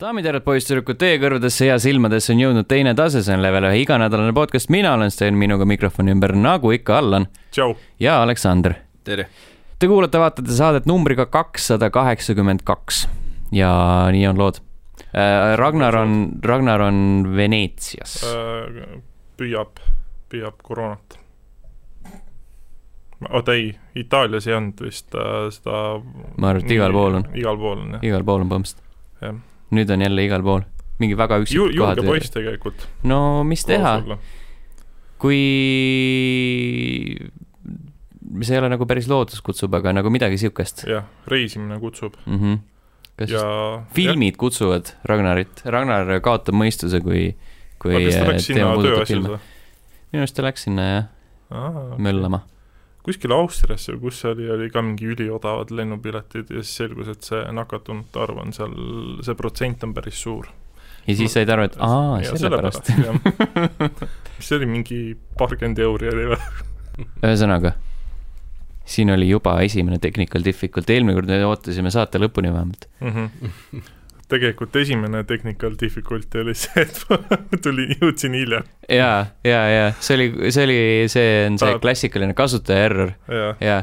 daamid ja härrad, poisssüdrukud, teie kõrvadesse ja silmadesse on jõudnud teine tase, see on level ühe iganädalane podcast, mina olen Sten, minuga mikrofoni ümber, nagu ikka, Allan ja Aleksander. tere. Te kuulate, vaatate saadet numbriga kakssada kaheksakümmend kaks ja nii on lood. Ragnar on, Ragnar on Veneetsias. Äh, püüab, püüab koroonat. oota ei, Itaalias ei olnud vist äh, seda. ma arvan, et igal pool on, igal pool on jah. igal pool on põhimõtteliselt. jah, nüüd on jälle igal pool, mingi väga üksikud julge kohad. poiss tegelikult. no mis teha, kui see ei ole nagu päris loodus kutsub, aga nagu midagi siukest jah, reisimine kutsub mm. -hmm. kas ja filmid kutsuvad Ragnarit, Ragnar kaotab mõistuse, kui, kui või? minu arust ta läks sinna jah, möllama. Kuskil Austriasse või kus see oli, oli ka mingi üliodavad lennupiletid ja siis selgus, et see nakatunute arv on seal, see protsent on päris suur. ja siis said aru, et aa, sellepärast. see oli, mingi paarkümmend euri oli või? ühesõnaga, siin oli juba esimene technical difficult, eelmine kord me ootasime saate lõpuni vähemalt. Mhm. tegelikult esimene technical difficulty oli see, et ma tulin, jõudsin hiljem. Ja, ja, ja see oli, see oli, see on see Ta- klassikaline kasutaja error. Ja ja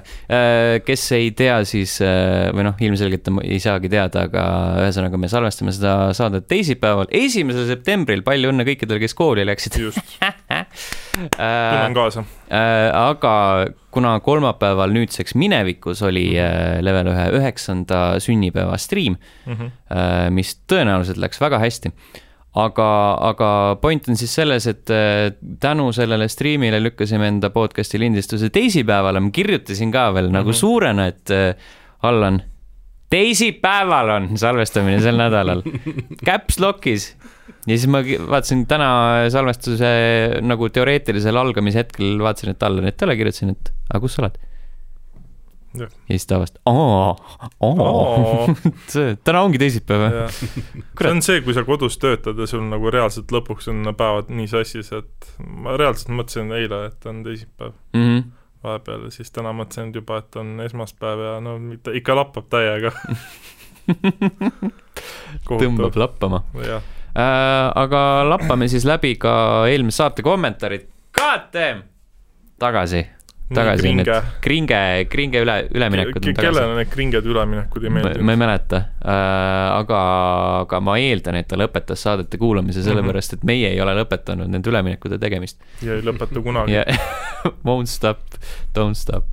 kes ei tea, siis äh, või noh, ilmselgelt ei saagi teada, aga ühesõnaga me salvestame seda saadet teisipäeval, esimesel septembril, palju õnne kõikidele, kes kooli läksid. just, tunnen kaasa. Äh, aga kuna kolmapäeval nüüdseks minevikus oli äh, level ühe üheksanda sünnipäeva striim, Mhm. mis tõenäoliselt läks väga hästi. aga, aga point on siis selles, et äh, tänu sellele striimile lükkasime enda podcast'i lindistuse teisipäevale, ma kirjutasin ka veel nagu Mhm. suurena, et äh, Allan, teisipäeval on salvestamine sel nädalal, caps lock'is ja siis ma vaatasin täna salvestuse nagu teoreetilisel algamise hetkel vaatasin, et Allanit ei ole, kirjutasin, et aga kus sa oled? Ja siis ta vastas, aa, aa, täna ongi teisipäev. see on see, kui sa kodus töötad ja sul nagu reaalselt lõpuks on päevad nii sassis, et ma reaalselt mõtlesin eile, et on teisipäev Mhm. vahepeal ja siis täna mõtlesin et juba, et on esmaspäev ja no ikka lappab täiega. tõmbab. lappama jah. Aga lappame siis läbi ka eelmise saate kommentaarid. KTM, tagasi, tagasi need kringe. kringe, üle, üleminekud tagasi. kellele need kringed üleminekud ei ma ma ei mäleta äh,, aga, aga ma eeldan, et ta lõpetas saadete kuulamise sellepärast, et meie ei ole lõpetanud nende üleminekute tegemist. ja ei lõpeta kunagi won't stop, don't stop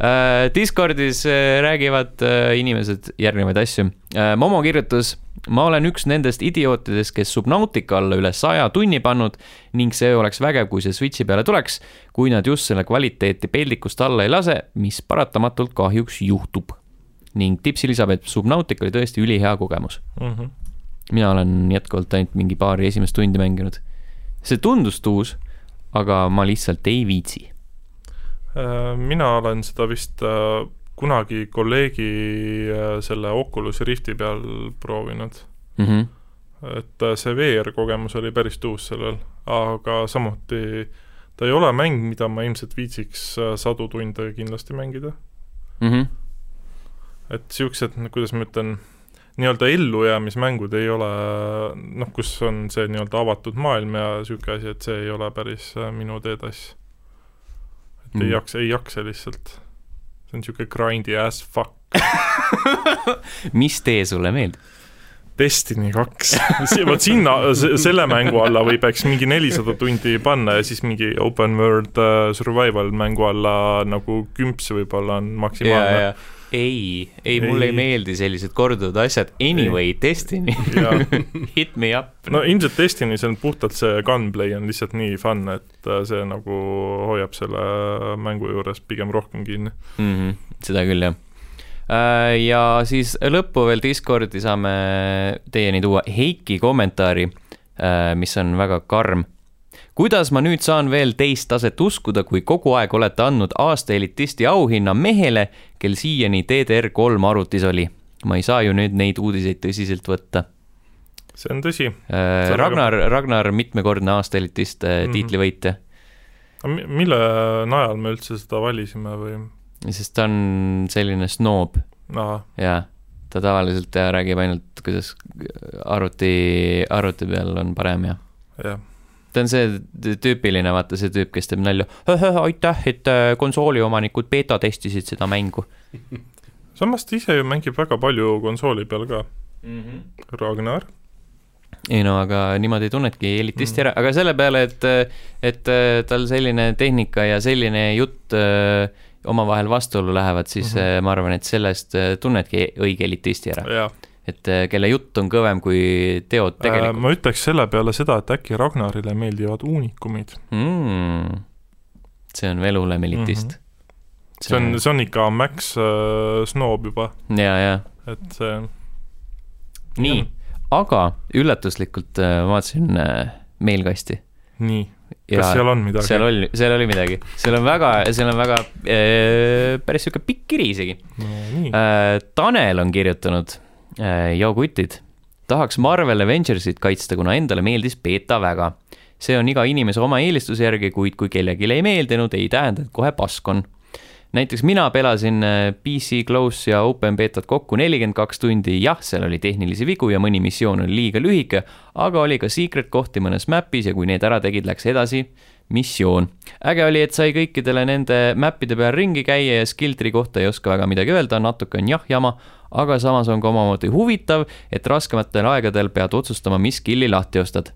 äh,. Discordis äh, räägivad äh, inimesed järgnevaid asju äh,. Momo kirjutas, ma olen üks nendest idiootidest, kes Subnautica alla üle saja tunni pannud ning see oleks vägev, kui see Switchi peale tuleks, kui nad just selle kvaliteeti peldikust alla ei lase, mis paratamatult kahjuks juhtub. ning tipsi lisab, et Subnautica oli tõesti ülihea kogemus. mm. -hmm. mina olen jätkuvalt ainult mingi paari esimest tundi mänginud. see tundus tuus, aga ma lihtsalt ei viitsi Äh, mina olen seda vist äh, kunagi kolleegi äh, selle Oculus Rifti peal proovinud, mm. -hmm. et äh, see VR-kogemus oli päris tuus sellel, aga samuti ta ei ole mäng, mida ma ilmselt viitsiks äh, sadu tunde kindlasti mängida. Mm -hmm. et siuksed, kuidas ma ütlen, nii-öelda ellujäämismängud ei ole noh, kus on see nii-öelda avatud maailm ja niisugune asi, et see ei ole päris minu teetass. et mm. Mm. ei jaksa, ei jaksa lihtsalt. See on niisugune grindy as fuck. mis tee sulle meeldib? Destiny kaks, vot sinna, selle mängu alla või peaks mingi nelisada tundi panna ja siis mingi open world uh, survival mängu alla nagu kümps võib-olla on maksimaalne. ei, ei, mulle ei meeldi sellised korduvad asjad. Anyway, Destiny, hit me up. no ilmselt Destiny's on puhtalt see gunplay on lihtsalt nii fun, et äh, see nagu hoiab selle mängu juures pigem rohkem kinni. mm. -hmm, seda küll, jah. ja siis lõppu veel Discordi saame teieni tuua Heiki kommentaari, mis on väga karm. Kuidas ma nüüd saan veel teist taset uskuda, kui kogu aeg olete andnud aasta elitisti auhinna mehele, kel siiani DDR3 arvutis oli? ma ei saa ju nüüd neid uudiseid tõsiselt võtta. see on tõsi. Ragnar, Ragnar mitmekordne aasta elitist mm. -hmm. tiitlivõitja, mille najal me üldse seda valisime või? sest ta on selline snoob aa, ja ta tavaliselt räägib ainult, kuidas arvuti, arvuti peal on parem ja jah, ta on see tüüpiline, vaata see tüüp, kes teeb nalju. aitäh, et äh, konsooli omanikud beeta testisid seda mängu samas ta ise ju mängib väga palju konsooli peal ka, mm. -hmm. Ragnar. ei no aga niimoodi tunnedki elitisti Mm. ära, aga selle peale, et, et äh, tal selline tehnika ja selline jutt äh, omavahel vastuollu lähevad, siis mm. -hmm. ma arvan, et sellest tunnedki õige elitisti ära. jah, et äh, kelle jutt on kõvem kui teod äh, tegelikult ma ütleks selle peale seda, et äkki Ragnarile meeldivad uunikumid. mm.. see on veel hullem elitist Mhm. see on, see on ikka Max äh, Snoob juba, ja, ja et see nii, aga üllatuslikult äh, vaatasin äh, meilkasti. nii, kas seal on midagi? seal oli, seal oli midagi, seal on väga, seal on väga äh, päris sihuke pikk kiri isegi no äh,. Tanel on kirjutanud äh,, joo kutid, tahaks Marvel Avengersit kaitsta, kuna endale meeldis beeta väga. see on iga inimese oma eelistuse järgi, kuid kui kellelegi ei meeldinud, ei tähenda, et kohe pask on. Näiteks mina pelasin äh, PC Close ja Open Betat kokku nelikümmend kaks tundi, jah, seal oli tehnilisi vigu ja mõni missioon oli liiga lühike, aga oli ka secret kohti mõnes map'is ja kui need ära tegid, läks edasi missioon. äge oli, et sai kõikidele nende map'ide peal ringi käia ja skill tree kohta ei oska väga midagi öelda, natuke on jah jama, aga samas on ka omamoodi huvitav, et raskematel aegadel pead otsustama, mis skill'i lahti ostad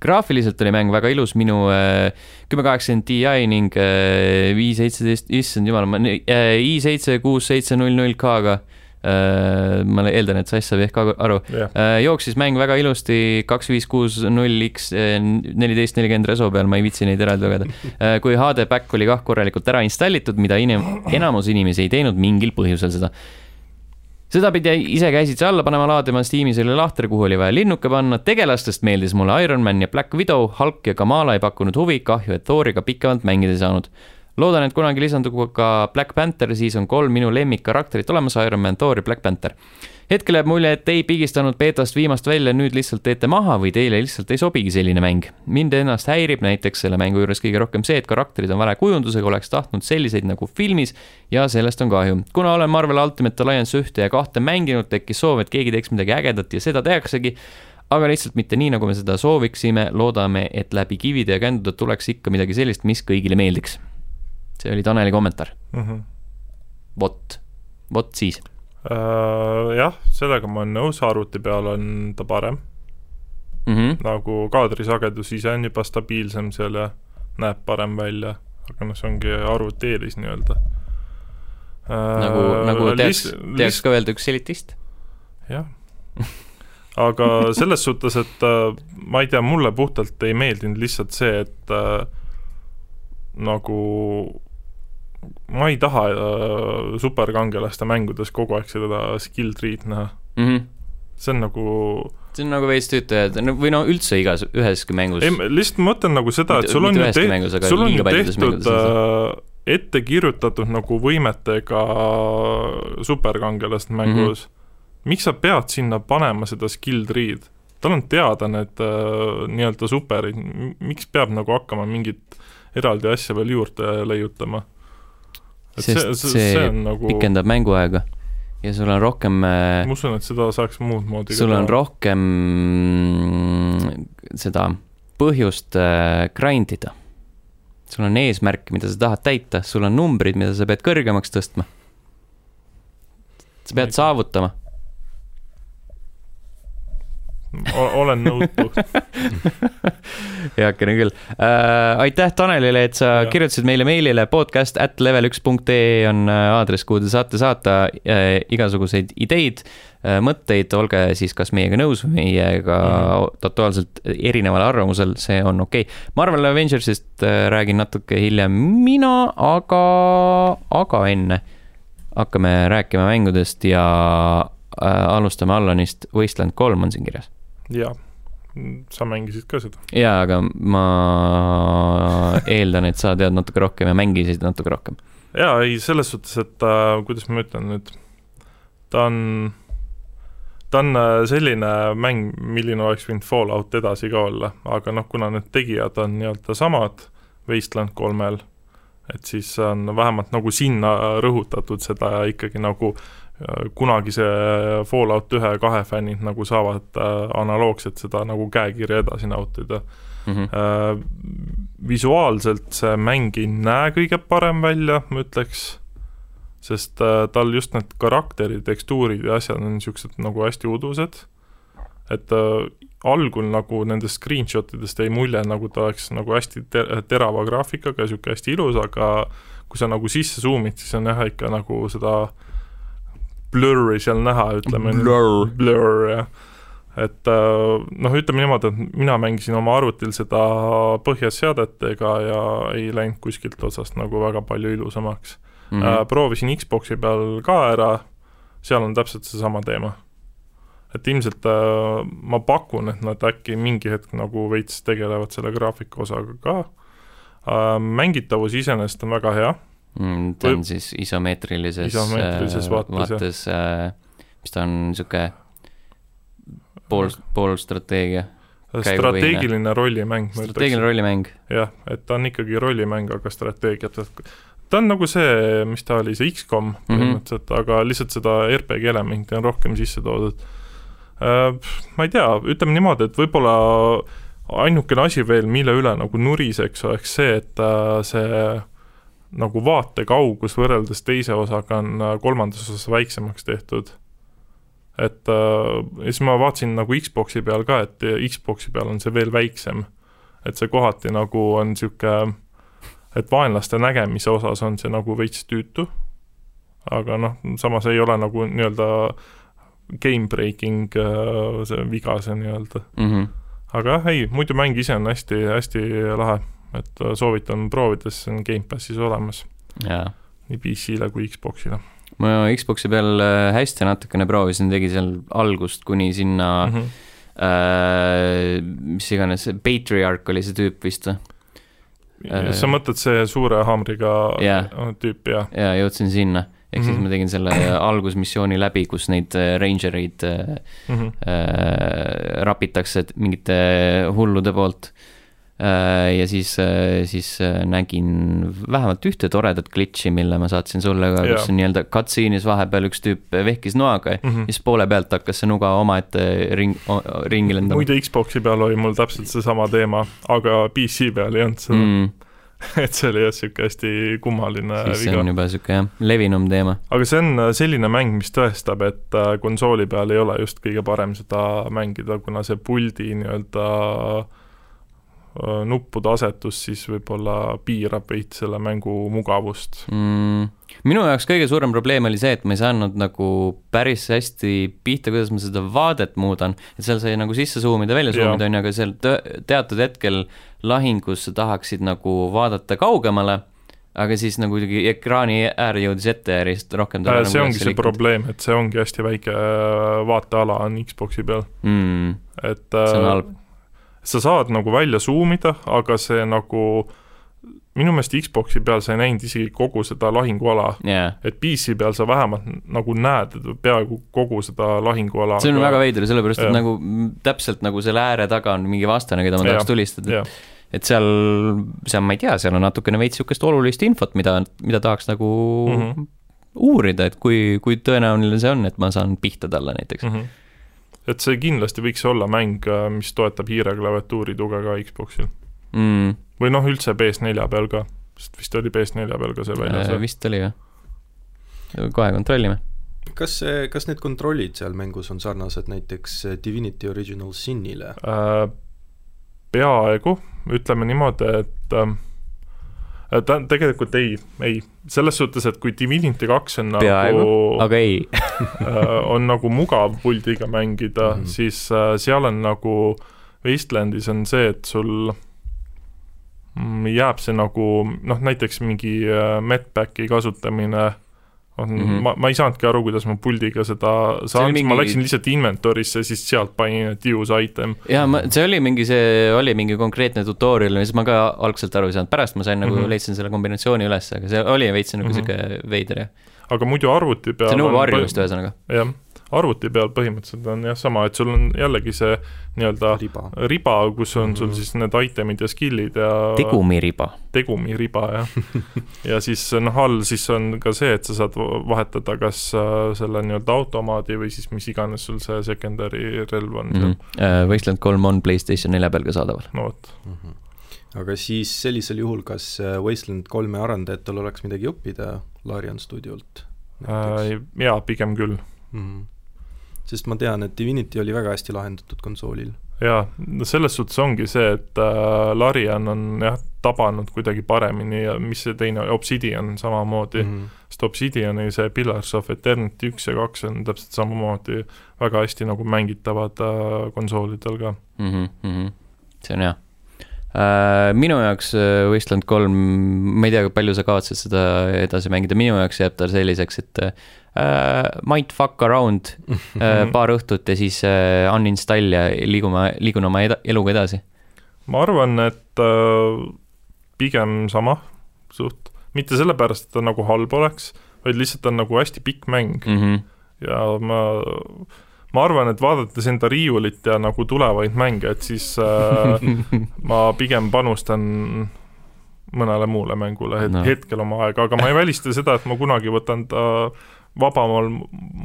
graafiliselt oli mäng väga ilus, minu äh, kümme kaheksakümmend Ti ning äh, i seitseteist, issand jumal, ma äh, i seitse kuus seitse null null K-ga äh,, ma eeldan, et Sass saab ehk aru jah, äh,, jooksis mäng väga ilusti kaks viis kuus null X äh, neliteist nelikümmend reso peal, ma ei viitsi neid eraldi lugeda äh,. kui HD back oli kah korralikult ära installitud, mida inim-, enamus inimesi ei teinud mingil põhjusel seda sedapidi ise käisid sa alla panema laadima, Steamis oli lahter, kuhu oli vaja linnuke panna, tegelastest meeldis mulle Iron Man ja Black Widow, Hulk ja Kamala ei pakkunud huvi, kahju, et Thoriga pikemalt mängida ei saanud. loodan, et kunagi lisandub ka Black Panther, siis on kolm minu lemmikkarakterit olemas, Iron Man, Thor ja Black Panther. hetkel jääb mulje, et ei pigistanud beetast viimast välja, nüüd lihtsalt teete maha või teile lihtsalt ei sobigi selline mäng. mind ennast häirib näiteks selle mängu juures kõige rohkem see, et karakterid on vale kujundusega, oleks tahtnud selliseid nagu filmis ja sellest on kahju. kuna olen Marvel Ultimate Alliance ühte ja kahte mänginud, tekkis soov, et keegi teeks midagi ägedat ja seda tehaksegi, aga lihtsalt mitte nii, nagu me seda sooviksime, loodame, et läbi kivide ja kändude tuleks ikka midagi sellist, mis kõigile meeldiks. See oli Taneli kommentaar, Mhm. vot, vot siis. Äh, jah, sellega ma olen nõus, arvuti peal on ta parem, Mm -hmm. nagu kaadrisagedus ise on juba stabiilsem seal ja näeb parem välja, aga noh, see ongi arvuti eelis nii-öelda. nagu, nagu teaks, teaks ka öelda üks elitist. jah, aga selles suhtes, et äh, ma ei tea, mulle puhtalt ei meeldinud lihtsalt see, et äh, nagu ma ei taha äh, superkangelaste mängudes kogu aeg seda skill tree'd näha, Mm -hmm. see on nagu see on nagu veits tüütajad, no või no üldse igas, üheski mängus. ei, lihtsalt ma mõtlen nagu seda, et sul on ju tehtud, sul on ju tehtud äh, ette kirjutatud nagu võimetega superkangelaste mängus mm. -hmm. miks sa pead sinna panema seda skill tree'd? tal on teada need äh, nii-öelda superid, miks peab nagu hakkama mingit eraldi asja veel juurde leiutama? Sest see, see see nagu, pikendab mänguaega ja sul on rohkem, ma usun, et seda saaks muud moodi sul on rohkem seda põhjust äh, grind ida. sul on eesmärk, mida sa tahad täita, sul on numbrid, mida sa pead kõrgemaks tõstma. sa pead saavutama. Olen nõutu. heakene küll äh,. aitäh Tanelile, et sa Ja. kirjutasid meile meilile podcast at level üks punkt ee on äh, aadress, kuhu te saate saata äh, igasuguseid ideid äh,, mõtteid, olge siis kas meiega nõus või meiega Mhm. totaalselt erineval arvamusel, see on okei okay.. Marvel Avengersist äh, räägin natuke hiljem mina, aga, aga enne hakkame rääkima mängudest ja äh, alustame Allanist, Wasteland kolm on siin kirjas. jaa, sa mängisid ka seda? jaa, aga ma eeldan, et sa tead natuke rohkem ja mängisid natuke rohkem. jaa, ei selles suhtes, et äh, kuidas ma ütlen nüüd, ta on, ta on äh, selline mäng, milline oleks võinud Fallout edasi ka olla, aga noh, kuna need tegijad on nii-öelda samad Wasteland kolmel, et siis on vähemalt nagu sinna rõhutatud seda ikkagi nagu kunagise Fallout ühe ja kahe fännid nagu saavad äh, analoogselt seda nagu käekirja edasi nautida mm. -hmm. äh, visuaalselt see mäng ei näe kõige parem välja, ma ütleks, sest äh, tal just need karakterid, tekstuurid ja asjad on niisugused nagu hästi udused, et äh, algul nagu nendest screenshot idest jäi mulje, nagu ta oleks nagu hästi te terava graafikaga ja niisugune hästi ilus, aga kui sa nagu sisse zoom'id, siis on jah, ikka nagu seda blur'i seal näha, ütleme Blur. blur, jah. et äh, noh, ütleme niimoodi, et mina mängisin oma arvutil seda põhjaseadetega ja ei läinud kuskilt otsast nagu väga palju ilusamaks Mm mm. -hmm. proovisin Xbox'i peal ka ära, seal on täpselt seesama teema. et ilmselt äh, ma pakun, et nad äkki mingi hetk nagu veits tegelevad selle graafika osaga ka mängitavus iseenesest on väga hea mm, ta on siis isomeetrilises, Isomeetrilises vaates, jah. vaates äh, mis ta on, niisugune pool, poolstrateegia, Käigupõhine. strateegiline rollimäng, strateegiline rollimäng jah, et ta on ikkagi rollimäng, aga strateegiat, ta on nagu see, mis ta oli, see X-kom Mhm. põhimõtteliselt mm, -hmm. aga lihtsalt seda RPG elementi on rohkem sisse toodud. Ma ei tea, ütleme niimoodi, et võib-olla ainukene asi veel, mille üle nagu nuriseks, oleks see, et äh, see nagu vaatekaugus võrreldes teise osaga on äh, kolmandas osas väiksemaks tehtud. et äh, ja siis ma vaatasin nagu Xbox'i peal ka, et Xbox'i peal on see veel väiksem. et see kohati nagu on niisugune, et vaenlaste nägemise osas on see nagu veits tüütu, aga noh, samas ei ole nagu nii-öelda game breaking äh, see viga see nii-öelda mm. -hmm. aga jah, ei, muidu mäng ise on hästi, hästi lahe, et äh, soovitan proovida, see on Gamepassis olemas nii PC-le kui Xbox'ile ma Xbox'i peal äh, hästi natukene proovisin, tegi seal algust kuni sinna mm. mm, -hmm. äh, mis iganes, Patriarch oli see tüüp vist või? Äh, sa mõtled see suure haamriga Jah. tüüp, jah? jaa, jõudsin sinna. ehk mm -hmm. siis Mhm. ma tegin selle algusmissiooni läbi, kus neid rangereid mm. -hmm. äh, rapitakse mingite hullude poolt äh, ja siis äh,, siis äh, nägin vähemalt ühte toredat glitch'i, mille ma saatsin sulle ka, kus nii-öelda cutscene'is vahepeal üks tüüp vehkis noaga ja Mm -hmm. siis poole pealt hakkas see nuga omaette ring, ringi lendama. Muide, Xbox'i peal oli mul täpselt seesama teema, aga PC peal ei olnud seda. Mm. et see oli jah, niisugune hästi kummaline siis see viga. on juba sihuke jah, levinum teema. Aga see on äh, selline mäng, mis tõestab, et äh, konsooli peal ei ole just kõige parem seda mängida, kuna see puldi nii-öelda äh, nuppude asetus siis võib-olla piirab veits selle mängu mugavust. Mm, minu jaoks kõige suurem probleem oli see, et ma ei saanud nagu päris hästi pihta, kuidas ma seda vaadet muudan, et seal sai nagu sisse zoom ida, välja Jaa. zoom ida, on ju, aga seal teatud hetkel lahingus sa tahaksid nagu vaadata kaugemale, aga siis nagu kuidagi ekraani äär jõudis ette ja järjest rohkem äh, talle see nagu ongi see liikunud. probleem, et see ongi hästi väike äh, vaateala on Xbox'i peal, mm, et see on äh, halb, sa saad nagu välja zoom ida, aga see nagu minu meelest Xbox'i peal sa ei näinud isegi kogu seda lahinguala jaa. et PC peal sa vähemalt nagu näed peaaegu kogu seda lahinguala. see on väga veider, sellepärast et Jah. nagu täpselt nagu selle ääre taga on mingi vastane, keda ma Jah, tahaks tulistada. jah, et seal, seal ma ei tea, seal on natukene veits niisugust olulist infot, mida, mida tahaks nagu mm. -hmm. uurida, et kui, kui tõenäoline see on, et ma saan pihta talle näiteks mm. -hmm. Et see kindlasti võiks olla mäng, mis toetab hiireklaviatuuri tuge ka Xbox'il. -hmm. või noh, üldse PS4 peal ka, sest vist oli PS4 peal ka see väljas Mm,. vist oli jah. kohe kontrollime. kas see, kas need kontrollid seal mängus on sarnased näiteks Divinity Original Sinile? Äh, peaaegu, ütleme niimoodi, et ähm, ta tegelikult ei, ei, selles suhtes, et kui Divinity kaks on peaaegu nagu, aga ei. äh, on nagu mugav puldiga mängida mm. -hmm. siis äh, seal on nagu Wastelandis on see, et sul mm, jääb see nagu noh, näiteks mingi äh, medpacki kasutamine on mm. -hmm. ma, ma ei saanudki aru, kuidas ma puldiga seda saan, mingi- ma läksin lihtsalt inventory'sse, siis sealt panin, et use item ja ma, see oli mingi, see oli mingi konkreetne tutorial siis ma ka algselt aru ei saanud, pärast ma sain nagu mm. -hmm. leidsin selle kombinatsiooni üles, aga see oli veits nagu Mhm. sihuke veider jah. aga muidu arvuti peal see on harjumist ühesõnaga. jah, arvuti peal põhimõtteliselt on jah sama, et sul on jällegi see nii-öelda riba. riba, kus on sul Mhm. siis need item'id ja skill'id ja tegumiriba. tegumiriba jah. ja siis noh, all siis on ka see, et sa saad va- vahetada kas äh, selle nii-öelda automaadi või siis mis iganes sul see secondary relv on mm, Wasteland kolm on Playstation nelja peal ka saadaval. -hmm. no vot, aga siis sellisel juhul, kas äh, Wasteland kolme arendajatel oleks midagi õppida Larian stuudiolt jaa, pigem küll. mm? -hmm. Sest ma tean, et Divinity oli väga hästi lahendatud konsoolil. jaa, no selles suhtes ongi see, et äh, Larian on jah, tabanud kuidagi paremini ja mis see teine, Obsidian samamoodi mm. -hmm. sest Obsidiani see Pillars of Eternity üks ja kaks on täpselt samamoodi väga hästi nagu mängitavad äh, konsoolidel ka. mm. -hmm. see on hea uh,. Minu jaoks äh, Wasteland kolm, ma ei tea, kui palju sa kavatsed seda edasi mängida, minu jaoks jääb ta selliseks, et uh, might fuck around Mhm. paar õhtut ja siis uh, uninstall ja liigume, liigun oma eda-, eluga edasi ma arvan, et äh, pigem sama suht, mitte sellepärast, et ta nagu halb oleks, vaid lihtsalt ta on nagu hästi pikk mäng mm. -hmm. ja ma, ma arvan, et vaadates enda riiulit ja nagu tulevaid mänge, et siis äh, ma pigem panustan mõnele muule mängule het- No. hetkel oma aega, aga ma ei välista seda, et ma kunagi võtan ta vabamal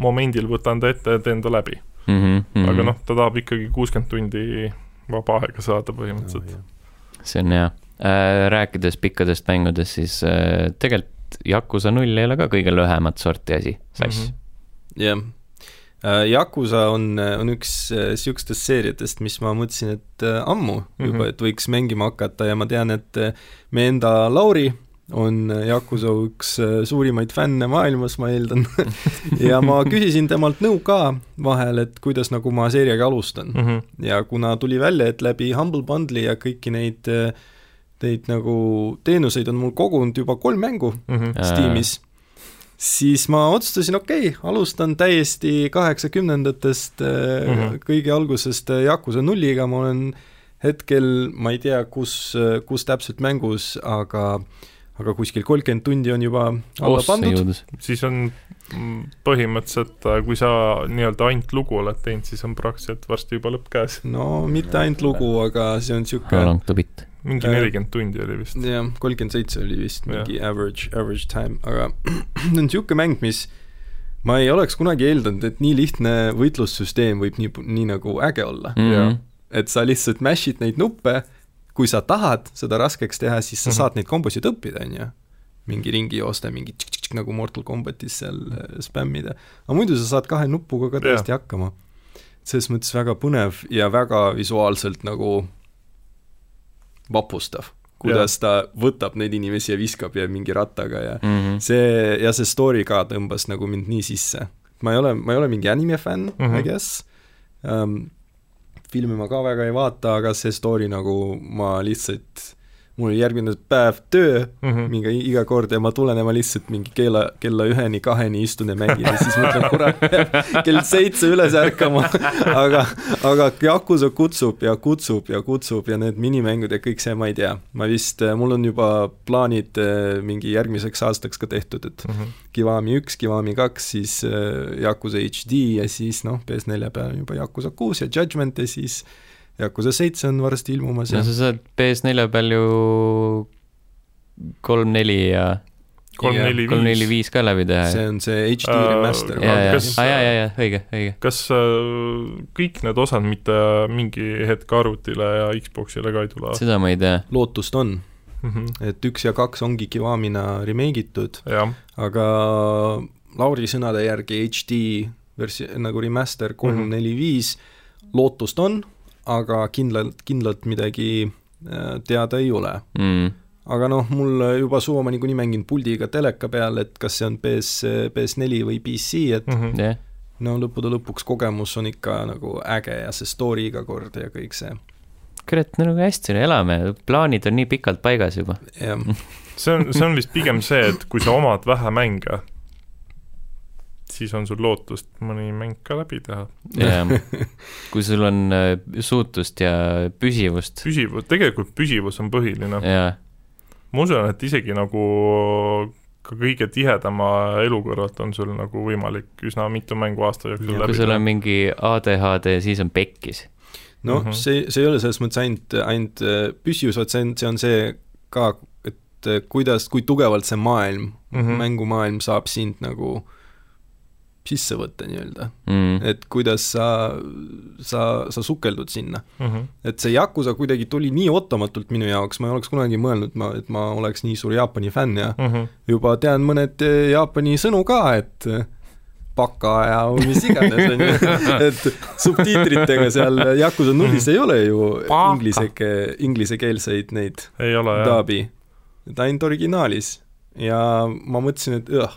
momendil võtan ta ette ja teen ta läbi mm. mm, -hmm. -hmm. aga noh, ta tahab ikkagi kuuskümmend tundi vaba aega saada põhimõtteliselt. see on hea uh,. rääkides pikkadest mängudest, siis uh, tegelikult Yakuza null ei ole ka kõige lühemat sorti asi, sass Mhm. jah. Yakuza on, on üks niisugustest seeriatest, mis ma mõtlesin, et äh, ammu juba, Mhm. et võiks mängima hakata ja ma tean, et äh, meie enda Lauri on Yakuza üks äh, suurimaid fänne maailmas, ma eeldan. ja ma küsisin temalt nõu ka vahel, et kuidas nagu ma seeriaga alustan. Mm -hmm. ja kuna tuli välja, et läbi Humble Bundle'i ja kõiki neid, neid nagu teenuseid on mul kogunud juba kolm mängu Mm -hmm. Äh. Siis ma otsustasin, okei okay,, alustan täiesti kaheksakümnendatest mm. -hmm. kõige algusest äh, Yakuza nulliga, ma olen hetkel, ma ei tea, kus, kus täpselt mängus, aga aga kuskil kolmkümmend tundi on juba alla pandud. siis on mm, põhimõtteliselt, kui sa nii-öelda ainult lugu oled teinud, siis on praktiliselt varsti juba lõpp käes. no mitte ainult lugu, aga see on niisugune long to beat? Mingi Äh, nelikümmend tundi oli vist. jah, kolmkümmend seitse oli vist mingi average, average time, aga see on niisugune mäng, mis ma ei oleks kunagi eeldanud, et nii lihtne võitlussüsteem võib nii, nii nagu äge olla mm.. Jaa. et sa lihtsalt mash'id neid nuppe, kui sa tahad seda raskeks teha, siis sa mm. -hmm. saad neid kombosid õppida, on ju. mingi ringi joosta, mingi tšik-tšik nagu Mortal Combatis seal äh, spämmida. aga muidu sa saad kahe nupuga ka täiesti yeah. hakkama. selles mõttes väga põnev ja väga visuaalselt nagu vapustav, kuidas ta võtab neid inimesi ja viskab ja mingi rattaga ja Mm -hmm. see ja see story ka tõmbas nagu mind nii sisse. ma ei ole, ma ei ole mingi anime fänn mm. -hmm. I guess um,. filmi ma ka väga ei vaata, aga see story nagu ma lihtsalt, mul oli järgmine päev töö mm. -hmm. mingi iga kord ja ma tulen ja ma lihtsalt mingi kella, kella üheni-kaheni istun ja mängin ja siis mõtlen, kurat, kell seitse üles ärkama. aga, aga Yakuza kutsub ja kutsub ja kutsub ja need minimängud ja kõik see, ma ei tea, ma vist, mul on juba plaanid eh, mingi järgmiseks aastaks ka tehtud, et Mhm. Kiwami üks, Kiwami kaks, siis äh, Yakuza HD ja siis noh, PS4 peal on juba Yakuza kuus ja Judgment ja siis Yakuza seitse on varsti ilmumas no ja sa saad PS4 peal ju kolm, neli ja kolm, Jah, neli, kolm, neli, viis. viis ka läbi teha. see on see HD Äh, remaster ja, ja, kas- ja, ja, ja õige, õige. kas äh, kõik need osad mitte mingi hetk arvutile ja Xboxile ka ei tule? seda ma ei tea. lootust on, Mhm. et üks ja kaks ongi Kiwamina remake itud, aga Lauri sõnade järgi HD versi-, nagu remaster kolm Mhm. mm, neli, viis, lootust on, aga kindlalt, kindlalt midagi äh, teada ei ole Mm. aga noh, mul juba suva ma niikuinii mängin puldiga teleka peal, et kas see on PS, PS4 või PC, et Mhm. jah, no lõppude lõpuks kogemus on ikka nagu äge ja see story iga kord ja kõik see. kurat, no nagu hästi elame, plaanid on nii pikalt paigas juba. jah, see on, see on vist pigem see, et kui sa omad vähe mänge, siis on sul lootust mõni mäng ka läbi teha. jah, kui sul on äh, suutust ja püsivust püsivus, tegelikult püsivus on põhiline. ja ma usun, et isegi nagu ka kõige tihedama elu kõrvalt on sul nagu võimalik üsna mitu mängu aasta jooksul Ja kui läbi sul on teha. mingi ADHD, siis on pekkis. noh mm. -hmm., see, see ei ole selles mõttes ainult, ainult äh, püsivus, vaid see on, see on see ka, et äh, kuidas, kui tugevalt see maailm mm. -hmm. mängumaailm saab sind nagu sisse võtta nii-öelda, Mm. et kuidas sa, sa, sa sukeldud sinna. Mhm. et see Yakuza kuidagi tuli nii ootamatult minu jaoks, ma ei oleks kunagi mõelnud, ma, et ma oleks nii suur Jaapani fänn ja Mhm. juba tean mõned eh, Jaapani sõnu ka, et eh, baka ja mis iganes, on ju, et subtiitritega seal Yakuza nullis ei ole ju Baka. ingliseke, inglisekeelseid neid ei ole jah, dub'i, et ainult originaalis ja ma mõtlesin, et õh,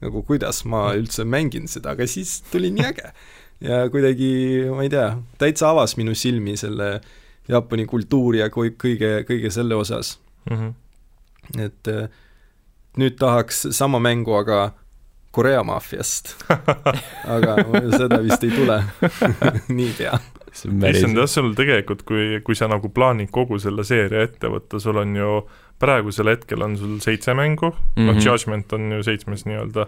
nagu kuidas ma üldse mängin seda, aga siis tuli nii äge. ja kuidagi, ma ei tea, täitsa avas minu silmi selle Jaapani kultuuri ja kui- kõige, kõige selle osas Mhm. et äh, nüüd tahaks sama mängu, aga Korea maffiast. aga seda vist ei tule niipea. issand, jah, sul tegelikult, kui, kui sa nagu plaanid kogu selle seeria ette võtta, sul on ju praegusel hetkel on sul seitse mängu mm, -hmm. noh, Mhm. Judgment on ju seitsmes nii-öelda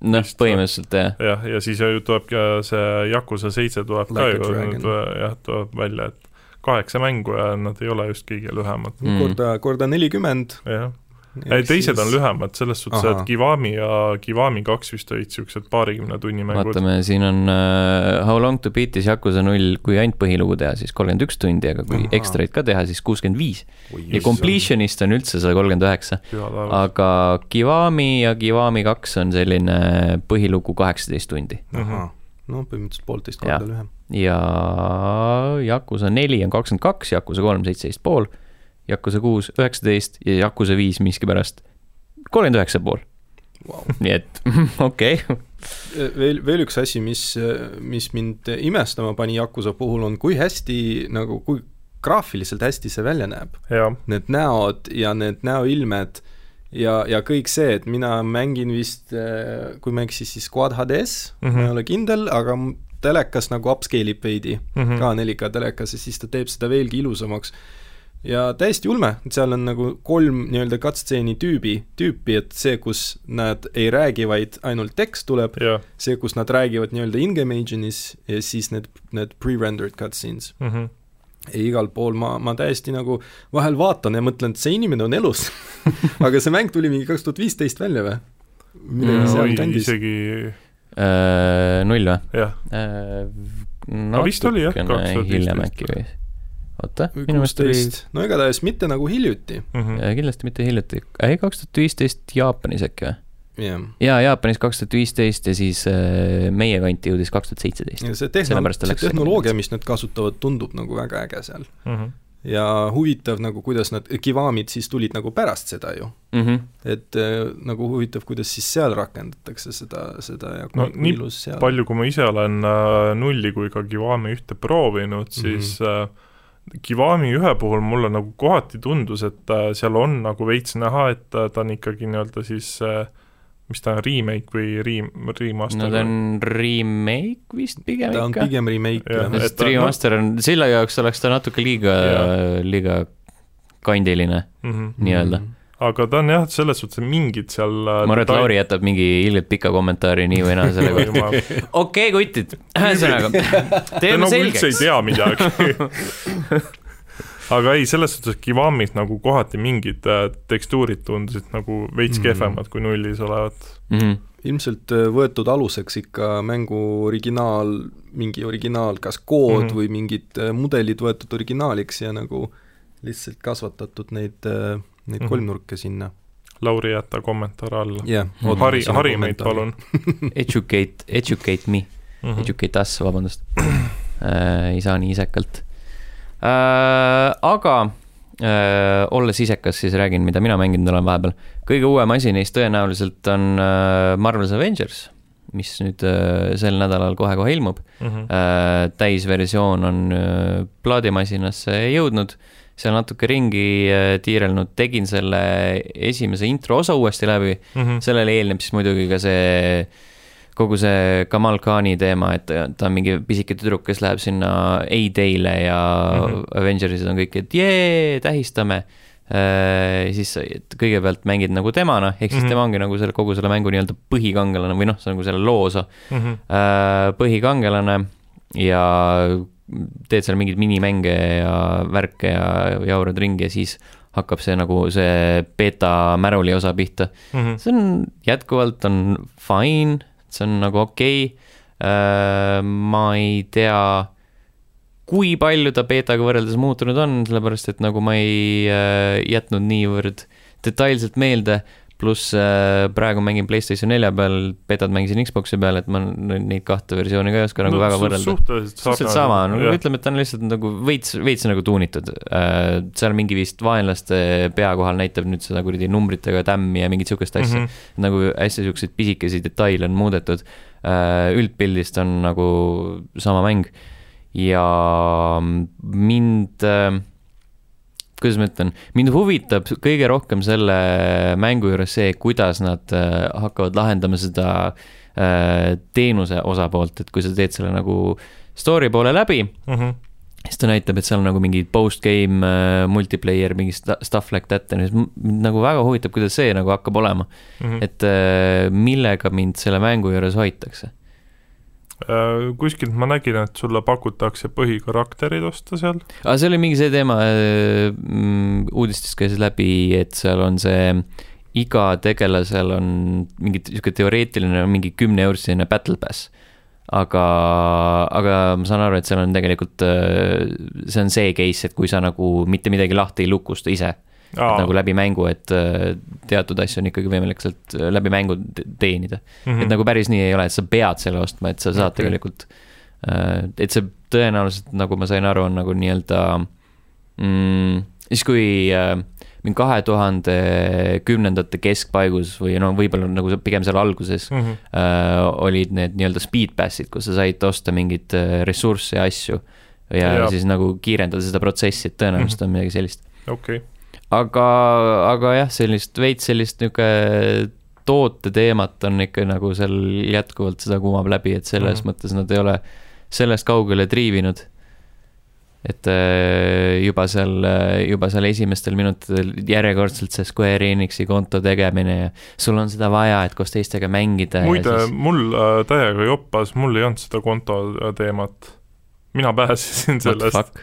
noh, põhimõtteliselt jah. jah, ja siis ju tuleb ka see Yakuza seitse tuleb Like ka ju jah, tuleb välja, et kaheksa mängu ja nad ei ole just kõige lühemad, Mm. korda, korda nelikümmend. jah. ei, teised on lühemad, selles suhtes, et Kiwami ja Kiwami kaks vist olid niisugused paarikümne tunni mängud. vaatame, siin on uh, How long to beat is Yakuza null, kui ainult põhilugu teha, siis kolmkümmend üks tundi, aga kui Ahaa. ekstraid ka teha, siis kuuskümmend viis. ja completion'ist on üldse sada kolmkümmend üheksa. aga Kiwami ja Kiwami kaks on selline põhilugu kaheksateist tundi ahah, no põhimõtteliselt poolteist korda lühem. ja Yakuza neli on kakskümmend kaks, Yakuza kolm seitseteist pool, Yakuza kuus üheksateist ja Yakuza viis miskipärast kolmkümmend üheksa pool, Wow. nii et okei okay., veel, veel üks asi, mis, mis mind imestama pani Yakuza puhul, on kui hästi nagu, kui graafiliselt hästi see välja näeb. Need näod ja need näoilmed ja, ja kõik see, et mina mängin vist, kui ma ei eksi, siis Quad HD-s mm. -hmm. ma ei ole kindel, aga telekas nagu upscale ib veidi mm. -hmm. ka 4K telekas ja siis ta teeb seda veelgi ilusamaks. Ja täiesti ulme, seal on nagu kolm nii-öelda cutscene'i tüübi, tüüpi, et see, kus nad ei räägi, vaid ainult tekst tuleb, jah see, kus nad räägivad nii-öelda in-game engine'is ja siis need, need pre-rendered cutscenes. mm. -hmm. ja igal pool ma, ma täiesti nagu vahel vaatan ja mõtlen, et see inimene on elus. aga see mäng tuli mingi kaks tuhat viisteist välja või? midagi Mm, seal kandis. isegi Äh, null või? jah, no vist oli jah, 2015. hiljem äkki või? oota, minu meelest oli no igatahes mitte nagu hiljuti. mm. äh, kindlasti mitte hiljuti, ei kaks tuhat viisteist Jaapanis äkki või? jah, jaa, Jaapanis kaks tuhat viisteist ja siis äh, meie kanti jõudis kaks tuhat seitseteist. ja see tehno-, see tehnoloogia, mis nad kasutavad, tundub nagu väga äge seal. -hmm. ja huvitav nagu, kuidas nad, Kivamid siis tulid nagu pärast seda ju. Mhm. et äh, nagu huvitav, kuidas siis seal rakendatakse seda, seda ja No kui nii seal palju, kui ma ise olen äh, nulli kui ka Kiwami ühte proovinud, Mhm. siis äh, Kiwami ühe puhul mulle nagu kohati tundus, et äh, seal on nagu veits näha, et äh, ta on ikkagi nii-öelda siis äh, mis ta on, remake või rem-, remaster no ta on remake vist pigem ta on ikka. pigem remake Jah, jah sest ta- remaster on, selle jaoks oleks ta natuke liiga liiga kandiline mm. -hmm. nii-öelda. Aga ta on jah, selles suhtes mingid seal äh, ma arvan, et Lauri jätab mingi ilgelt pika kommentaari nii või naa selle kohta. okei, kutid, ühesõnaga, Te teeme nagu üldse ei selgeks. tea midagi. aga ei, selles suhtes Kiwamit nagu kohati mingid äh, tekstuurid tundusid nagu veits Mhm. kehvemad kui nullis olevat. Mhm. ilmselt äh, võetud aluseks ikka mängu originaal, mingi originaal, kas kood mm. -hmm. või mingid äh, mudelid võetud originaaliks ja nagu lihtsalt kasvatatud neid, neid mm. -hmm. kolmnurke sinna. Lauri, jäta kommentaar alla. yeah,, hari, hari meid palun Educate, educate me, mm. -hmm. educate us, vabandust äh,. ei saa nii isekalt äh,. aga äh, olles isekas, siis räägin, mida mina mänginud olen vahepeal. kõige uuem asi neist tõenäoliselt on äh, Marvel's Avengers, mis nüüd äh, sel nädalal kohe-kohe ilmub Mm -hmm. äh,. täisversioon on äh, plaadimasinasse jõudnud, seal natuke ringi äh, tiirelnud, tegin selle esimese intro osa uuesti läbi Mm -hmm. sellele eelneb siis muidugi ka see kogu see Kamal Khani teema, et ta on mingi pisike tüdruk, kes läheb sinna A-Day'le ja mm. -hmm. Avengersid on kõik, et jee, tähistame. äh, siis kõigepealt mängid nagu temana, ehk siis Mhm. tema ongi nagu selle kogu selle mängu nii-öelda põhikangelane või noh, see on nagu selle loo osa Mhm. äh, põhikangelane ja teed seal mingeid minimänge ja värke ja jaurad ringi ja siis hakkab see nagu see beeta märuli osa pihta. Mhm. see on jätkuvalt on fine, see on nagu okei okay.. ma ei tea, kui palju ta beetaga võrreldes muutunud on, sellepärast et nagu ma ei äh, jätnud niivõrd detailselt meelde, pluss äh, praegu mängin Playstation nelja peal, betat mängisin Xbox'i peal, et ma neid kahte versiooni ka ei oska nagu No väga su- võrrelda. suhteliselt sama, no ütleme, et ta on lihtsalt nagu veits, veits nagu tuunitud. seal mingi vist vaenlaste pea kohal näitab nüüd seda kuradi numbritega tämmi ja mingit sihukest asja mm. -hmm. nagu hästi siukseid pisikesi detaile on muudetud. üldpildist on nagu sama mäng ja mind, kuidas ma ütlen, mind huvitab kõige rohkem selle mängu juures see, kuidas nad äh, hakkavad lahendama seda äh, teenuse osapoolt, et kui sa teed selle nagu story poole läbi, Mhm. siis ta näitab, et seal on nagu mingi post-game äh, multiplayer, mingi stuff like that siis m- mind nagu väga huvitab, kuidas see nagu hakkab olema. Mhm. et äh, millega mind selle mängu juures hoitakse. Äh, kuskilt ma nägin, et sulle pakutakse põhikarakterid osta seal. aga see oli mingi see teema, uudistest käis läbi, et seal on see, iga tegelasel on mingi sihuke teoreetiline, mingi kümne eurosine battle pass. aga, aga ma saan aru, et seal on tegelikult, see on see case, et kui sa nagu mitte midagi lahti ei lukusta ise, nagu läbi mängu, et äh, teatud asju on ikkagi võimalik sealt äh, läbi mängu te- teenida. Mhm. et nagu päris nii ei ole, et sa pead selle ostma, et sa saad okay. tegelikult, et see tõenäoliselt, nagu ma sain aru, on nagu nii-öelda mm,, siis kui äh, mingi kahe tuhande kümnendate keskpaigus või no võib-olla nagu pigem seal alguses Mhm. äh, olid need nii-öelda speed pass'id, kus sa said osta mingeid äh, ressursse ja asju ja, ja siis nagu kiirendada seda protsessi, et tõenäoliselt on midagi sellist okei, aga, aga jah, sellist veits sellist niisugune tooteteemat on ikka nagu seal jätkuvalt seda kumab läbi, et selles mm. mõttes nad ei ole sellest kaugele triivinud. et äh, juba seal, juba seal esimestel minutitel järjekordselt see Square Enixi konto tegemine ja sul on seda vaja, et koos teistega mängida muide siis mul äh, täiega joppas, mul ei olnud seda konto äh, teemat. mina pääsesin sellest.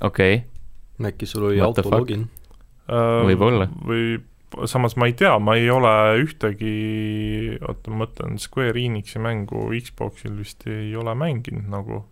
okei okay., äkki sul oli What autologin? Võib-olla. Äh, või samas ma ei tea, ma ei ole ühtegi, oota ma mõtlen, Square Enixi mängu Xboxil vist ei ole mänginud nagu.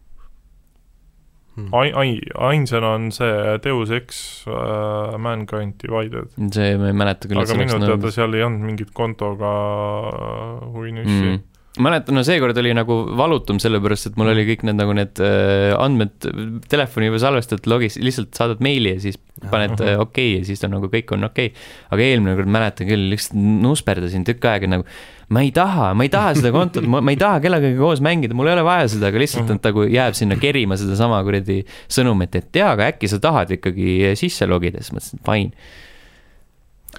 Hmm. ai-, ai-, ainsana on see Deus Ex äh, Mankind Divided. see ma ei mäleta küll, et aga see oleks minu nõudnud teada seal ei olnud mingit kontoga äh, huvinussi mm.. mäletan, no seekord oli nagu valutum, sellepärast et mul oli kõik need nagu need äh, andmed telefoni juba salvestatud logis, lihtsalt saadad meili ja siis paned äh, okei okay, ja siis on nagu kõik on okei okay.. aga eelmine kord mäletan küll, lihtsalt nusperdasin tükk aega nagu ma ei taha, ma ei taha seda kontot, ma ei taha kellegagi koos mängida, mul ei ole vaja seda, aga lihtsalt nad nagu jääb sinna kerima sedasama kuradi sõnumit, et jaa, aga äkki sa tahad ikkagi sisse logida, siis mõtlesin, fine.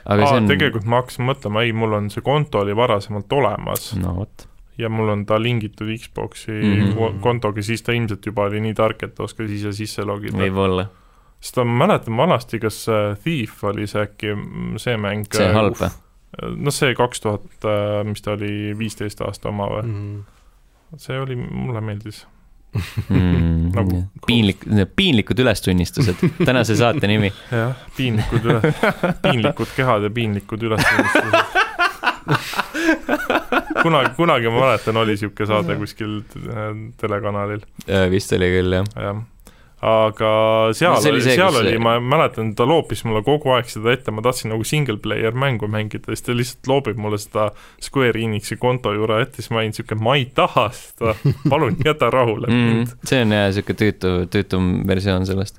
aga Aa, see on, tegelikult ma hakkasin mõtlema, ei, mul on see konto oli varasemalt olemas no vot, ja mul on ta lingitud Xboxi mm. -hmm. kontoga, siis ta ilmselt juba oli nii tark, et ta oskas ise sisse logida. võib-olla, sest ma mäletan vanasti, kas äh, Thief oli see äkki mm, see mäng see äh, halb või? noh, see kaks tuhat, mis ta oli, viisteist aasta oma või? Mm. see oli, mulle meeldis. mm, Nagu- nagu.... piinlik, piinlikud ülestunnistused, tänase saate nimi. jah, piinlikud üle, piinlikud kehad ja piinlikud ülestunnistused. kunagi, kunagi ma mäletan, oli niisugune saade kuskil äh, telekanalil, vist oli küll jah. jah. aga seal No oli seal oli ma mäletan, ta loopis mulle kogu aeg seda ette, ma tahtsin nagu single player mängu mängida, siis ta lihtsalt loobib mulle seda Square Enixi konto juurde ette, siis ma olin niisugune, ma ei taha seda, palun jäta rahule mm, mind. see on jah sihuke tüütu, tüütum versioon sellest.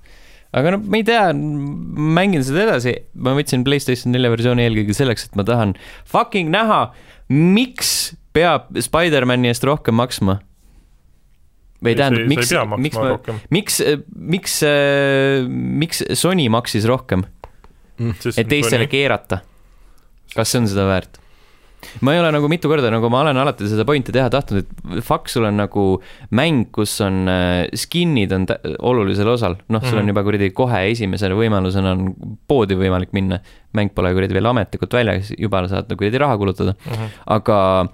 Aga no ma ei tea, mängin seda edasi, ma võtsin Playstation nelja versiooni eelkõige selleks, et ma tahan fucking näha, miks peab Spider-man'i eest rohkem maksma. või tähendab, miks miks ma, miks, miks, miks Sony maksis rohkem, et teistele keerata? kas see on seda väärt? Ma ei ole nagu mitu korda, nagu ma olen alati seda pointi teha tahtnud, et sul on nagu mäng, kus on äh, skin'id on olulisel osal, noh, sul on Mhm. juba kuradi kohe esimese võimalusena on poodi võimalik minna. mäng pole kuradi veel ametlikult väljas, juba saad nagu kuradi raha kulutada, aga,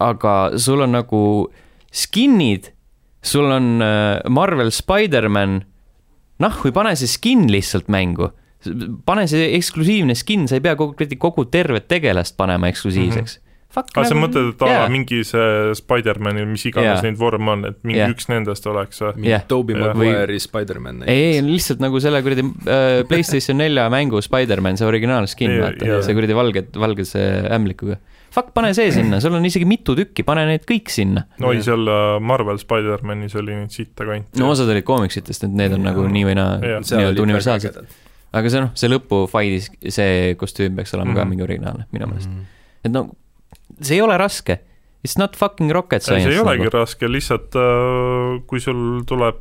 aga sul on nagu skin'id, sul on äh, Marvel Spider-man, noh, või pane see skin lihtsalt mängu pane see eksklusiivne skin, sa ei pea kogu, kogu tervet tegelast panema eksklusiivseks mm. -hmm. Fuck, aga sa mõtled, et yeah. mingi see Spider-manil, mis iganes yeah. neid vorme on, et mingi yeah. üks nendest oleks või? mingi Jah. Toobi. Maguire'i Spider-man ei, ei lihtsalt nagu selle kuradi äh, Playstation nelja mängu Spider-man, see originaalskin, Jaa, vaata jaa. see kuradi valge, valgese ämblikuga. Fuck, pane see sinna, sul on isegi mitu tükki, pane need kõik sinna. oi, Jah. seal äh, Marvel Spider-manis oli neid sitta kanti no osad olid koomiksitest, et need on Jaa. nagu nii või naa Jaa. nii-öelda universaalsed. Aga see noh, see lõpufaidis, see kostüüm peaks olema mm -hmm. ka Mhm. mingi originaalne minu meelest. Mm. et no see ei ole raske. It's not fucking rocket science. see ei olegi raske, lihtsalt äh, kui sul tuleb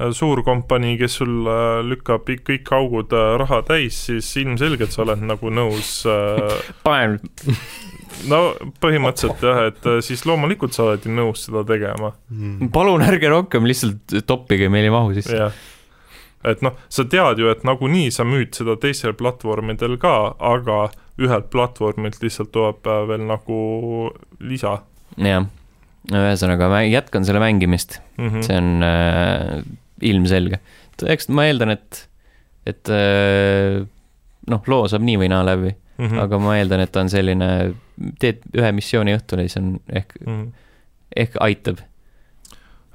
äh, suur kompanii, kes sul äh, lükkab kõik- augud raha täis, siis ilmselgelt sa oled nagu nõus äh, panen, no põhimõtteliselt jah, et siis loomulikult sa oled ju nõus seda tegema, Mm. palun ärge rohkem lihtsalt toppige, meil ei mahu sisse. jah. Et noh, sa tead ju, et nagunii sa müüd seda teistel platvormidel ka, aga ühelt platvormilt lihtsalt tuleb äh, veel nagu lisa jah, ühesõnaga ma jätkan selle mängimist, mm. -hmm. see on äh, ilmselge. eks ma eeldan, et, et äh, noh, loo saab nii või naa läbi Mm mm., -hmm. aga ma eeldan, et ta on selline, teed ühe missiooni õhtul ja siis on ehk, mm -hmm. ehk aitab.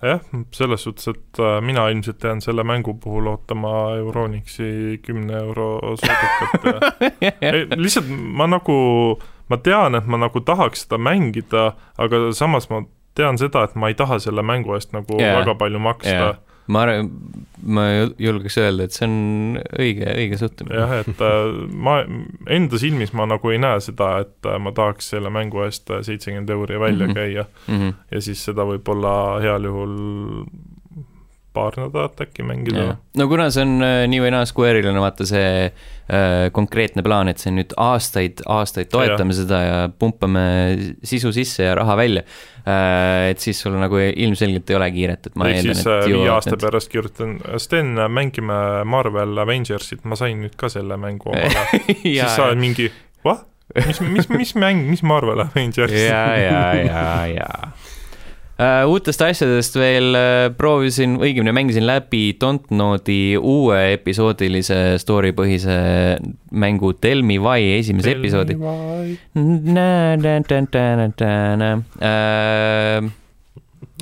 jah, selles suhtes, et äh, mina ilmselt jään selle mängu puhul ootama Euronixi kümne euro soodukat ja ei, lihtsalt ma nagu, ma tean, et ma nagu tahaks seda mängida, aga samas ma tean seda, et ma ei taha selle mängu eest nagu yeah. väga palju maksta Jaa. Ma arvan, ma julgeks öelda, et see on õige, õige suhtumine. jah, et äh, ma enda silmis ma nagu ei näe seda, et äh, ma tahaks selle mängu eest seitsekümmend euri välja mm. -hmm. käia Mm -hmm. ja siis seda võib-olla heal juhul paar nädalat äkki mängida no kuna see on äh, nii või naa Square'il on vaata see äh, konkreetne plaan, et see nüüd aastaid, aastaid toetame ja. seda ja pumpame sisu sisse ja raha välja äh,. et siis sul nagu ilmselgelt ei ole kiiret, et ma ehk eeldan, siis äh, et viie aasta need- pärast kirjutan, Sten, mängime Marvel Avengersit, ma sain nüüd ka selle mängu omale. siis sa oled mingi, vah, mis, mis, mis mäng, mis Marvel Avengers? ja, ja, ja, ja uutest asjadest veel uh, proovisin, õigemini mängisin läbi Dontnodi uue episoodilise story põhise mängu Tell me why esimese episoodi. Äh,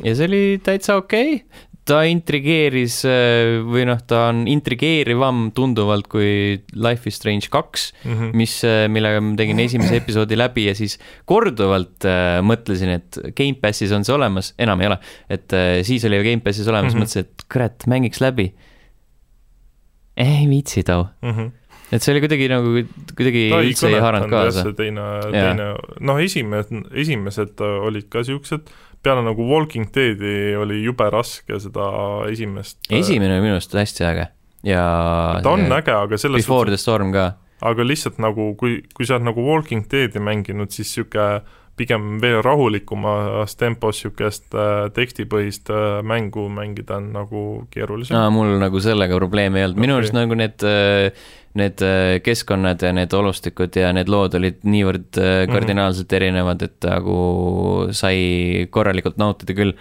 ja see oli täitsa okei okay., ta intrigeeris äh, või noh, ta on intrigeerivam tunduvalt kui Life is Strange kaks, Mhm. mis, millega ma tegin esimese episoodi läbi ja siis korduvalt äh, mõtlesin, et Gamepassis on see olemas, enam ei ole, et äh, siis oli ju Gamepassis olemas mm. -hmm. mõtlesin, et kurat, mängiks läbi. ei viitsi too, Mhm. et see oli kuidagi nagu, kuidagi ei üldse ei haaranud kaasa teine, teine, noh, esimesed, esimesed äh, olid ka siuksed, peale nagu Walking Deadi oli jube raske seda esimest esimene oli minu arust hästi äge ja ta on äge, aga selles Before the Storm ka. aga lihtsalt nagu, kui, kui sa oled nagu Walking Deadi mänginud, siis niisugune pigem veel rahulikumas tempos niisugust äh, tekstipõhist äh, mängu mängida on nagu keerulisem aa, mul nagu sellega probleeme ei olnud, minu Okei. arust nagu need, need äh, keskkonnad ja need olustikud ja need lood olid niivõrd Mhm. kardinaalselt erinevad, et nagu sai korralikult nautida küll.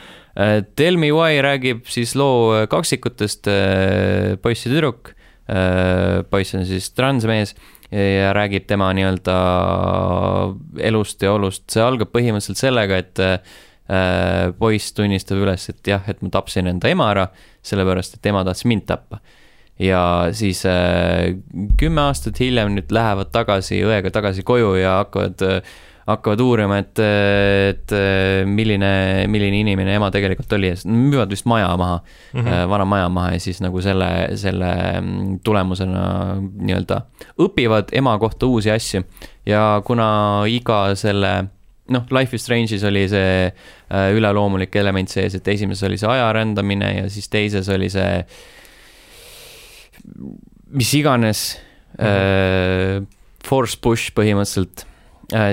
Tell me why räägib siis loo kaksikutest, poiss ja tüdruk. poiss on siis transmees ja räägib tema nii-öelda elust ja olust, see algab põhimõtteliselt sellega, et äh, poiss tunnistab üles, et jah, et ma tapsin enda ema ära, sellepärast et ema tahtis mind tappa. ja siis äh, kümme aastat hiljem nüüd lähevad tagasi õega tagasi koju ja hakkavad äh, hakkavad uurima, et, et milline, milline inimene ema tegelikult oli ja siis müüvad vist maja maha mm. -hmm. vana maja maha ja siis nagu selle, selle mm, tulemusena nii-öelda õpivad ema kohta uusi asju. ja kuna iga selle noh, Life is Strange'is oli see äh, üleloomulik element sees, et esimeses oli see aja rändamine ja siis teises oli see mis iganes Mhm. äh, force push põhimõtteliselt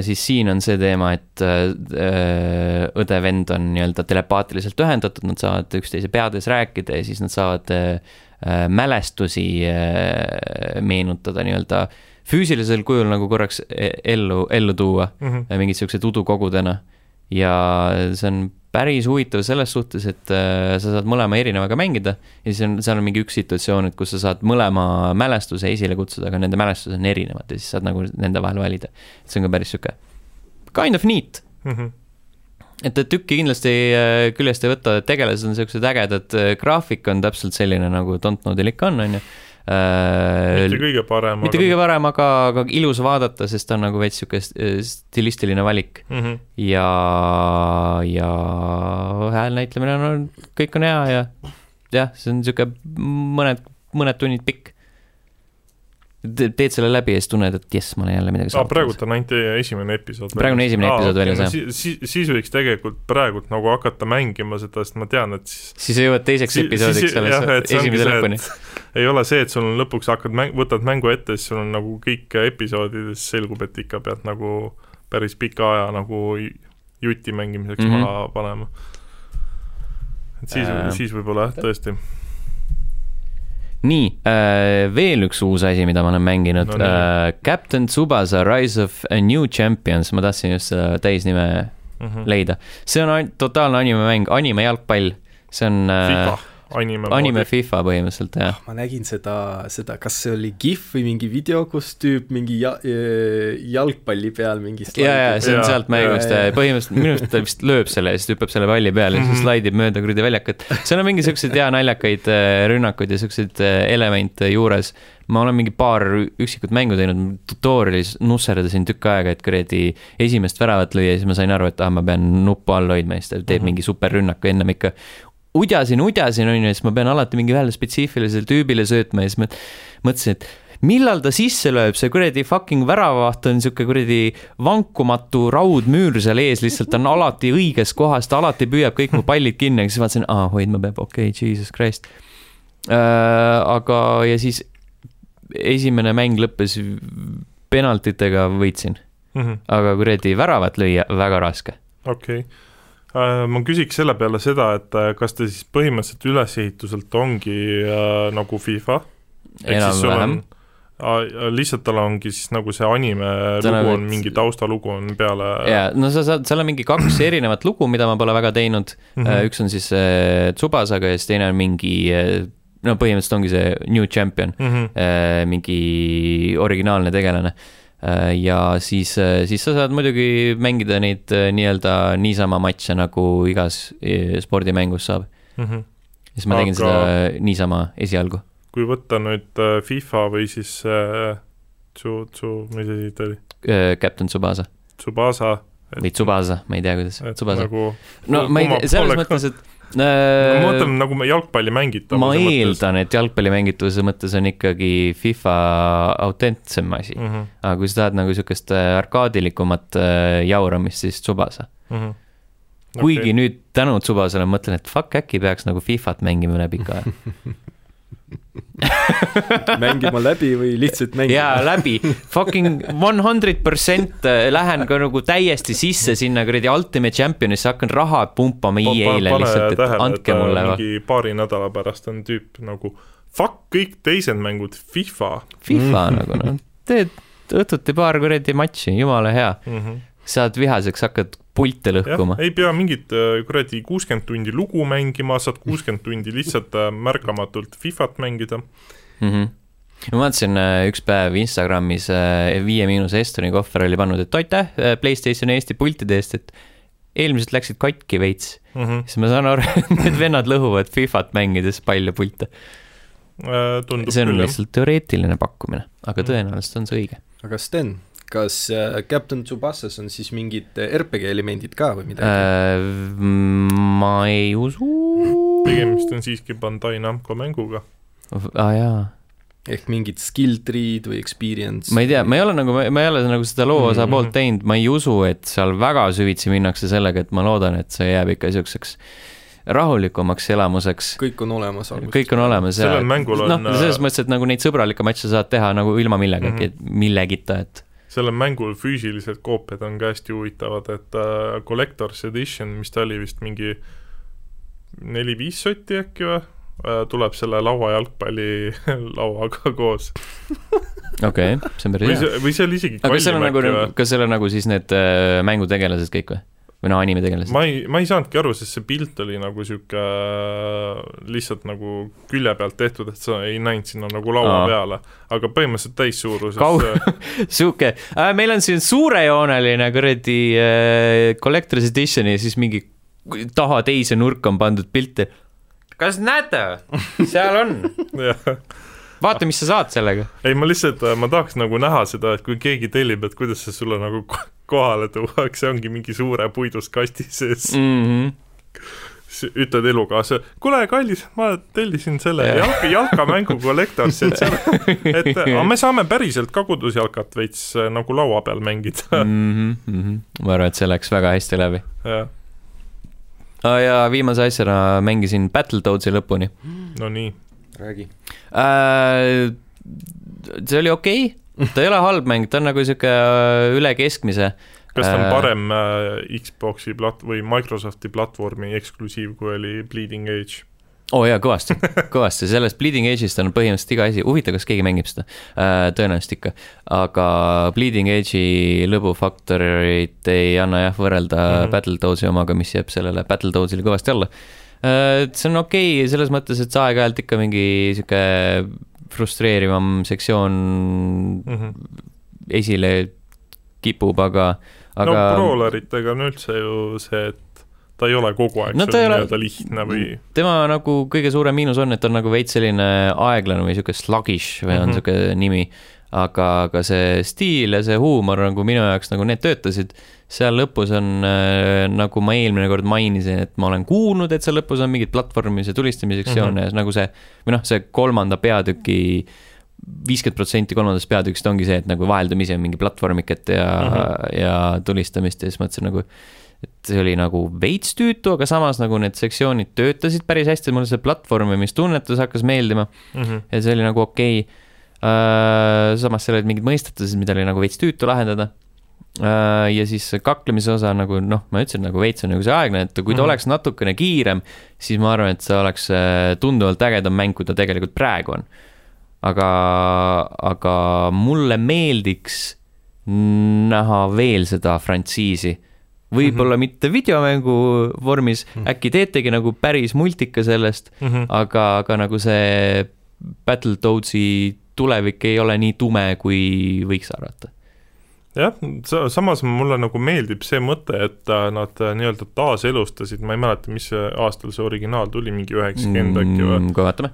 siis siin on see teema, et äh, õde-vend on nii-öelda telepaatiliselt ühendatud, nad saavad üksteise peades rääkida ja siis nad saavad äh, mälestusi meenutada nii-öelda füüsilisel kujul nagu korraks e-, ellu, ellu tuua mm -hmm. mingid siuksed udukogudena. Ja see on päris huvitav selles suhtes, et äh, sa saad mõlema erinevaga mängida ja siis on, seal on mingi üks situatsioon, et kus sa saad mõlema mälestuse esile kutsuda, aga nende mälestused on erinevad ja siis saad nagu nende vahel valida. see on ka päris sihuke kind of neat mm. -hmm et, tükki kindlasti äh, küljest ei võta, tegelased on siuksed ägedad, äh, graafik on täpselt selline nagu Don't Know Delic on, on ju mitte kõige parem. mitte aga... kõige parem, aga, aga ilus vaadata, sest ta on nagu veits sihuke äh, stilistiline valik mm. -hmm. ja, ja häälnäitlemine on, kõik on hea ja jah, see on sihuke mõned, mõned tunnid pikk teed selle läbi ja siis tunned, et jess, ma olen jälle midagi saanud. praegult on ainult esimene episood. praegu on esimene episood väljas, jah. siis, siis võiks tegelikult praegult nagu hakata mängima seda, sest ma tean, et siis siis sa jõuad teiseks si episoodiks selles esimese lõpuni. ei ole see, et sul on lõpuks hakkad mäng-, võtad mängu ette, siis sul on nagu kõik episoodides selgub, et ikka pead nagu päris pika aja nagu juti mängimiseks mm -hmm. maha panema. et siis äh..., siis võib-olla jah, tõesti nii äh,, veel üks uus asi, mida ma olen mänginud no,, äh, Captain Tsubasa Rise of a New Champions, ma tahtsin just seda täisnime mm -hmm. leida. see on totaalne animemäng, anime jalgpall, see on äh, anime, anime FIFA põhimõtteliselt, jah. ma nägin seda, seda, kas see oli GIF või mingi video, kus tüüp mingi ja, jalgpalli peal mingi ja, ja see on ja, sealt mängust põhimõtteliselt minu arust ta vist lööb selle ja siis hüppab selle palli peale ja siis mhm. slaidib mööda kuradi väljakat. seal on mingi siukseid hea naljakaid äh, rünnakuid ja siukseid äh, elemente juures ma olen mingi paar üksikut mängu teinud, tutorial'is nusserdasin tükk aega, et kuradi esimest väravat lüüa ja siis ma sain aru, et ah, ma pean nuppu all hoidma ja siis ta teeb mm -hmm. mingi superrünnaku ennem ikka udjasin, udjasin, on ju, siis ma pean alati mingi ühele spetsiifilisele tüübile söötma ja siis ma mõtlesin, et millal ta sisse lööb, see kuradi fucking väravavaht on sihuke kuradi vankumatu raudmüür seal ees, lihtsalt on alati õiges kohas, ta alati püüab kõik mu pallid kinni, siis vaatasin, aa, hoidma peab, okei okay,, jesus christ äh,. aga, ja siis esimene mäng lõppes penaltitega, võitsin mm. -hmm. aga kuradi väravat lüüa, väga raske. okei okay ma küsiks selle peale seda, et äh, kas ta siis põhimõtteliselt ülesehituselt ongi äh, nagu FIFA? enam-vähem lihtsalt tal ongi siis nagu see anime ta lugu on, mingi taustalugu on peale. jaa, no sa saad, seal on mingi kaks erinevat lugu, mida ma pole väga teinud mm. -hmm. üks on siis äh, Tsubasaga ja siis teine on mingi äh, no põhimõtteliselt ongi see New Champion mm, -hmm. äh, mingi originaalne tegelane äh, Äh, ja siis, äh, siis sa saad muidugi mängida neid äh, nii-öelda niisama matše, nagu igas spordimängus saab mm. -hmm. siis ma tegin Aga... seda niisama esialgu. kui võtta nüüd FIFA või siis Tsu, Tsu, mis asi ta oli? Captain Tsubasa. Tsubasa. või Tsubasa, ma ei tea, kuidas. Tsubasa. Nagu, no ma ei tea, selles mõttes, et ma mõtlen nagu jalgpalli mängitavuse ma eeldan, et jalgpalli mängitavuse mõttes on ikkagi FIFA autentsem asi mm. -hmm. aga kui sa tahad nagu sihukest äh, arkaadilikumat äh, jauramist, siis Tsubasa mm. -hmm. kuigi okay. nüüd tänu Tsubasale ma mõtlen, et fuck, äkki peaks nagu Fifat mängima üle pika aja mängima läbi või lihtsalt mängima? jaa, läbi. Fucking one hundred percent äh, lähen ka nagu täiesti sisse sinna kuradi Ultimate Championisse, hakkan raha pumpama EA-le lihtsalt, et tähele, andke et mulle. mingi paari nädala pärast on tüüp nagu fuck kõik teised mängud, FIFA. FIFA mm. nagu noh, teed õhtuti paar kuradi matši, jumala hea mm. -hmm. saad vihaseks, hakkad pilte lõhkuma. ei pea mingit äh, kuradi kuuskümmend tundi lugu mängima, saad kuuskümmend tundi lihtsalt äh, märkamatult Fifat mängida mm. -hmm ma vaatasin äh, üks päev Instagramis Viie Miinuse Estoni kohver oli pannud, et aitäh Playstationi Eesti pultide eest, et eelmised läksid katki veits mm. -hmm. siis ma saan aru, et need vennad lõhuvad Fifat mängides palju pilte. see on küll, lihtsalt teoreetiline pakkumine, aga mhm. tõenäoliselt on see õige. aga Sten, kas äh, Captain Tsubasas on siis mingid äh, RPG elemendid ka või midagi äh,? ma ei usu. tegemist on siiski Bandai Namco mänguga. aa ah, jaa ehk mingid skill tree'd või experience? ma ei tea, ma ei ole nagu, ma ei ole nagu seda loo osa mm -hmm. poolt teinud, ma ei usu, et seal väga süvitsi minnakse sellega, et ma loodan, et see jääb ikka siukseks rahulikumaks elamuseks. kõik on olemas. kõik on olemas ja noh, selles mõttes, et nagu neid sõbralikke matše saad teha nagu ilma millegagi mm, -hmm. millegita, et sellel mängul füüsilised koopiad on ka hästi huvitavad, et äh, Collector's Edition, mis ta oli vist mingi neli-viis sotti äkki või äh,, tuleb selle lauajalgpalli lauaga koos. okei okay,, see on päris hea. või see oli isegi aga kas seal on nagu, kas seal on nagu siis need äh, mängutegelased kõik või? Või noh, animetegelased? ma ei, ma ei saanudki aru, sest see pilt oli nagu niisugune lihtsalt nagu külje pealt tehtud, et sa ei näinud sinna nagu laua Aa. peale. aga põhimõtteliselt täissuuruses Kau- sihuke äh,, meil on siin suurejooneline kuradi äh, Collector's Edition ja siis mingi taha teise nurka on pandud pilte. kas näete, seal on vaata, mis sa saad sellega. ei, ma lihtsalt, ma tahaks nagu näha seda, et kui keegi tellib, et kuidas see sulle nagu kohale tuuakse, ongi mingi suure puidust kasti sees mm. -hmm ütled elukaaslasele, kuule, kallis, ma tellisin selle yeah. jalka, jalkamängu kollektorisse, et seal, et aga me saame päriselt ka kodusjalkat veits äh, nagu laua peal mängida mm. -hmm. ma arvan, et see läks väga hästi läbi. jah ah,. ja viimase asjana mängisin Battletoadsi lõpuni. no nii. räägi äh,. see oli okei okay ta ei ole halb mäng, ta on nagu sihuke äh, üle keskmise. kas ta on äh, parem äh, Xbox'i plat- või Microsofti platvormi eksklusiiv, kui oli Bleeding Edge? oo oh jaa, kõvasti, kõvasti, sellest Bleeding Edge'ist on põhimõtteliselt iga asi, huvitav, kas keegi mängib seda tõenäoliselt ikka. aga Bleeding Edge'i lõbufaktorit ei anna jah võrrelda mm -hmm. Battletoadsi omaga, mis jääb sellele Battletoadsile kõvasti alla see on okei okay, selles mõttes, et see aeg-ajalt ikka mingi sihuke frustreerivam sektsioon mm -hmm. esile kipub, aga, aga. no brawleritega on üldse ju see, et ta ei ole kogu aeg no, nii-öelda lihtne või. tema nagu kõige suurem miinus on, et ta on nagu veits selline aeglane või sihuke sluggish või on mm -hmm. sihuke nimi. Aga, aga see stiil ja see huumor nagu minu jaoks nagu need töötasid seal lõpus on äh,, nagu ma eelmine kord mainisin, et ma olen kuulnud, et seal lõpus on mingid platvormis ja tulistamissektsioone mm -hmm. ja nagu see, või noh, see kolmanda peatüki viiskümmend protsenti kolmandast peatükist ongi see, et nagu vaheldumisi on mingi platvormiket ja mm, -hmm. ja tulistamist ja siis mõtlesin nagu, et see oli nagu veits tüütu, aga samas nagu need sektsioonid töötasid päris hästi, mulle see platvormimistunnetus hakkas meeldima mm. -hmm. ja see oli nagu okei okay. Uh,. samas seal olid mingid mõistatused, mida oli nagu veits tüütu lahendada Äh, ja siis kaklemise osa nagu noh, ma ütlesin nagu veits on nagu see aeglane, et kui ta mm -hmm. oleks natukene kiirem, siis ma arvan, et see oleks äh, tunduvalt ägedam mäng, kui ta tegelikult praegu on. aga, aga mulle meeldiks näha veel seda frantsiisi. võib-olla mm -hmm. mitte videomängu vormis mm, -hmm. äkki teetegi nagu päris multika sellest mm, -hmm. aga, aga nagu see Battletoadsi tulevik ei ole nii tume, kui võiks arvata jah, samas mulle nagu meeldib see mõte, et äh, nad äh, nii-öelda taaselustasid, ma ei mäleta, mis aastal see originaal tuli, mingi üheksakümmend äkki või? Mm, kohe vaatame.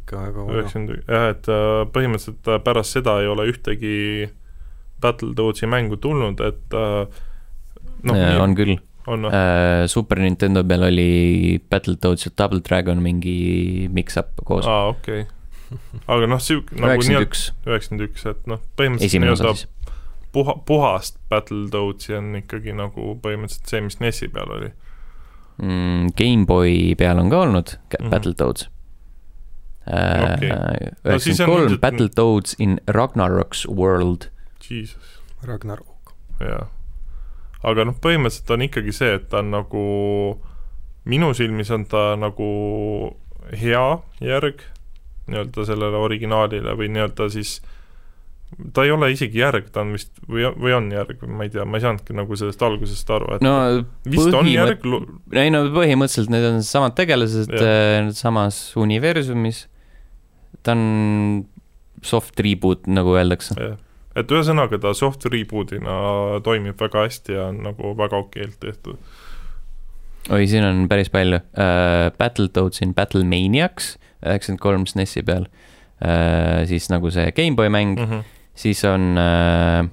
ikka väga vana. üheksakümmend, jah, et äh, põhimõtteliselt pärast seda ei ole ühtegi Battletoadsi mängu tulnud, et noh. on küll. on uh,? Super Nintendo peal oli Battletoads ja Double Dragon mingi mix-up koos. aa, okei okay. Aga noh, sihuke nagu üheksakümmend üks. üheksakümmend üks, et noh, põhimõtteliselt nii-öelda puha, puhast Battletoadsi on ikkagi nagu põhimõtteliselt see, mis NES-i peal oli mm,. GameBoy peal on ka olnud mm -hmm. Battletoads äh, üheksakümmend kolm Battletoads in Ragnarok's World. Jesus. Ragnarok. jah, aga noh, põhimõtteliselt on ikkagi see, et ta on nagu, minu silmis on ta nagu hea järg nii-öelda sellele originaalile või nii-öelda siis ta ei ole isegi järg, ta on vist, või, või on järg, ma ei tea, ma ei saanudki nagu sellest algusest aru, et no, vist on järg ei no põhimõtteliselt need on samad tegelased äh, samas universumis, ta on soft reboot, nagu öeldakse. et ühesõnaga, ta soft reboot'ina toimib väga hästi ja on nagu väga okeilt tehtud. oi, siin on päris palju. Uh,, Battletoads in Battlemaniacs, üheksakümmend kolm SNES-i peal uh,, siis nagu see GameBoy mäng mm, -hmm siis on äh,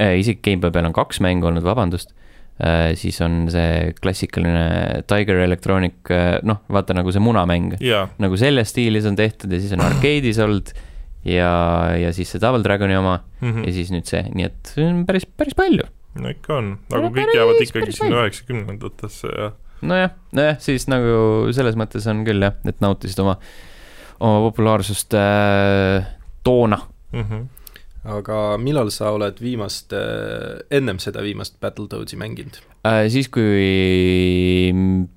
äh,, isegi GameBoy peal on kaks mängu olnud, vabandust äh,. siis on see klassikaline Tiger Electronic äh,, noh, vaata nagu see munamäng yeah.. nagu selles stiilis on tehtud ja siis on arcade'is olnud ja, ja siis see Double Dragoni oma mm -hmm. ja siis nüüd see, nii et päris, päris palju. no ikka on, aga no, kõik päris, jäävad ikkagi sinna üheksakümnendatesse ja. Nojah, nojah, siis nagu selles mõttes on küll jah, et nautisid oma, oma populaarsust äh, toona mm. -hmm aga millal sa oled viimast, ennem seda viimast Battletoadsi mänginud? Äh, siis, kui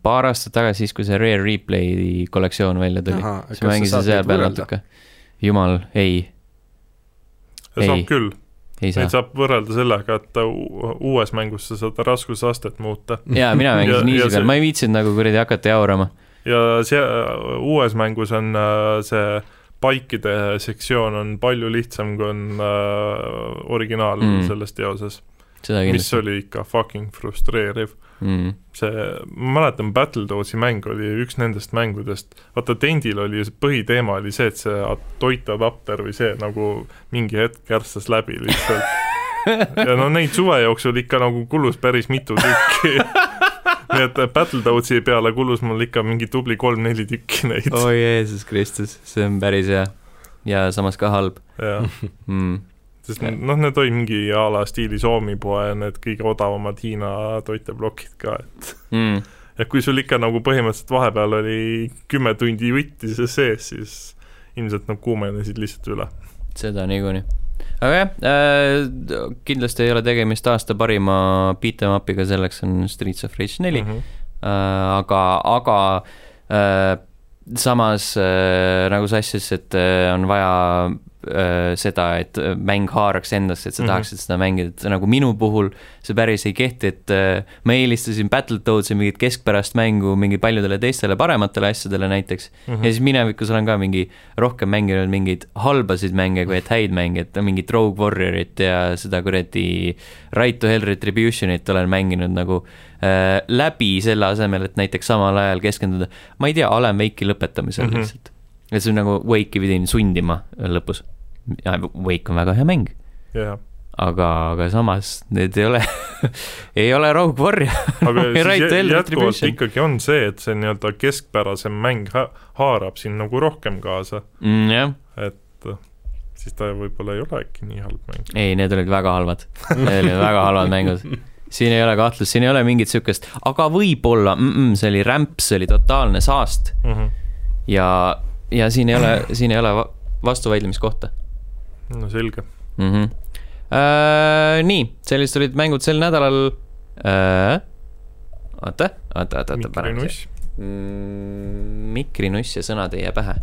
paar aastat tagasi, siis kui see Rare Replay kollektsioon välja tuli, siis ma mängisin seal peal. natuke. jumal, ei, Ei. saab küll, ei saa neid. saab võrrelda sellega, et uues mängus sa saad raskusastet muuta jaa, mina mängisin see- peal, ma ei viitsinud nagu kuradi hakata jaurama. ja see uues mängus on äh, see paikide sektsioon on palju lihtsam, kui on äh, originaal Mm. selles teoses, mis oli ikka fucking frustreeriv. Mm. see, ma mäletan, Battletoadsi mäng oli üks nendest mängudest, vaata Tendil oli põhiteema oli see, et see toitadapter või see nagu mingi hetk kärstas läbi lihtsalt. ja no neid suve jooksul ikka nagu kulus päris mitu tükki. nii et Battletoadsi peale kulus mul ikka mingi tubli kolm-neli tükki neid oi Jeesus Kristus, see on päris hea. ja samas ka halb mm.. Sest noh, need olid mingi a la stiili Soomi-poe need kõige odavamad Hiina toiteplokid ka, et Mm. ja kui sul ikka nagu põhimõtteliselt vahepeal oli kümme tundi jutti see sees, siis ilmselt nad kuumenesid lihtsalt üle. seda niikuinii. aga jah äh,, kindlasti ei ole tegemist aasta parima beat em up'iga, selleks on Streets of Rage neli Mhm. äh,, aga, aga äh, samas äh, nagu sa asjasid, et äh, on vaja seda, et mäng haaraks endasse, et sa mm. -hmm. tahaksid seda mängida, et nagu minu puhul see päris ei kehti, et äh, ma eelistasin Battletoadsi mingit keskpärast mängu mingi paljudele teistele parematele asjadele näiteks mm. -hmm. ja siis minevikus olen ka mingi rohkem mänginud mingeid halbasid mänge kui et häid mänge, et mingit Rogue Warriorit ja seda kuradi Right to Hell Retributionit olen mänginud nagu äh, läbi selle asemel, et näiteks samal ajal keskenduda, ma ei tea, Alan Wake'i lõpetamisel mm. -hmm. lihtsalt. et see on nagu Wake'i pidin sundima lõpus. Wake on väga hea mäng, jah, aga, aga samas need ei ole ei ole Warrior. aga siis Right Hell jätkuvalt ikkagi on see, et see nii-öelda keskpärasem mäng ha haarab sind nagu rohkem kaasa, mm,. jah, et äh, siis ta võib-olla ei ole äkki nii halb mäng. ei, need olid väga halvad, need olid väga halvad mängud siin ei ole kahtlust, siin ei ole mingit sihukest, aga võib-olla mm, -mm, see oli rämps, see oli totaalne saast Mm -hmm. ja, ja siin ei ole, siin ei ole va- vastuvaidlemiskohta no selge. mm. -hmm. Äh, nii, sellised olid mängud sel nädalal äh,. oota, oota, oota, oota, parem see mikrinuss. mm,. mikrinuss ja sõnad ei jää pähe.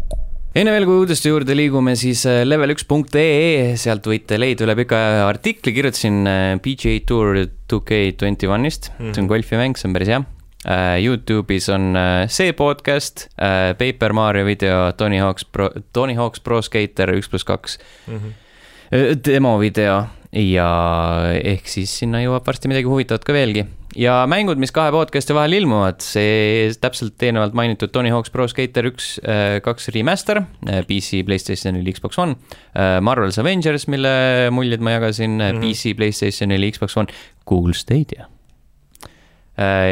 enne veel, kui uudiste juurde liigume, siis äh, level1.ee, sealt võite leida üle pika aja artikli, kirjutasin äh, PGA Tour 2K21-ist mm, see on golfimäng, see on päris hea. Youtube'is on äh, see podcast, Paper Mario video, Tony Hawk's Pro, Tony Hawk's Pro Skater üks pluss kaks Mhm. demo video ja ehk siis sinna jõuab varsti midagi huvitavat ka veelgi. ja mängud, mis kahe podcast'i vahel ilmuvad, see täpselt eelnevalt mainitud Tony Hawk's Pro Skater üks, kaks remaster, PC, Playstationil, Xbox One, Marvel's Avengers, mille muljed ma jagasin mm. -hmm. PC, Playstationil, Xbox One, Google Stadia.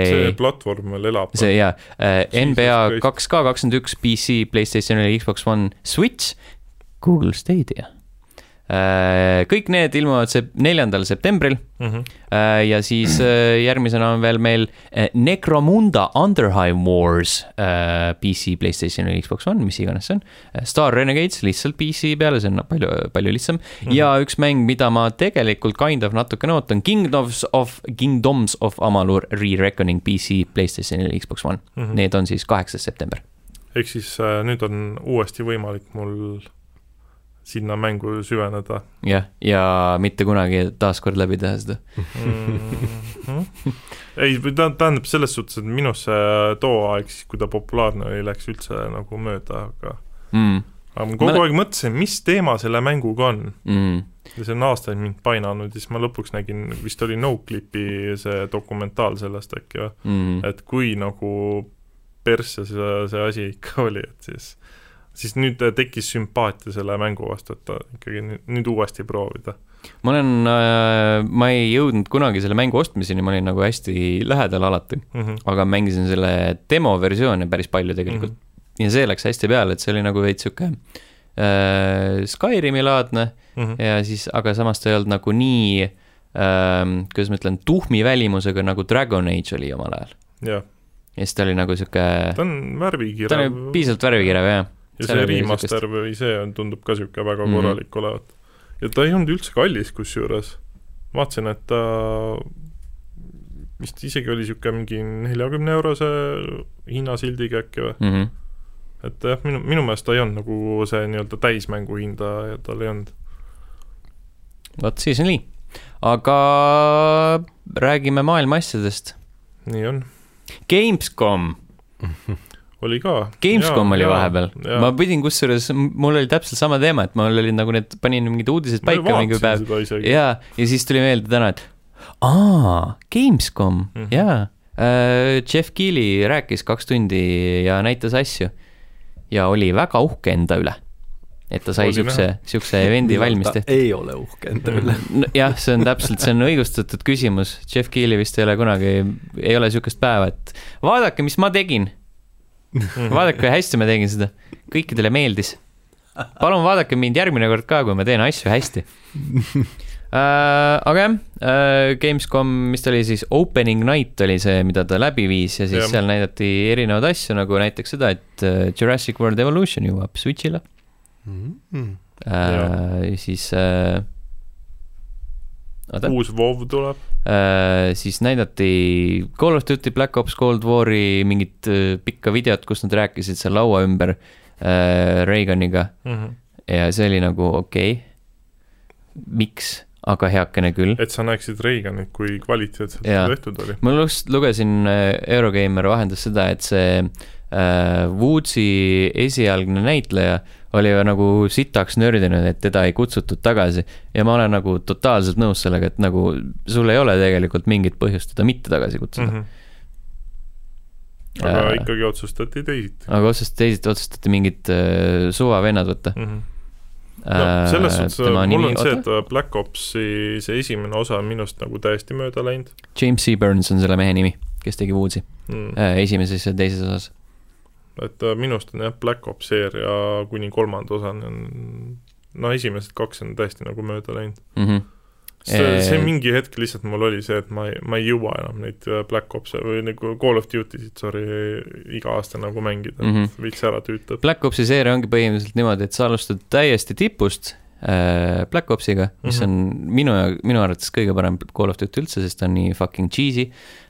See platvorm veel elab. see jaa, NBA Christ. kaks K kakskümmend üks, PC, Playstationil, Xbox One, Switch, Google Stadia. Kõik need ilmuvad see neljandal septembril mm. -hmm. Äh, ja siis äh, järgmisena on veel meil äh, Necromunda Underheim Wars äh, PC, Playstation ja Xbox One, mis iganes see on. Star Renegades lihtsalt PC peale, see on palju, palju lihtsam mm. -hmm. ja üks mäng, mida ma tegelikult kind of natukene ootan, Kingdoms of, Kingdoms of Amalur Re-Reckoning PC, Playstation ja Xbox One mm. -hmm. Need on siis kaheksas september. ehk siis äh, nüüd on uuesti võimalik mul sinna mängu süveneda jah, ja mitte kunagi taaskord läbi teha seda. -hmm. ei, tähendab selles suhtes, et minus see too aeg siis, kui ta populaarne oli, läks üldse nagu mööda, aga Mm, aga ma kogu Mäle- aeg mõtlesin, mis teema selle mänguga on mm, ja see on aastaid mind painanud ja siis ma lõpuks nägin, vist oli Noclipi see dokumentaal sellest äkki või, mm. et kui nagu persse see, see asi ikka oli, et siis siis nüüd tekkis sümpaatia selle mängu vastu, et ta ikkagi nüüd, uuesti proovida. ma olen äh,, ma ei jõudnud kunagi selle mängu ostmiseni, ma olin nagu hästi lähedal alati, Mm -hmm. aga mängisin selle demoversiooni päris palju tegelikult mm. -hmm. ja see läks hästi peale, et see oli nagu veits sihuke äh, Skyrimi laadne Mm -hmm. ja siis, aga samas ta ei olnud nagu nii äh,, kuidas ma ütlen, tuhmi välimusega nagu Dragon Age oli omal ajal. ja siis ta oli nagu sihuke, ta on värvikirev. ta oli piisavalt värvikirev jah. Ja see remaster või see on, tundub ka niisugune väga Mhm. korralik olevat. ja ta ei olnud üldse kallis kusjuures. vaatasin, et ta vist isegi oli niisugune mingi neljakümne eurose hinnasildiga äkki või mm. -hmm. et jah, minu, minu meelest ta ei olnud nagu see nii-öelda täismängu hinda ja tal ei olnud. vot siis on nii. aga räägime maailma asjadest. nii on. Gamescom oli ka. Gamescom ja, oli ja, vahepeal, ma pidin kusjuures, mul oli täpselt sama teema, et mul olid nagu need, panin mingid uudised paika mingi päev. ja, ja siis tuli meelde täna, et aa, Gamescom mm, -hmm. jaa uh,. Jeff Keely rääkis kaks tundi ja näitas asju ja oli väga uhke enda üle. et ta sai siukse, siukse event'i valmis tehtud. ei ole uhke enda üle no,. jah, see on täpselt, see on õigustatud küsimus. Jeff Keely vist ei ole kunagi, ei ole siukest päeva, et vaadake, mis ma tegin. vaadake, kui hästi ma tegin seda. kõikidele meeldis. palun vaadake mind järgmine kord ka, kui ma teen asju hästi äh,. aga jah äh,, Gamescom, mis ta oli siis, opening night oli see, mida ta läbi viis ja siis ja. seal näidati erinevaid asju, nagu näiteks seda, et äh, Jurassic World Evolution jõuab Switch'ile mm. -hmm. Äh, siis äh, Oota. Uus WoW tuleb äh,. siis näidati Call of Duty Black Ops Cold War'i mingit äh, pikka videot, kus nad rääkisid seal laua ümber äh, Reaganiga mm. -hmm. ja see oli nagu okei okay.. miks? aga heakene küll. et sa näeksid Reaganit, kui kvaliteetselt see tehtud oli. ma just lugesin, äh, Eurogeimer vahendas seda, et see äh, Woodsi esialgne näitleja oli nagu sitaks nördinud, et teda ei kutsutud tagasi. ja ma olen nagu totaalselt nõus sellega, et nagu sul ei ole tegelikult mingit põhjust teda mitte tagasi kutsuda mm. -hmm aga äh, ikkagi otsustati teisiti. aga otsustati teisiti, otsustati mingid äh, suvavennad võtta mm. -hmm no selles suhtes mul nimi, on see, et Black Opsi see esimene osa on minust nagu täiesti mööda läinud. James C. Burns on selle mehe nimi, kes tegi Woodsi mm. esimeses ja teises osas. Et äh, minust on jah, Black Ops seeria kuni kolmanda osani on, no esimesed kaks on täiesti nagu mööda läinud mm. -hmm see, see mingi hetk lihtsalt mul oli see, et ma ei, ma ei jõua enam neid äh, Black Ops'e või nagu Call of Duty'sid, sorry, iga aasta nagu mängida mm, -hmm. veits ära tüütab. Black Ops'i seeria ongi põhimõtteliselt niimoodi, et sa alustad täiesti tipust Black Ops'iga, mis mm -hmm. on minu, minu arvates kõige parem Call of Duty üldse, sest ta on nii fucking cheesy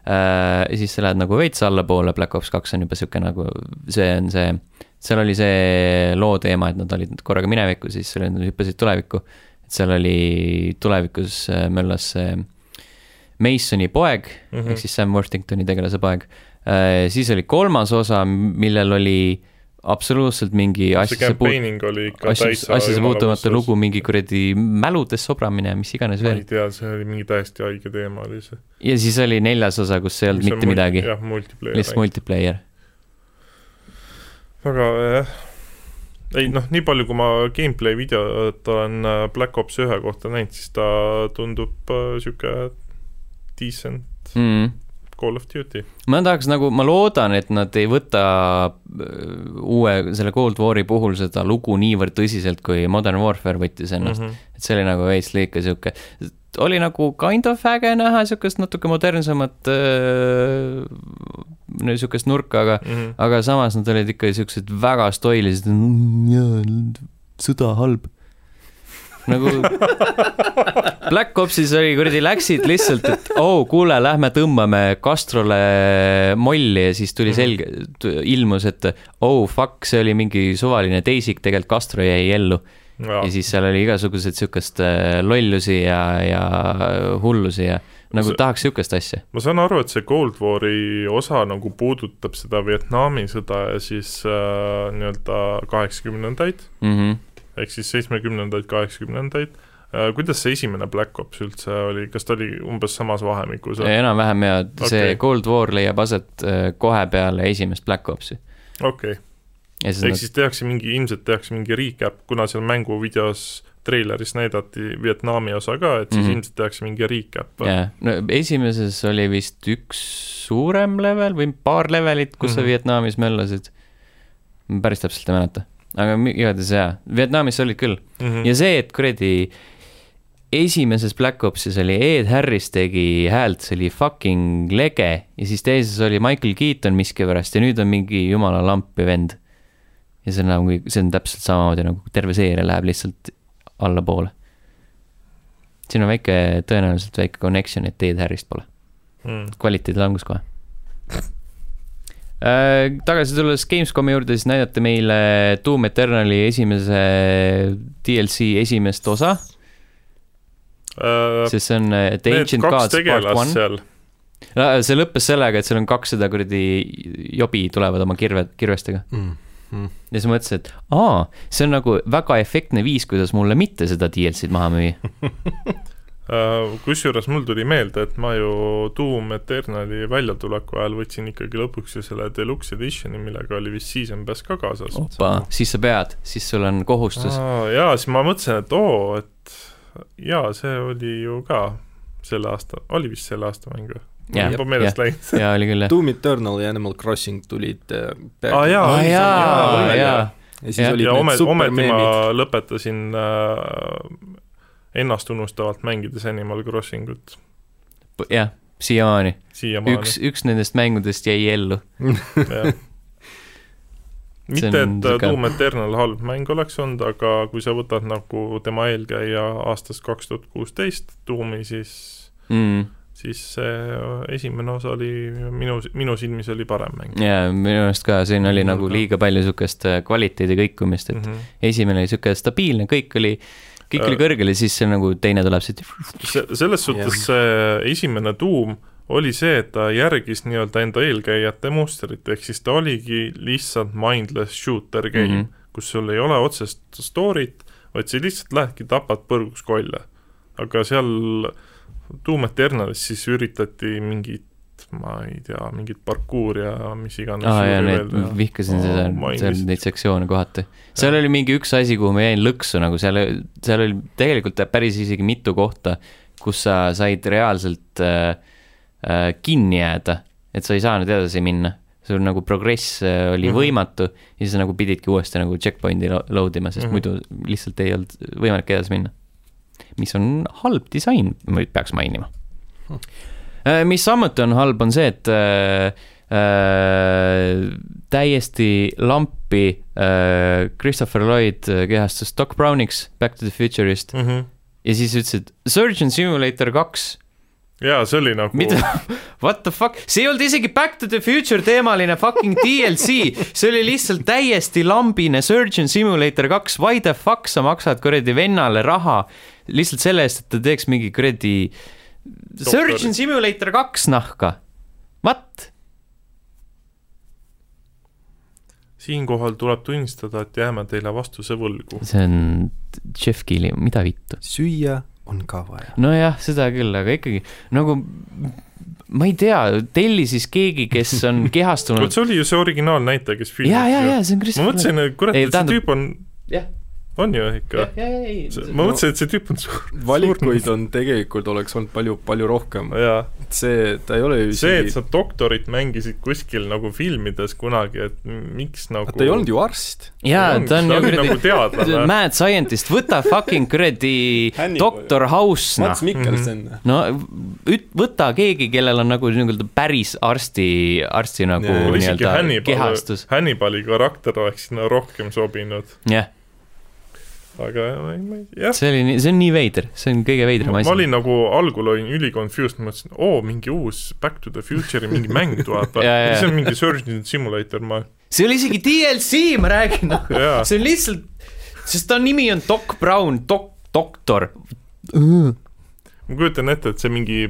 äh,. ja siis sa lähed nagu veits allapoole, Black Ops kaks on juba sihuke nagu, see on see, seal oli see loo teema, et nad olid korraga minevikus, siis nad hüppasid tulevikku seal oli tulevikus äh, möllas see Masoni poeg mm -hmm. ehk siis Sam Worthingtoni tegelase poeg. Äh, siis oli kolmas osa, millel oli absoluutselt mingi asjasse puut-, asjasse, asjasse puutumatu lugu, mingi kuradi mäludes sobramine, mis iganes veel. ma ei tea, see oli mingi täiesti haige teema oli see. ja siis oli neljas osa, kus ei olnud mitte midagi. jah, multiplayer. lihtsalt multiplayer. väga jah ei noh, nii palju, kui ma gameplay videot olen äh, Black Ops ühe kohta näinud, siis ta tundub niisugune äh, decent mm. Call of Duty. ma tahaks nagu, ma loodan, et nad ei võta äh, uue, selle Cold War'i puhul seda lugu niivõrd tõsiselt, kui Modern Warfare võttis ennast mm. -hmm. et see oli nagu veits liiga sihuke, oli nagu kind of äge näha sihukest natuke modernsemat äh, niisugust nurka, aga mm, -hmm. aga samas nad olid ikka siuksed väga stoilised. sõda halb. Nagu Black Opsis oli kuradi, läksid lihtsalt, et oo oh,, kuule, lähme tõmbame Castrole molli ja siis tuli mhm. selge, ilmus, et oh fuck, see oli mingi suvaline teisik, tegelikult Castro jäi ellu ja. ja siis seal oli igasuguseid sihukest äh, lollusi ja, ja hullusi ja nagu see, tahaks sihukest asja. ma saan aru, et see Cold War'i osa nagu puudutab seda Vietnami sõda ja siis äh, nii-öelda kaheksakümnendaid mm -hmm. Ehk siis seitsmekümnendaid, kaheksakümnendaid äh,. kuidas see esimene Black Ops üldse oli, kas ta oli umbes samas vahemikus? enam-vähem ja see okay. Cold War leiab aset äh, kohe peale esimest Black Opsi. okei okay ehk nad... siis tehakse mingi, ilmselt tehakse mingi recap, kuna seal mänguvideos treileris näidati Vietnami osa ka, et siis mm -hmm. ilmselt tehakse mingi recap. jah, no esimeses oli vist üks suurem level või paar levelit, kus mm -hmm. sa mhm. Vietnamis möllasid. ma päris täpselt ei mäleta, aga igatahes jaa, Vietnamis olid küll mm. -hmm. ja see, et kuradi esimeses Black Opsis oli Ed Harris tegi häält, see oli fucking lege ja siis teises oli Michael Keaton miskipärast ja nüüd on mingi jumala lampi vend ja see on nagu, see on täpselt samamoodi nagu terve seeria läheb lihtsalt allapoole. siin on väike, tõenäoliselt väike connection, et Ed Harrist pole, mm.. kvaliteedi langus kohe. tagasi tulles Gamescomi juurde, siis näidati meile Doom Eternali esimese DLC esimest osa, Uh, sest see on äh, The Ancient Gods Part One. seal, see lõppes sellega, et seal on kakssada kuradi jobi tulevad oma kirve, kirvestega. mm.. Mm. ja siis mõtlesin, et aa, see on nagu väga efektne viis, kuidas mulle mitte seda DLC-d maha müüa. uh, kusjuures mul tuli meelde, et ma ju Doom Eternali väljatuleku ajal võtsin ikkagi lõpuks ju selle deluxe edition'i, millega oli vist Season Pass ka kaasas. opa, siis sa pead, siis sul on kohustus. jaa, siis ma mõtlesin, et oo, et jaa, see oli ju ka selle aasta, oli vist selle aasta mäng või? Jah, juba meelest läinud. jaa, oli küll jah. Doom Eternal ja Animal Crossing tulid äh, Aa, jaa, aa oli see- jaa, jaa, jaa, ja siis jah. olid ja need supermeemid ma lõpetasin äh, ennastunustavalt mängides Animal Crossingut jah, siiamaani. üks, üks nendest mängudest jäi ellu. mitte, on et sihuke- Doom Eternal halb mäng oleks olnud, aga kui sa võtad nagu tema eelkäija aastast kaks tuhat kuusteist Doomi, siis, mm.. siis see esimene osa oli minu, minu silmis oli parem mäng jaa, minu arust ka, siin oli Mul nagu ka. liiga palju sihukest äh, kvaliteedi kõikumist, et mm. -hmm. esimene oli sihuke stabiilne, kõik oli, kõik oli Äh. kõrgel ja siis see nagu teine tuleb siit. see, selles suhtes see esimene Doom oli see, et ta järgis nii-öelda enda eelkäijate mustrit, ehk siis ta oligi lihtsalt mindless shooter game mm. -hmm. kus sul ei ole otsest story't, vaid sa lihtsalt lähedki, tapad põrgus kolle. aga seal Doom Eternalis siis üritati mingit, ma ei tea, mingit parkuuri ja mis iganes aa jaa, need vihkasin seda seal neid sektsioone kohati. seal oli mingi üks asi, kuhu ma jäin lõksu nagu seal, seal oli tegelikult päris isegi mitu kohta, kus sa said reaalselt äh, äh, kinni jääda, et sa ei saanud edasi minna. sul nagu progress äh, oli mm. -hmm. võimatu ja siis sa nagu pididki uuesti nagu checkpoint'i lo- load ima, sest mm. -hmm. muidu lihtsalt ei olnud võimalik edasi minna. mis on halb disain, peaks mainima Hmm. Mis samuti on halb, on see, et äh, äh, täiesti lampi äh, Christopher Lloyd äh, kehastus Doc Browniks Back to the Future'ist mm. -hmm. ja siis ütles, et Surgeon Simulator kaks, jaa, see oli nagu mida, what the fuck, see ei olnud isegi Back to the Future teemaline fucking DLC, see oli lihtsalt täiesti lambine Surgeon Simulator kaks, why the fuck sa maksad kuradi vennale raha lihtsalt selle eest, et ta teeks mingi kuradi Surgeon Simulator kaks nahka, what? siinkohal tuleb tunnistada, et jääme teile vastuse võlgu. see on Jeff Keeli, mida vittu. süüa on ka vaja. nojah, seda küll, aga ikkagi nagu ma ei tea, telli siis keegi, kes on kehastunud vot see oli ju see originaalnäitleja, kes filmis ja, ja, ja see on ma Christopher mõtlesin, et kurat, et see tüüp on, jah, on ju ikka. ma mõtlesin, et see tüüp on suur. valikuid on tegelikult, oleks olnud palju, palju rohkem. see, ta ei ole ju see, et isegi, sa doktorit mängisid kuskil nagu filmides kunagi, et miks nagu ta ei olnud ju arst. jaa, ta on ju nagu kuradi teadlane. mad scientist, võta fucking kuradi doktor House, noh Mats. Mikkelson. no üt-, võta keegi, kellel on nagu nii-öelda päris arsti, arsti nagu isegi nii-öelda Hannibal kehastus,. Hannibali karakter oleks sinna rohkem sobinud, jah, aga ma ei, ma ei, jah. see oli nii, see on nii veider, see on kõige veidram ma asi. olin nagu, algul olin üliconfused, mõtlesin, oo, mingi uus Back to the Future'i mingi mäng tuleb see on mingi Surgeon Simulator, ma, see oli isegi DLC, ma räägin, jaa. see on lihtsalt, sest ta nimi on Doc Brown, dok-, doktor. ma kujutan ette, et see mingi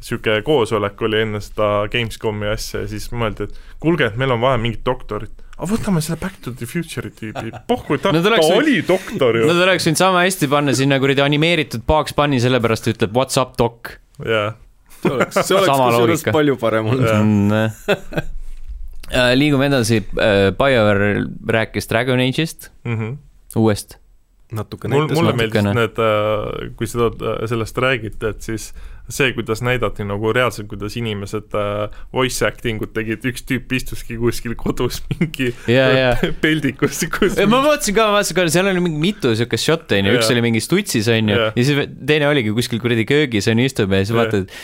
sihuke koosolek oli enne seda Gamescomi asja ja siis mõeldi, et kuulge, et meil on vaja mingit doktorit. Aga võtame selle Back to the Future'i tüübi, pohhu, ta, No ta võinud- oli doktor ju. Nad oleks võinud sama hästi panna sinna kuradi animeeritud Bugs Bunny, sellepärast ütleb what's up, doc. jaa, see oleks, see oleks kusjuures palju parem olnud. Jah. Äh, liigume edasi, BioWare rääkis Dragon Age'ist, Mhm. uuest. Natuke mul, näitas mulle meeldis need, kui seda, sellest räägiti, et siis see, kuidas näidati nagu reaalselt, kuidas inimesed äh, voice acting ut tegid, üks tüüp istuski kuskil kodus mingi ja, ja peldikus, kus ma mõtlesin ka, ma vaatasin ka, seal oli mingi mitu siukest šotti onju, üks Jaa. oli mingi stutsis onju Jaa. ja siis teine oligi kuskil kuradi köögis onju istub ja siis Jaa. vaatad,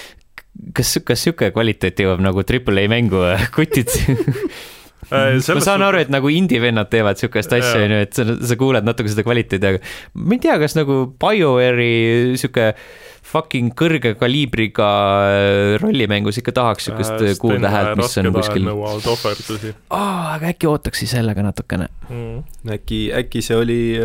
kas, kas siuke kvaliteet jõuab nagu Triple A mängu, kutid. Äh, ma saan aru, et nagu indie-vennad teevad siukest asja, Jaa. onju, et sa, sa kuuled natuke seda kvaliteedi, aga ma ei tea, kas nagu BioWare'i sihuke fucking kõrge kaliibriga äh, rollimängus ikka tahaks siukest äh, kuulda häält, mis on kuskil. nõuavad ohverdusi aa, aga äkki ootaks siis sellega natukene. mm.. äkki, äkki see oli äh,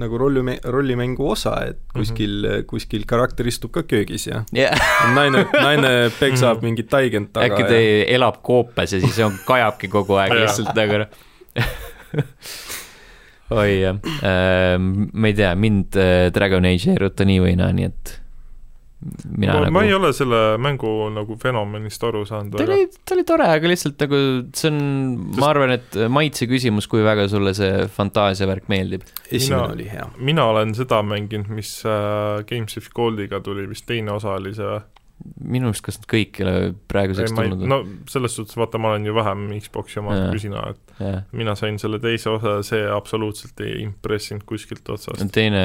nagu rolli, rollimängu osa, et kuskil mm, -hmm. kuskil karakter istub ka köögis ja jah, naine, naine peksab mingit taiget taga äkki ta ja elab koopas ja siis on, kajabki kogu aeg lihtsalt nagu oi jah, ma ei tea, mind äh, Dragon Age ei eruta nii või naa, nii et mina ma, nagu ma ei ole selle mängu nagu fenomenist aru saanud ta oli, ta oli tore, aga lihtsalt nagu see on, ma arvan, et maitse küsimus, kui väga sulle see fantaasiavärk meeldib. esimene mina- oli hea. mina olen seda mänginud, mis äh, Games with Goldiga tuli, vist teine osa oli see või? minu arust, kas nad kõik ei ole praeguseks tulnud no selles suhtes, vaata, ma olen ju vähem Xbox'i oma kui sina, et jah, mina sain selle teise osa ja see absoluutselt ei impressinud kuskilt otsast. teine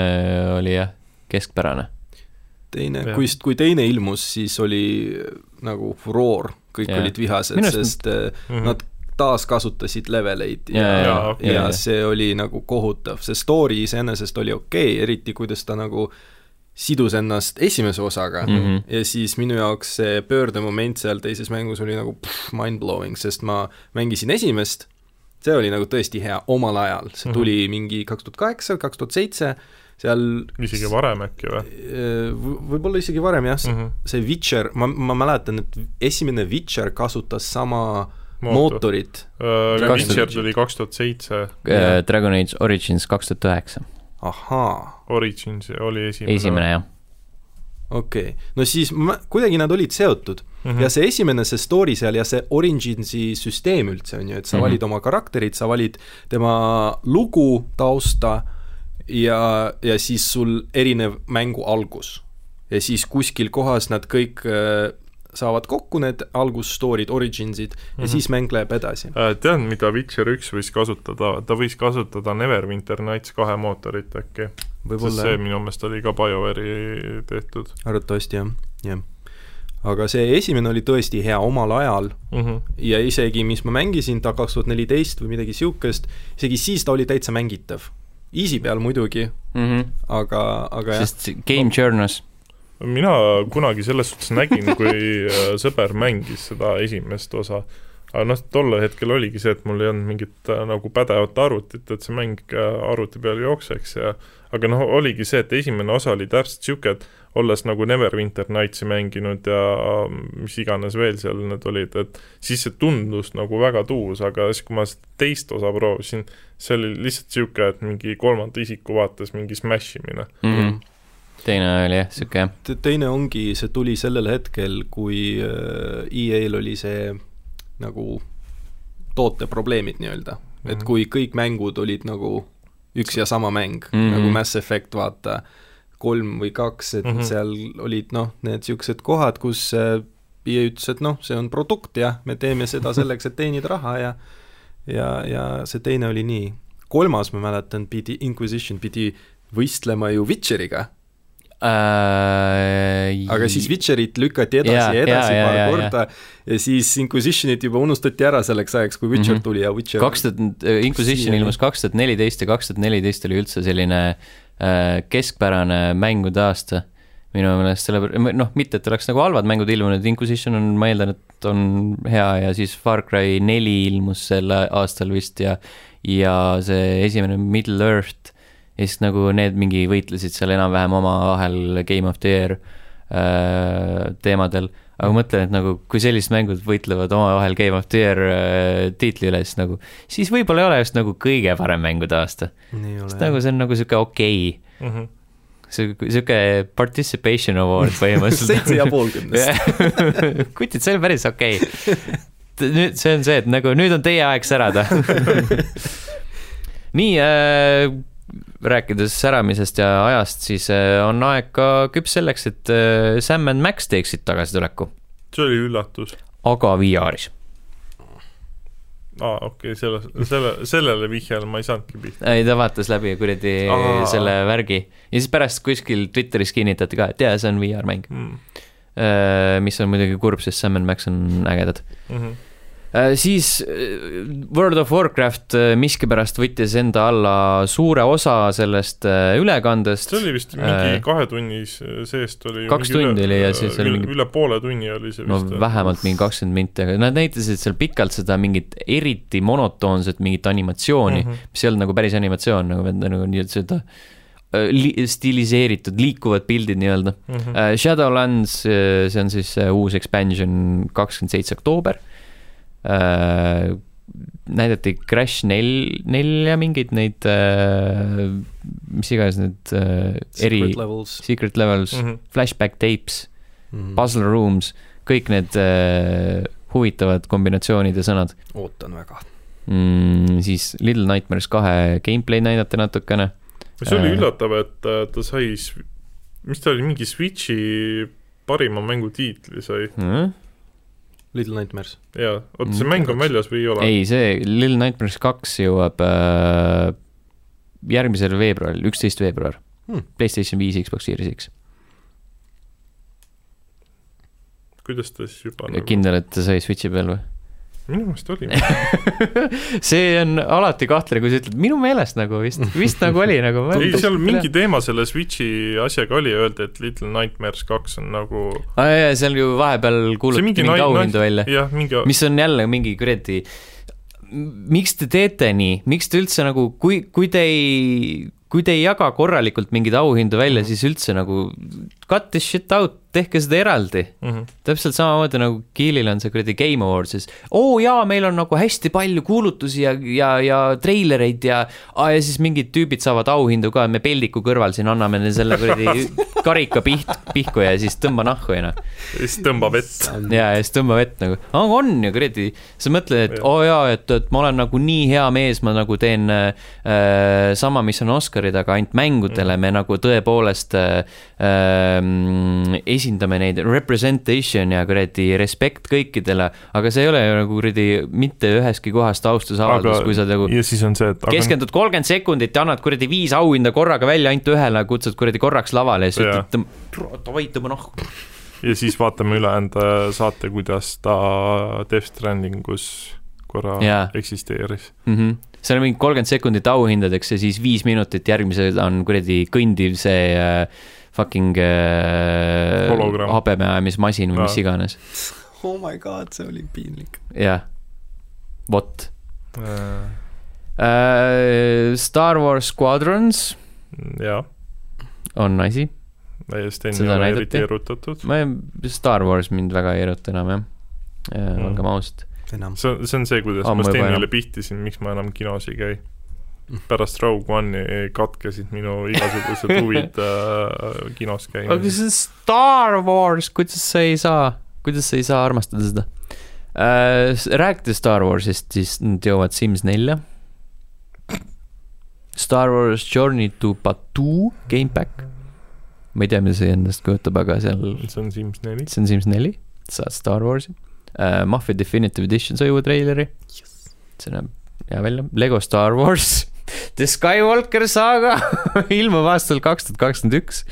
oli jah, keskpärane. teine, kui, kui teine ilmus, siis oli äh, nagu furoor, kõik Jah. olid vihased sest äh, Mhm. nad taaskasutasid leveleid ja ja, ja, okei. ja see oli nagu kohutav, see story iseenesest oli okei okay,, eriti kuidas ta nagu sidus ennast esimese osaga mm. -hmm. ja siis minu jaoks see pöördemoment seal teises mängus oli nagu mind-blowing, sest ma mängisin esimest, see oli nagu tõesti hea omal ajal, see Mhm. tuli mingi kaks tuhat kaheksa, kaks tuhat seitse, seal isegi varem äkki või Äh, võib-olla isegi varem jah mm, mm, -hmm. see Witcher, ma, ma mäletan, et esimene Witcher kasutas sama mootorit. Kaks Witcher tuli kaks tuhat seitse, Jaa. Dragon Age Origins kaks tuhat üheksa, ahaa, Origins oli esimene. esimene jah. okei okay., no siis ma, kuidagi nad olid seotud mm. -hmm. ja see esimene, see story seal ja see Originsi süsteem üldse on ju, et sa mm. -hmm. valid oma karakterid, sa valid tema lugu, tausta ja, ja siis sul erinev mängu algus. ja siis kuskil kohas nad kõik äh, saavad kokku, need algusstory'd, originsid mm -hmm. ja siis mäng läheb edasi. Äh, tead, mida Witcher üks võis kasutada, ta võis kasutada Neverwinter Nights kahe mootorit äkki, sest see minu meelest oli ka BioWare'i tehtud arvatavasti jah, jah. aga see esimene oli tõesti hea omal ajal mm. -hmm. ja isegi, mis ma mängisin, ta kaks tuhat neliteist või midagi siukest, isegi siis ta oli täitsa mängitav. Easy peal muidugi, aga, aga jah, sest Game Journals, mina kunagi selles suhtes nägin, kui äh, sõber mängis seda esimest osa, aga noh, tol hetkel oligi see, et mul ei olnud mingit äh, nagu pädevat arvutit, et see mäng äh, arvuti peal jookseks ja aga noh, oligi see, et esimene osa oli täpselt niisugune, et olles nagu Neverwinter Nightsi mänginud ja mis iganes veel seal need olid, et siis see tundus nagu väga tuus, aga siis, kui ma seda teist osa proovisin, see oli lihtsalt niisugune, et mingi kolmanda isiku vaates mingi smash imine. Mhm. teine oli jah, sihuke jah, Te- teine ongi, see tuli sellel hetkel, kui äh, EA-l oli see nagu tooteprobleemid nii-öelda, et Mhm. kui kõik mängud olid nagu üks ja sama mäng mm, Mhm. -hmm. nagu Mass Effect, vaata, kolm või kaks, et mm. -hmm. seal olid noh, need niisugused kohad, kus äh, EA ütles, et noh, see on produkt jah, me teeme seda selleks, et teenida raha ja ja, ja see teine oli nii. kolmas, ma mäletan, pidi, Inquisition pidi võistlema ju Witcheriga äh,. aga siis Witcherit lükati edasi Jaa, ja edasi jaa, paar jaa, korda ja siis Inquisitionit juba unustati ära selleks ajaks, kui Witcher mm. -hmm. tuli ja Witcher kaks tuhat, Inquisition ilmus kaks tuhat neliteist ja kaks tuhat neliteist oli üldse selline äh, keskpärane mängude aasta minu meelest selle, noh, mitte et oleks nagu halvad mängud ilmunud, Inquisition on, ma eeldan, et on hea ja siis Far Cry neli ilmus sel aastal vist ja ja see esimene Middle Earth ja siis nagu need mingi võitlesid seal enam-vähem omavahel Game of the Year äh, teemadel, aga ma mõtlen, et nagu kui sellised mängud võitlevad omavahel Game of the Year äh, tiitli üle, siis nagu, siis võib-olla ei ole just nagu kõige parem mängude aasta. sest nagu see on nagu sihuke okei Mm -hmm. sihuke participation award põhimõtteliselt. seitse ja pool kümnest. kutid, see on päris okei okay.. nüüd see on see, et nagu nüüd on teie aeg särada. nii äh,, rääkides säramisest ja ajast, siis äh, on aeg ka küps selleks, et äh, Sam and Max teeksid tagasituleku, see oli üllatus. aga VR-is. aa, okei okay,, selle, selle, sellele vihjele ma ei saanudki pihta. ei, ta vaatas läbi kuradi selle värgi ja siis pärast kuskil Twitteris kinnitati ka, et jaa, see on VR-mäng. Mm. mis on muidugi kurb, sest Sam and Max on ägedad. Mm -hmm. Siis äh, World of Warcraft äh, miskipärast võttis enda alla suure osa sellest äh, ülekandest. see oli vist mingi Äh, kahe tunni seest oli kaks tundi oli ja siis oli mingi- üle poole tunni oli see no vist. vähemalt mingi kakskümmend minti, aga nad näitasid seal pikalt seda mingit eriti monotoonset mingit animatsiooni mm. -hmm. mis ei olnud nagu päris animatsioon, nagu, nagu nii-öelda seda äh, li, stiliseeritud, liikuvad pildid nii-öelda mm. -hmm. Shadowlands, see on siis uus expansion, kakskümmend seitse oktoober uh,. Näidati Crash nel-, nelja mingeid neid uh,, mis iganes need uh, eri Secret levels secret levels mm. -hmm. flashback tapes mm. -hmm. puzzle rooms, kõik need äh, huvitavad kombinatsioonid ja sõnad ootan väga. mm,. siis Little Nightmares kahe gameplay näidati natukene see oli Äh. üllatav, et äh, ta sai, mis ta oli, mingi Switchi parima mängu tiitli sai mm?. Little Nightmares. ja, oota, see Mm, mäng on väljas või ei ole? ei, see Little Nightmares kaks jõuab äh, järgmisel veebruaril, üksteist veebruar Hmm. PlayStation viis, Xbox Series X. kuidas ta siis juba nagu... kindel, et ta sai Switchi peal või? Minu meelest oli. see on alati kahtlane, kui sa ütled minu meelest nagu vist, vist nagu oli nagu. ei, seal mingi teema selle Switchi asjaga oli, öeldi, et Little Nightmares kaks on nagu aa jaa, seal ju vahepeal kuulutati mingi nai- auhindu välja. mingi mis on jälle mingi kuradi, miks te teete nii, miks te üldse nagu, kui, kui te ei, kui te ei jaga korralikult mingeid auhindu välja, siis üldse nagu cut this shit out, tehke seda eraldi. mm -hmm. täpselt samamoodi nagu Keelil on see kuradi Game Awardsis. oo jaa, meil on nagu hästi palju kuulutusi ja, ja, ja treilereid ja, ja siis mingid tüübid saavad auhindu ka, me peldiku kõrval siin anname neile selle kuradi karika piht, pihku ja siis tõmba nahku ja noh. ja siis tõmbab vett. ja, ja siis tõmba vett nagu, aga on ju kuradi, sa mõtled, et oo oh, jaa, et, et ma olen nagu nii hea mees, ma nagu teen äh, sama, mis on Oscarid, aga ainult mängudele me nagu tõepoolest äh, äh, esindame neid representation ja kuradi respekt kõikidele, aga see ei ole ju nagu kuradi mitte ühestki kohast austusavaldus, kui sa nagu ja siis on see, et aga keskendud kolmkümmend sekundit ja annad kuradi viis auhinda korraga välja ainult ühele, kutsud kuradi korraks lavale ja siis ütled, davai, tõmba nahku. ja siis vaatame ülejäänud saate, kuidas ta Death Strandingus korra Jaa. eksisteeris. mm. -hmm. seal on mingi kolmkümmend sekundit auhindadeks ja siis viis minutit järgmised on kuradi kõndiv see äh, fucking äh, Hologramm. habemeajamismasin või mis Aa. iganes. oh my god, see oli piinlik. jah, vot Äh. Star Wars Squadrons jah, on asi, täiesti enne Seda ei ole näidati. eriti erutatud. ma, Star Wars mind väga ei eruta enam jah äh,, Mm. olgem ausad. enam. see on, see on see, kuidas Ammu ma Stenile pihtisin, miks ma enam kinos ei käi. Pärast Rogue One'i katkesid minu igasugused huvid äh, kinos aga käimisel. see on Star Wars, kuidas sa ei saa, kuidas sa ei saa armastada seda äh,? rääkides Star Warsist, siis nad jõuavad Sims nelja. Star Wars Journey to Batuu gamepack. ma ei tea, mida see endast kujutab, aga seal, see on Sims neli. see on Sims neli, saad Star Warsi äh,. Mafia Definitive Edition sai uue treileri. see näeb hea välja, Lego Star Wars The Skywalker saaga ilmub aastal kaks tuhat kakskümmend üks.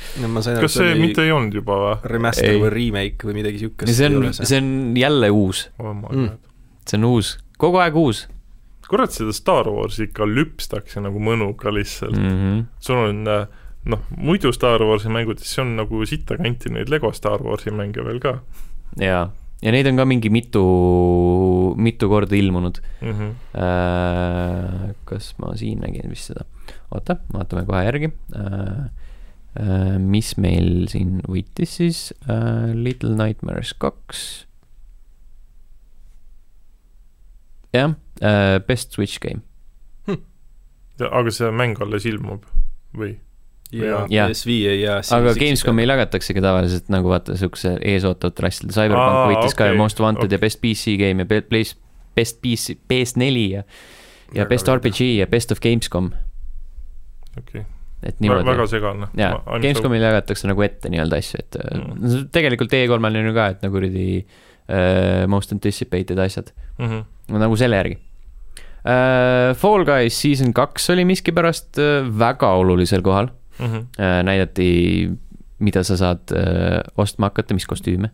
kas see mitte ei olnud juba või remaster Ei. või remake või midagi siukest see on, see on jälle uus, oh? Mm. see on uus, kogu aeg uus kurat, seda Star Warsi ikka lüpstakse nagu mõnuga lihtsalt mm. mm.. -hmm. sul on äh, noh, muidu Star Warsi mängudes, see on nagu sitta kanti neid Lego Star Warsi mänge veel ka ja, ja neid on ka mingi mitu, mitu korda ilmunud mm. -hmm. äh,. kas ma siin nägin vist seda, oota, vaatame kohe järgi äh,. Äh, mis meil siin võitis siis äh,, Little Nightmares kaks. jah äh,, Best Switch game, aga see mäng alles ilmub või? Ja Jah. PS5 ja aga Gamescomil jagataksegi tavaliselt nagu vaata siukse eesootavate asjadel, Cyberpunk Aa, võitis ka ja Most Wanted okei. ja Best PC game ja Be- Place, Best PC, PS4 ja ja Väga Best vinge. RPG ja Best of Gamescom, okei okay., et väga niimoodi. segane. jaa, Gamescomil jagatakse nagu ette nii-öelda asju, et Mm. tegelikult E3-l on ju ka, et nagu kuradi uh, most anticipated asjad, mm. -hmm. no nagu selle järgi uh,. Fall Guys season kaks oli miskipärast uh, väga olulisel kohal Mm -hmm. näidati, mida sa saad uh, ostma hakata, mis kostüüme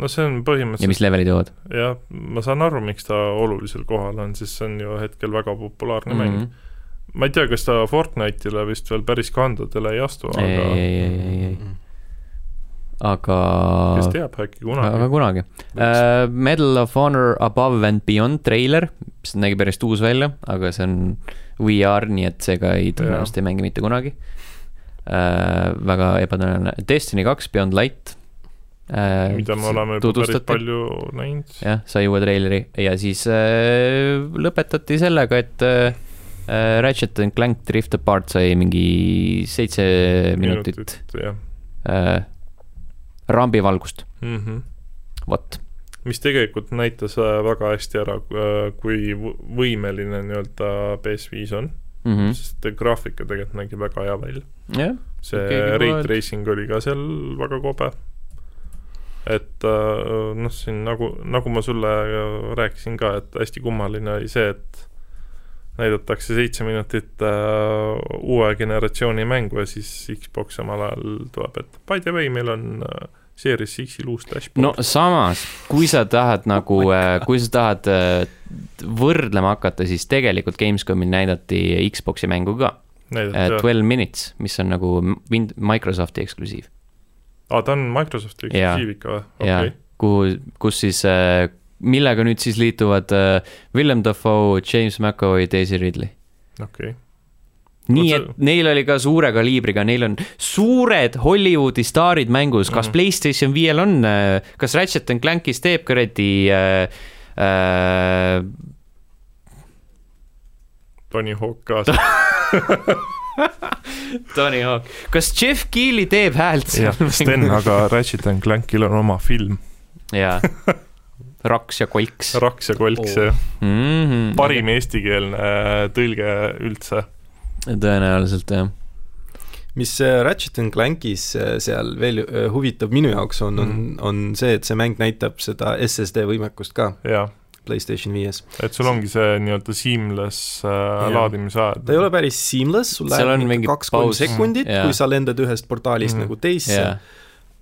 no see on ja põhimõtteliselt mis levelid jõuad jah, ma saan aru, miks ta olulisel kohal on, sest see on ju hetkel väga populaarne mm mäng. -hmm. ma ei tea, kas ta Fortnite'ile vist veel päris kandadele ei astu, ei, aga ei, ei, ei, ei, aga kes teab, äkki aga kunagi. kunagi uh,. Medal of Honor Above and Beyond treiler, mis nägi päris uus välja, aga see on VR, nii et seega ei, tõenäoliselt ei mängi mitte kunagi uh,. väga ebatõenäoline, Destiny kaks Beyond Light uh,. mida me oleme päris palju näinud. jah, sai uue treileri ja siis äh, lõpetati sellega, et äh, Ratchet and Clank Drift Apart sai mingi seitse minutit jah äh, rambivalgust, mm. -hmm. vot. mis tegelikult näitas äh, väga hästi ära, kui võ- võimeline nii-öelda PS5 on mm. -hmm. sest graafika tegelikult nägi väga hea välja. jah, see öelnud. tracing oli ka seal väga kobe. et äh, noh, siin nagu, nagu ma sulle äh, rääkisin ka, et hästi kummaline oli see, et näidatakse seitse minutit äh, uue generatsiooni mängu ja siis Xbox samal ajal tuleb, et by the way, meil on äh, Series X-il uus dashboard. No samas, kui sa tahad nagu, kui sa tahad äh, võrdlema hakata, siis tegelikult Gamescomil näidati Xbox'i mängu ka, näidati, Twelve Minutes, mis on nagu Win-, Microsofti eksklusiiv. Aa, ta on Microsofti eksklusiiv ikka või? okei, kuhu, kus siis, millega nüüd siis liituvad äh, Willem Dafoe, James McAvoy, Daisy Ridley. okei. Nii et neil oli ka suure kaliibriga, neil on suured Hollywoodi staarid mängus, kas Mhm. Playstation viiel on, kas Ratchet and Clankis teeb kuradi äh, äh, Tony Hawk ka. Tony Hawk, kas Jeff Keely teeb häält jah, Sten, aga Ratchet and Clankil on oma film, jaa, Raks ja Kolks. Raks ja Kolks Oo. ja Mm -hmm. parim eestikeelne äh, tõlge üldse. Tõenäoliselt jah. mis äh, Ratchet and Clankis äh, seal veel äh, huvitav minu jaoks on, on Mhm., on see, et see mäng näitab seda SSD võimekust ka Playstation viies. et sul ongi see nii-öelda seamless äh, laadimise ajad. ta ei ole päris seamless, sul läheb mingi kaks-kolm sekundit, Jaa. kui sa lendad ühest portaalist Mhm. nagu teisse jaa,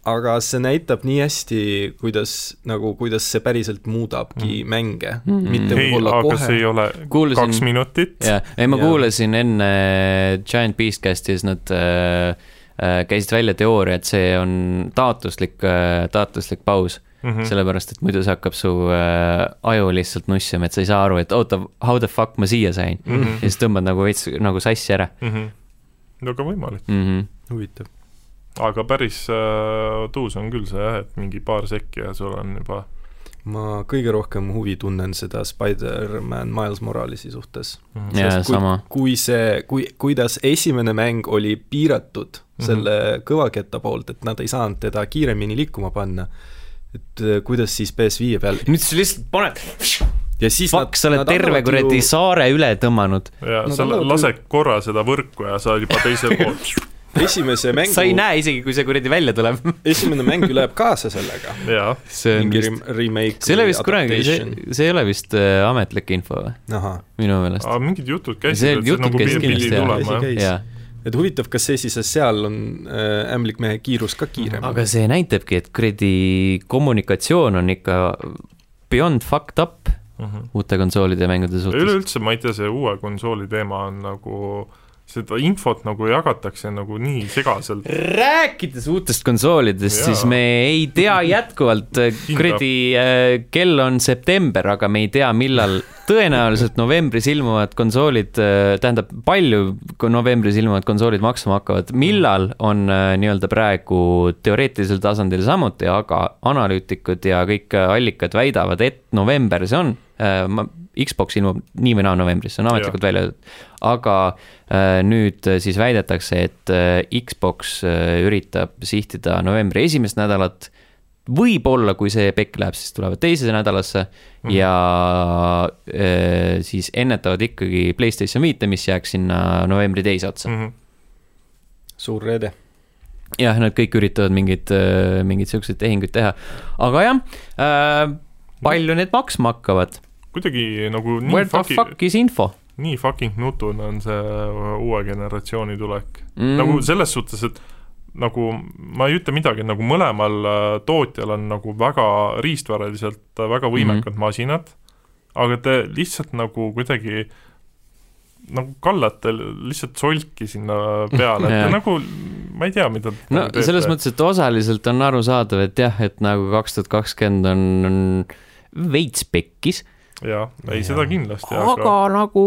aga see näitab nii hästi, kuidas nagu, kuidas see päriselt muudabki Mhm. mänge, Mhm. mitte ei, võib-olla kohe. ei ole Kuulsin- kaks minutit. jah, ei ma Jaa. kuulasin enne Giant Beastcastis, nad äh, äh, käisid välja teooria, et see on taotluslik äh,, taotluslik paus Mm mm., sellepärast et muidu see hakkab su äh, aju lihtsalt nussima, et sa ei saa aru, et oota, how the fuck ma siia sain mm. -hmm. ja siis tõmbad nagu veits nagu sassi ära no aga võimalik, mm. -hmm. huvitav. Aga päris äh, tuus on küll see jah, et mingi paar sekki ja sul on juba ma kõige rohkem huvi tunnen seda Spider-man Miles Moralesi suhtes. mm jaa, Sest kui- sama. kui see, kui, kuidas esimene mäng oli piiratud Mhm. selle kõvaketta poolt, et nad ei saanud teda kiiremini liikuma panna, et äh, kuidas siis PS5 peal nüüd sa lihtsalt paned, ja siis fuck, sa oled terve kuradi saare üle tõmmanud. ja No no, sa lased korra seda võrku ja sa oled juba teisel pool. esimese mängu sa ei näe isegi, kui see kuradi välja tuleb. esimene mäng ju läheb kaasa sellega. see on vist, see ei ole vist kunagi, see see ei ole vist äh, ametlik info või, minu meelest. mingid jutud See käisid, et see jutud nagu käisid pidi kindlasti, jah. et huvitav, kas see siis, seal on äh, ämblikmehe kiirus ka kiirem? aga see näitabki, et kuradi kommunikatsioon on ikka beyond fucked up uute konsoolide ja mängude suhtes. üleüldse ma ei tea, see uue konsooli teema on nagu, seda infot nagu jagatakse nagu nii segaselt. rääkides uutest konsoolidest, siis me ei tea jätkuvalt, kuradi äh, kell on september, aga me ei tea, millal, tõenäoliselt novembris ilmuvad konsoolid, tähendab, palju novembris ilmuvad konsoolid maksma hakkavad, millal on äh, nii-öelda praegu teoreetilisel tasandil samuti, aga analüütikud ja kõik äh, allikad väidavad, et november see on. Xbox ilmub nii või naa novembris, see on ametlikult välja öeldud. aga äh, nüüd äh, siis väidetakse, et äh, Xbox äh, üritab sihtida novembri esimest nädalat. võib-olla, kui see pekk läheb, siis tulevad teisese nädalasse mm. ja äh, siis ennetavad ikkagi Playstation viite, mis jääks sinna novembri teise otsa mm.. -hmm. suur reede. jah, nad kõik üritavad mingeid, mingeid siukseid tehinguid teha, aga jah äh,, palju need maksma hakkavad? Kuidagi nagu nii Where the fucking, fuck is info nii fucking nutune on see uue generatsiooni tulek mm. nagu selles suhtes, et nagu ma ei ütle midagi, nagu mõlemal äh, tootjal on nagu väga riistvaraliselt äh, väga võimekad mm -hmm. masinad, aga te lihtsalt nagu kuidagi nagu kallate lihtsalt solki sinna peale, et nagu, ma ei tea, mida no nagu selles mõttes, et osaliselt on arusaadav, et jah, et nagu kaks tuhat kakskümmend on, on veits pekkis jah, ei seda kindlasti, aga, aga nagu,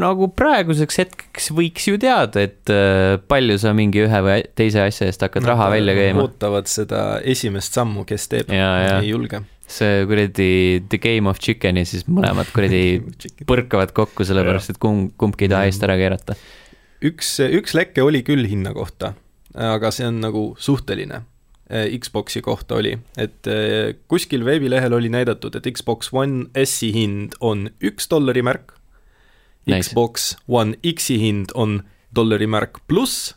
nagu praeguseks hetkeks võiks ju teada, et äh, palju sa mingi ühe või teise asja eest hakkad raha välja käima. ootavad seda esimest sammu, kes teeb, ei julge. see kuradi The Game of Chicken'i siis mõlemad kuradi põrkavad kokku, sellepärast et kumb, kumbki ei taha eest ära keerata. üks, üks leke oli küll hinna kohta, aga see on nagu suhteline Xboxi kohta oli, et eh, kuskil veebilehel oli näidatud, et Xbox One S-i hind on üks dollari märk nice., Xbox One X-i hind on dollari märk pluss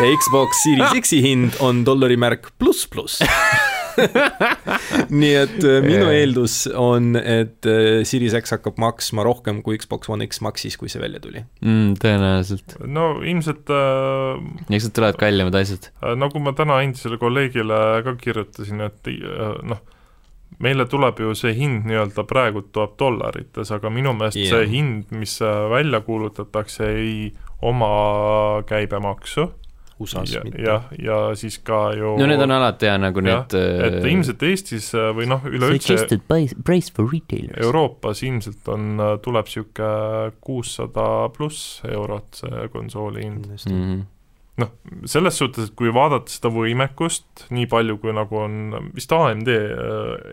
ja Xbox Series X-i hind on dollari märk pluss pluss nii et äh, minu yeah. eeldus on, et äh, Series X hakkab maksma rohkem, kui Xbox One X maksis, kui see välja tuli mm,. tõenäoliselt. no ilmselt äh, eks need tulevad kallimad asjad äh,. nagu ma täna endisele kolleegile ka kirjutasin, et äh, noh, meile tuleb ju see hind nii-öelda praegu tuleb dollarites, aga minu meelest yeah. see hind, mis äh, välja kuulutatakse, ei oma käibemaksu USA-s ja, mitte. jah, ja siis ka ju no need on alati jah, nagu ja, need et äh, ilmselt Eestis äh, või noh, üleüldse price for retailers. Euroopas ilmselt on, äh, tuleb niisugune kuussada pluss eurot see konsooli hind mm -hmm. noh, selles suhtes, et kui vaadata seda võimekust, nii palju kui nagu on, vist AMD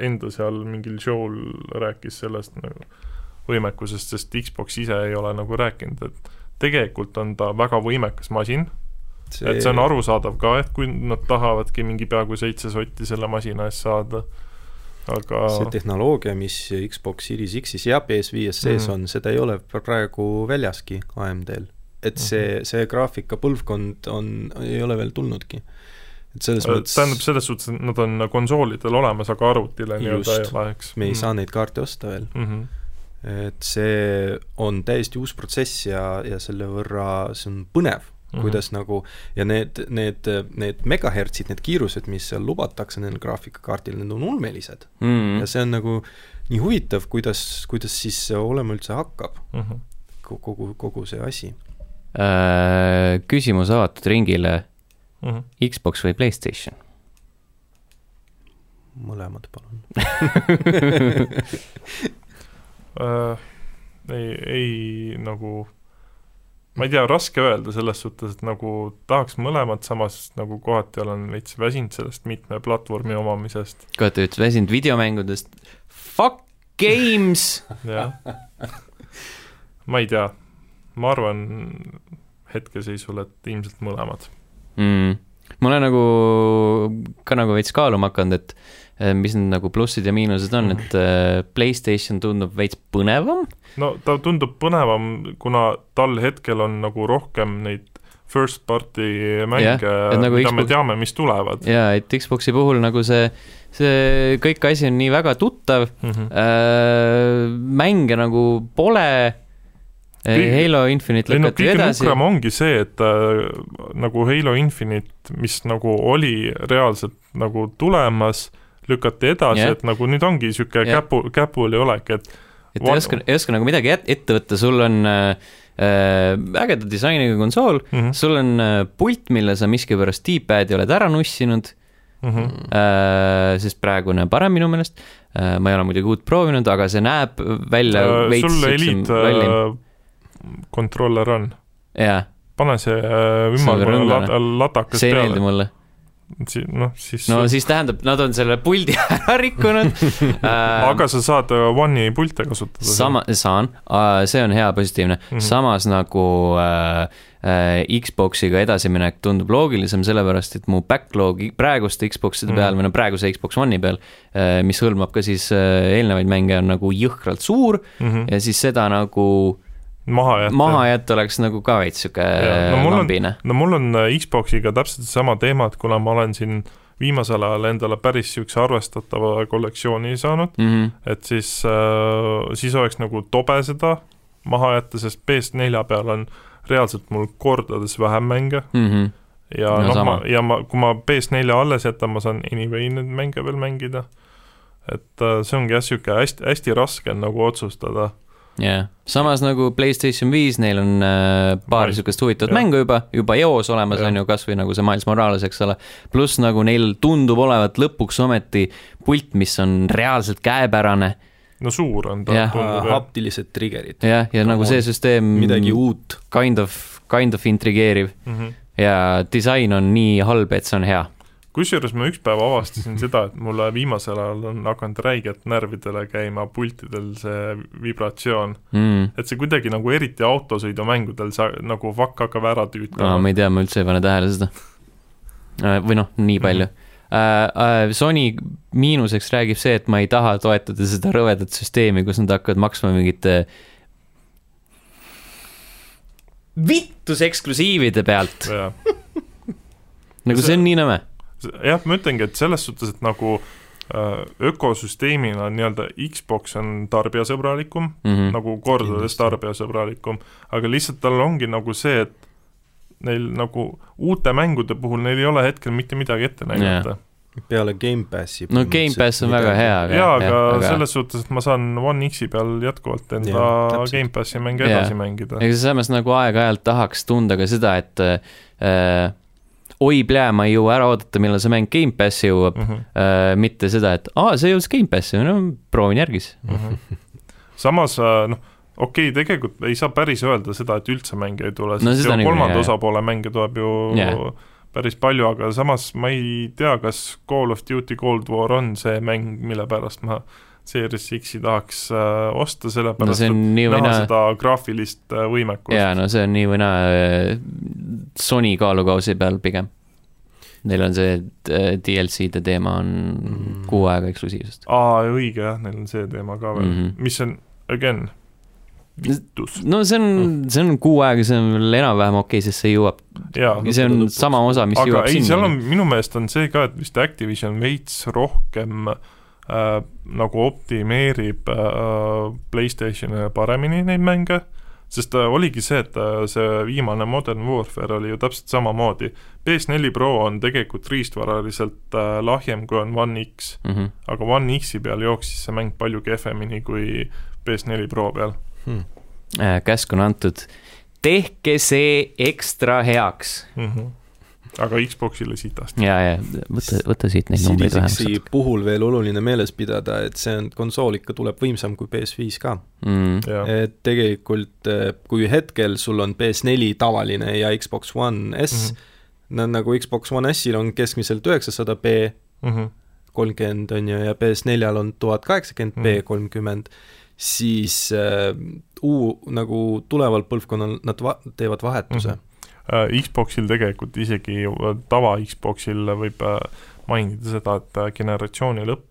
enda seal mingil show'l rääkis sellest nagu võimekusest, sest Xbox ise ei ole nagu rääkinud, et tegelikult on ta väga võimekas masin see... et see on arusaadav ka, et kui nad tahavadki mingi peaaegu seitse sotti selle masina eest saada, aga see tehnoloogia, mis Xbox Series X-is ja PS5-s sees mm -hmm. on, seda ei ole praegu väljaski AMD-l. et see mm, -hmm. see graafikapõlvkond on, ei ole veel tulnudki. et selles äh, mõttes tähendab, selles suhtes, et nad on konsoolidel olemas, aga arvutile nii-öelda ei ole, eks? me ei mm saa neid kaarte osta veel mm. -hmm et see on täiesti uus protsess ja, ja selle võrra see on põnev Mm -hmm. kuidas nagu ja need, need, need megahertsid, need kiirused, mis seal lubatakse nendel graafikakaardil, need on ulmelised mm. -hmm. ja see on nagu nii huvitav, kuidas, kuidas siis olema üldse hakkab mm. -hmm. kogu, kogu see asi äh,. küsimus avatud ringile mm. -hmm. Xbox või Playstation? mõlemad, palun äh, ei, ei nagu ma ei tea, raske öelda selles suhtes, et nagu tahaks mõlemat, samas nagu kohati olen veits väsinud sellest mitme platvormi omamisest. kohati veits väsinud videomängudest, fuck games! Jah, ma ei tea, ma arvan hetkeseisul, et ilmselt mõlemad. Mm.. ma olen nagu ka nagu veits kaaluma hakanud, et mis need nagu plussid ja miinused on, et eh, Playstation tundub veits põnevam? no ta tundub põnevam, kuna tal hetkel on nagu rohkem neid first party mänge yeah,, nagu mida Xbox... me teame, mis tulevad. jaa, et Xbox'i puhul nagu see, see kõik asi on nii väga tuttav mm, -hmm. äh, mänge nagu pole Kõige, Halo Infinite lükati no, edasi. ongi see, et äh, nagu Halo Infinite, mis nagu oli reaalselt nagu tulemas äh,, lükati edasi yeah., et nagu nüüd ongi niisugune yeah. käpu, käpuli olek, et et ei oska, ei oska nagu midagi ette võtta, sul on äh, ägeda disainiga konsool mm, -hmm. sul on äh, pult, mille sa miskipärast D-pad'i oled ära nussinud mm, -hmm. äh, sest praegune parem minu meelest äh,, ma ei ole muidugi uut proovinud, aga see näeb välja äh, veits sul Elite äh, kontroller on? pane see äh, ümmargune latakas peale. see ei meeldi mulle si-, noh, siis no siis tähendab, nad on selle puldi ära rikkunud aga sa saad äh, One'i pilte kasutada? sama, saan, see on hea, positiivne mm, -hmm. samas nagu äh, äh, Xbox'iga edasiminek tundub loogilisem, sellepärast et mu backlog praeguste Xbox'ide peal mm või no praeguse Xbox One'i peal äh,, mis hõlmab ka siis eelnevaid mänge, on nagu jõhkralt suur mm -hmm. ja siis seda nagu maha jätta. maha jätta oleks nagu ka veits sihuke no, lambine. no mul on äh, Xboxiga täpselt sama teema, et kuna ma olen siin viimasel ajal endale päris niisuguse arvestatava kollektsiooni saanud mm, -hmm. et siis äh,, siis oleks nagu tobe seda maha jätta, sest PS4 peal on reaalselt mul kordades vähem mänge mm. -hmm ja No noh, ma ja ma, kui ma PS4 alles jätan, ma saan anyway neid mänge veel mängida. et äh, see ongi jah, niisugune hästi, hästi raske on nagu otsustada. jah, samas nagu Playstation viis, neil on äh, paar niisugust huvitavat mängu juba, juba eos olemas on ju, kas või nagu see Miles Morales, eks ole. pluss nagu neil tundub olevat lõpuks ometi pult, mis on reaalselt käepärane. no suur on ta jah. haptilised trigger'id, jah, ja nagu see süsteem midagi uut. kind of, kind of intrigeeriv Mm -hmm. ja disain on nii halb, et see on hea. Kusjuures ma üks päev avastasin seda, et mulle viimasel ajal on hakanud räigelt närvidele käima pultidel see vibratsioon. Mm. et see kuidagi nagu eriti autosõidumängudel sa nagu vakk hakkab ära tüütama ma ei tea, ma üldse ei pane tähele seda. või noh, nii palju mm. -hmm. Sony miinuseks räägib see, et ma ei taha toetada seda rõvedat süsteemi, kus nad hakkavad maksma mingite vittus eksklusiivide pealt, nagu see on nii nõme. jah, ma ütlengi, et selles suhtes, et nagu äh, ökosüsteemina nii-öelda Xbox on tarbijasõbralikum mm. -hmm. nagu kordades tarbijasõbralikum, aga lihtsalt tal ongi nagu see, et neil nagu uute mängude puhul neil ei ole hetkel mitte midagi ette näidata. peale Gamepassi. no Gamepass on väga hea, aga jaa, aga aga... selles suhtes, et ma saan One X-i peal jätkuvalt enda. Gamepassi mänge edasi mängida. ega samas nagu aeg-ajalt tahaks tunda ka seda, et äh, oi plää, ma ei jõua ära oodata, millal see mäng Gamepassi jõuab Mm -hmm. äh,, mitte seda, et aa, see jõudis Gamepassi, no proovin järgi siis. Mhm. samas äh, noh, okei okay,, tegelikult ei saa päris öelda seda, et üldse mänge ei tule, No sest niikuinii, kolmanda osapoole mänge tuleb ju yeah. päris palju, aga samas ma ei tea, kas Call of Duty Cold War on see mäng, mille pärast ma Series X-i tahaks äh, osta, no sellepärast nii et näha naa, seda graafilist äh, võimekust. jaa, no see on nii või naa äh, Sony kaalukausi peal pigem. Neil on see DLC-de teema on Mm. kuu aega eksklusiivsust. aa, õige jah, neil on see teema ka veel mm. -hmm. mis on again, vittus, no see on, see on kuu aega, see on veel enam-vähem okei okay,, sest see jõuab, see on lõpuks. sama osa, mis aga jõuab ei, seal on minu meelest on see ka, et vist Activision veits rohkem äh, nagu optimeerib äh, Playstationile paremini neid mänge, sest äh, oligi see, et äh, see viimane Modern Warfare oli ju täpselt samamoodi. PS4 Pro on tegelikult riistvaraliselt äh, lahjem, kui on One X, Mhm. aga One X-i peal jooksis see mäng palju kehvemini kui PS4 Pro peal. Hmm. Äh, käsk on antud, tehke see ekstra heaks. Mm -hmm. Aga Xboxile sitast. ja, ja võta, võta siit neid numbreid vähemaks puhul veel oluline meeles pidada, et see on, konsool ikka tuleb võimsam kui PS5 ka. mm.. et tegelikult eh, kui hetkel sul on PS4 tavaline ja Xbox One S mm. -hmm. no nagu Xbox One S-il on keskmiselt üheksasada B Mhm. kolmkümmend on ju ja PS4-l on tuhat kaheksakümmend B Mhm. kolmkümmend, siis äh, uu-, nagu tuleval põlvkonnal nad va-, teevad vahetuse Mhm. Äh, Xboxil tegelikult isegi äh, tava Xboxil võib äh, mainida seda, et äh, generatsiooni lõpp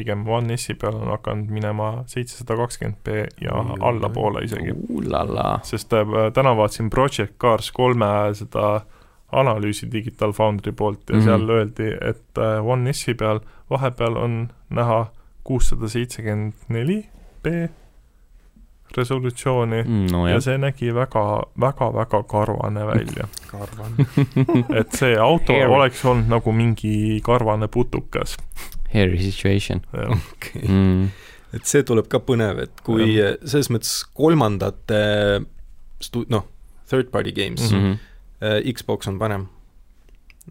pigem One S-i peal on hakanud minema seitsesada kakskümmend B ja allapoole isegi. Sest äh, täna vaatasin Project Cars kolme seda analüüsi Digital Foundry poolt ja mm. -hmm. seal öeldi, et äh, One S-i peal vahepeal on näha kuussada seitsekümmend neli B resolutsiooni no ja jah, see nägi väga, väga, väga karvane välja. karvan. et see auto Hairy. oleks olnud nagu mingi karvane putukas. hairy situation okei, mm.. et see tuleb ka põnev, et kui eh, selles mõttes kolmandate stu-, noh, third party games mm, Mm -hmm. -hmm. Xbox on parem.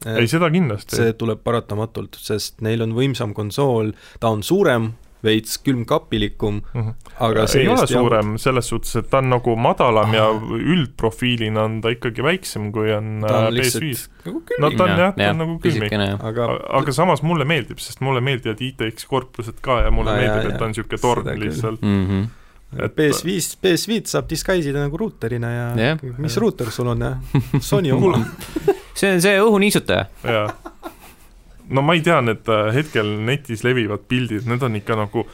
ei, seda kindlasti. see tuleb paratamatult, sest neil on võimsam konsool, ta on suurem, veits külmkapilikum, Mhm. aga ei ole suurem selles suhtes, et ta on nagu madalam ja Ah. üldprofiilina on ta ikkagi väiksem, kui on äh, on PS5 lihtsalt. nagu no ta on jah, ta on nagu külmik. jah. aga aga samas mulle meeldib, sest mulle meeldivad ITX korpused ka ja mulle No meeldib, et ta on niisugune torn lihtsalt. mm. -hmm. et- PS5, PS5 saab disguise ida nagu ruuterina ja Jah. mis ruuter sul on ja Sony oma. see on see õhuniisutaja. No ma ei tea, need äh, hetkel netis levivad pildid, need on ikka nagu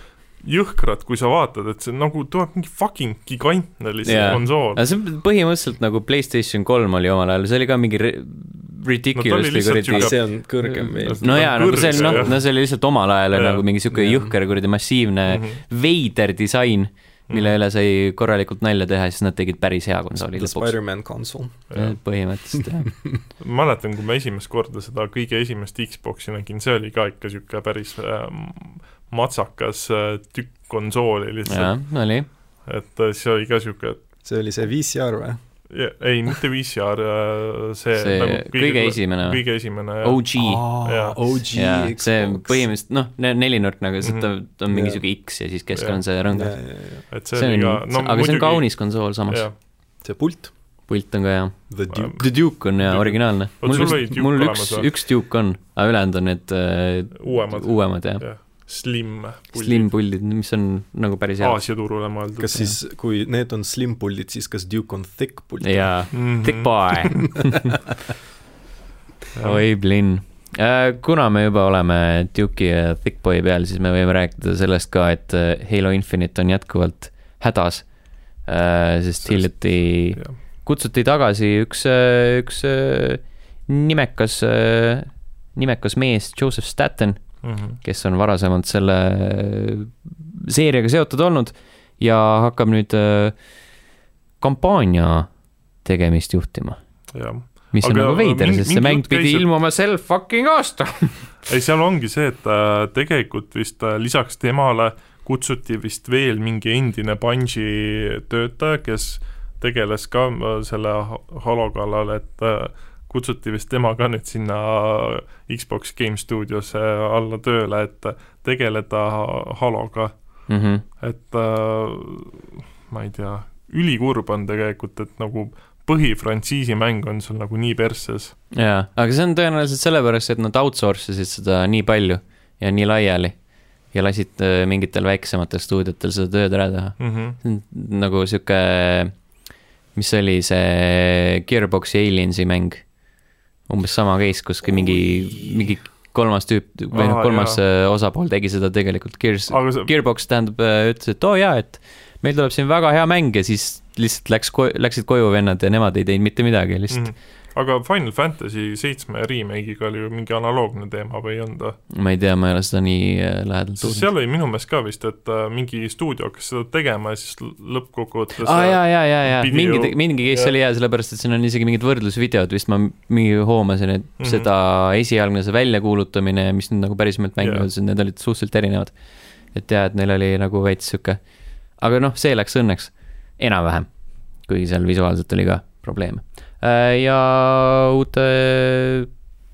jõhkrad, kui sa vaatad, et see nagu tuleb mingi fucking gigantne lihtsalt yeah. konsool. see on põhimõtteliselt nagu Playstation kolm oli omal ajal, see oli ka mingi ridiculously lihtsalt kuradi see on kõrgem veel. no jaa, nagu see on noh no see oli lihtsalt omal ajal Jaa. nagu mingi siuke Jah. jõhker kuradi massiivne Mhm. veider disain mille üle sai korralikult nalja teha ja siis nad tegid päris hea konsooli The lõpuks. Spider-man console. põhimõtteliselt jah. mäletan, kui ma esimest korda seda kõige esimest Xbox'i nägin, see oli ka ikka niisugune päris äh, matsakas äh, tükk konsooli lihtsalt, jah, oli. et äh, see oli ka niisugune see oli see VCR või? ei, mitte VCR, see, see nagu kõige esimene või? kõige esimene jah. OG. Jaa. OG Xbox. see põhimõtteliselt noh, nelinurk nagu, see Mhm. ta ta on mingi Jaa. sihuke X ja siis keskel Jaa. on see rõngas. et see, see on ka, no aga see on kaunis konsool samas. jah, see pult, pult on ka hea. The Duke. On Duke. originaalne. Mul Duke mul üks üks Duke on, aga ülejäänud on need äh, uuemad, uuemad jah. jah, Slim Slim puldid, mis on nagu päris head. Aasia turule mõeldud. kas siis, kui need on slim puldid, siis kas Duke on thick pult? jaa, mm thick boy. oi, Blinn. kuna me juba oleme Duke'i ja Thick Boy peal, siis me võime rääkida sellest ka, et äh, Halo Infinite on jätkuvalt hädas. sest Sest- hiljuti kutsuti tagasi üks, üks äh, nimekas, nimekas mees, Joseph Staten, Mhm. kes on varasemalt selle seeriaga seotud olnud ja hakkab nüüd äh, kampaania tegemist juhtima. mis on Aga nagu veider, sest see mäng pidi käis, et- ilmuma sel fucking aastal. ei, seal ongi see, et äh, tegelikult vist äh, lisaks temale kutsuti vist veel mingi endine Bungi töötaja, kes tegeles ka selle ha- Halo kallal, et kutsuti vist tema ka nüüd sinna Xbox Game Studiosse alla tööle, et tegeleda Haloga, Mhm. et äh, ma ei tea, ülikurb on tegelikult, et nagu põhifrantsiisi mäng on sul nagu nii persses. jaa, aga see on tõenäoliselt sellepärast, et nad outsource isid seda nii palju ja nii laiali ja lasid äh, mingitel väiksematel stuudiotel seda tööd ära teha. Mm -hmm. see nagu sihuke, mis oli see Gearboxi Aliensi mäng, umbes sama case, kus mingi, mingi kolmas tüüp või noh, kolmas äh, osapool tegi seda tegelikult Gears, aga see Gearbox tähendab, ütles, et oo oh, jaa, et meil tuleb siin väga hea mäng ja siis lihtsalt läks, läksid koju vennad ja nemad ei teinud mitte midagi, lihtsalt mm. -hmm. Aga Final Fantasy seitsme remake'iga oli ju mingi analoogne teema või või? mm.. ma ei tea, ma ei ole seda nii äh, lähedalt uurinud. seal oli minu meelest ka vist, et äh, mingi stuudio hakkas seda tegema ja siis lõppkokkuvõttes aa ah, jaa, jaa, jaa, jaa, pidi mingi mingi case oli hea, sellepärast et siin on isegi mingid võrdlusvideod vist, ma mingi hoomasin, et mm. -hmm. seda esialgne see väljakuulutamine ja mis nüüd nagu pärisemalt mängu Jah. jõudis, need olid suhteliselt erinevad. et jaa, et neil oli nagu veits sihuke, aga noh, see läks õnneks enam-vähem, kuigi seal visuaalselt oli ka probleeme. Ja uute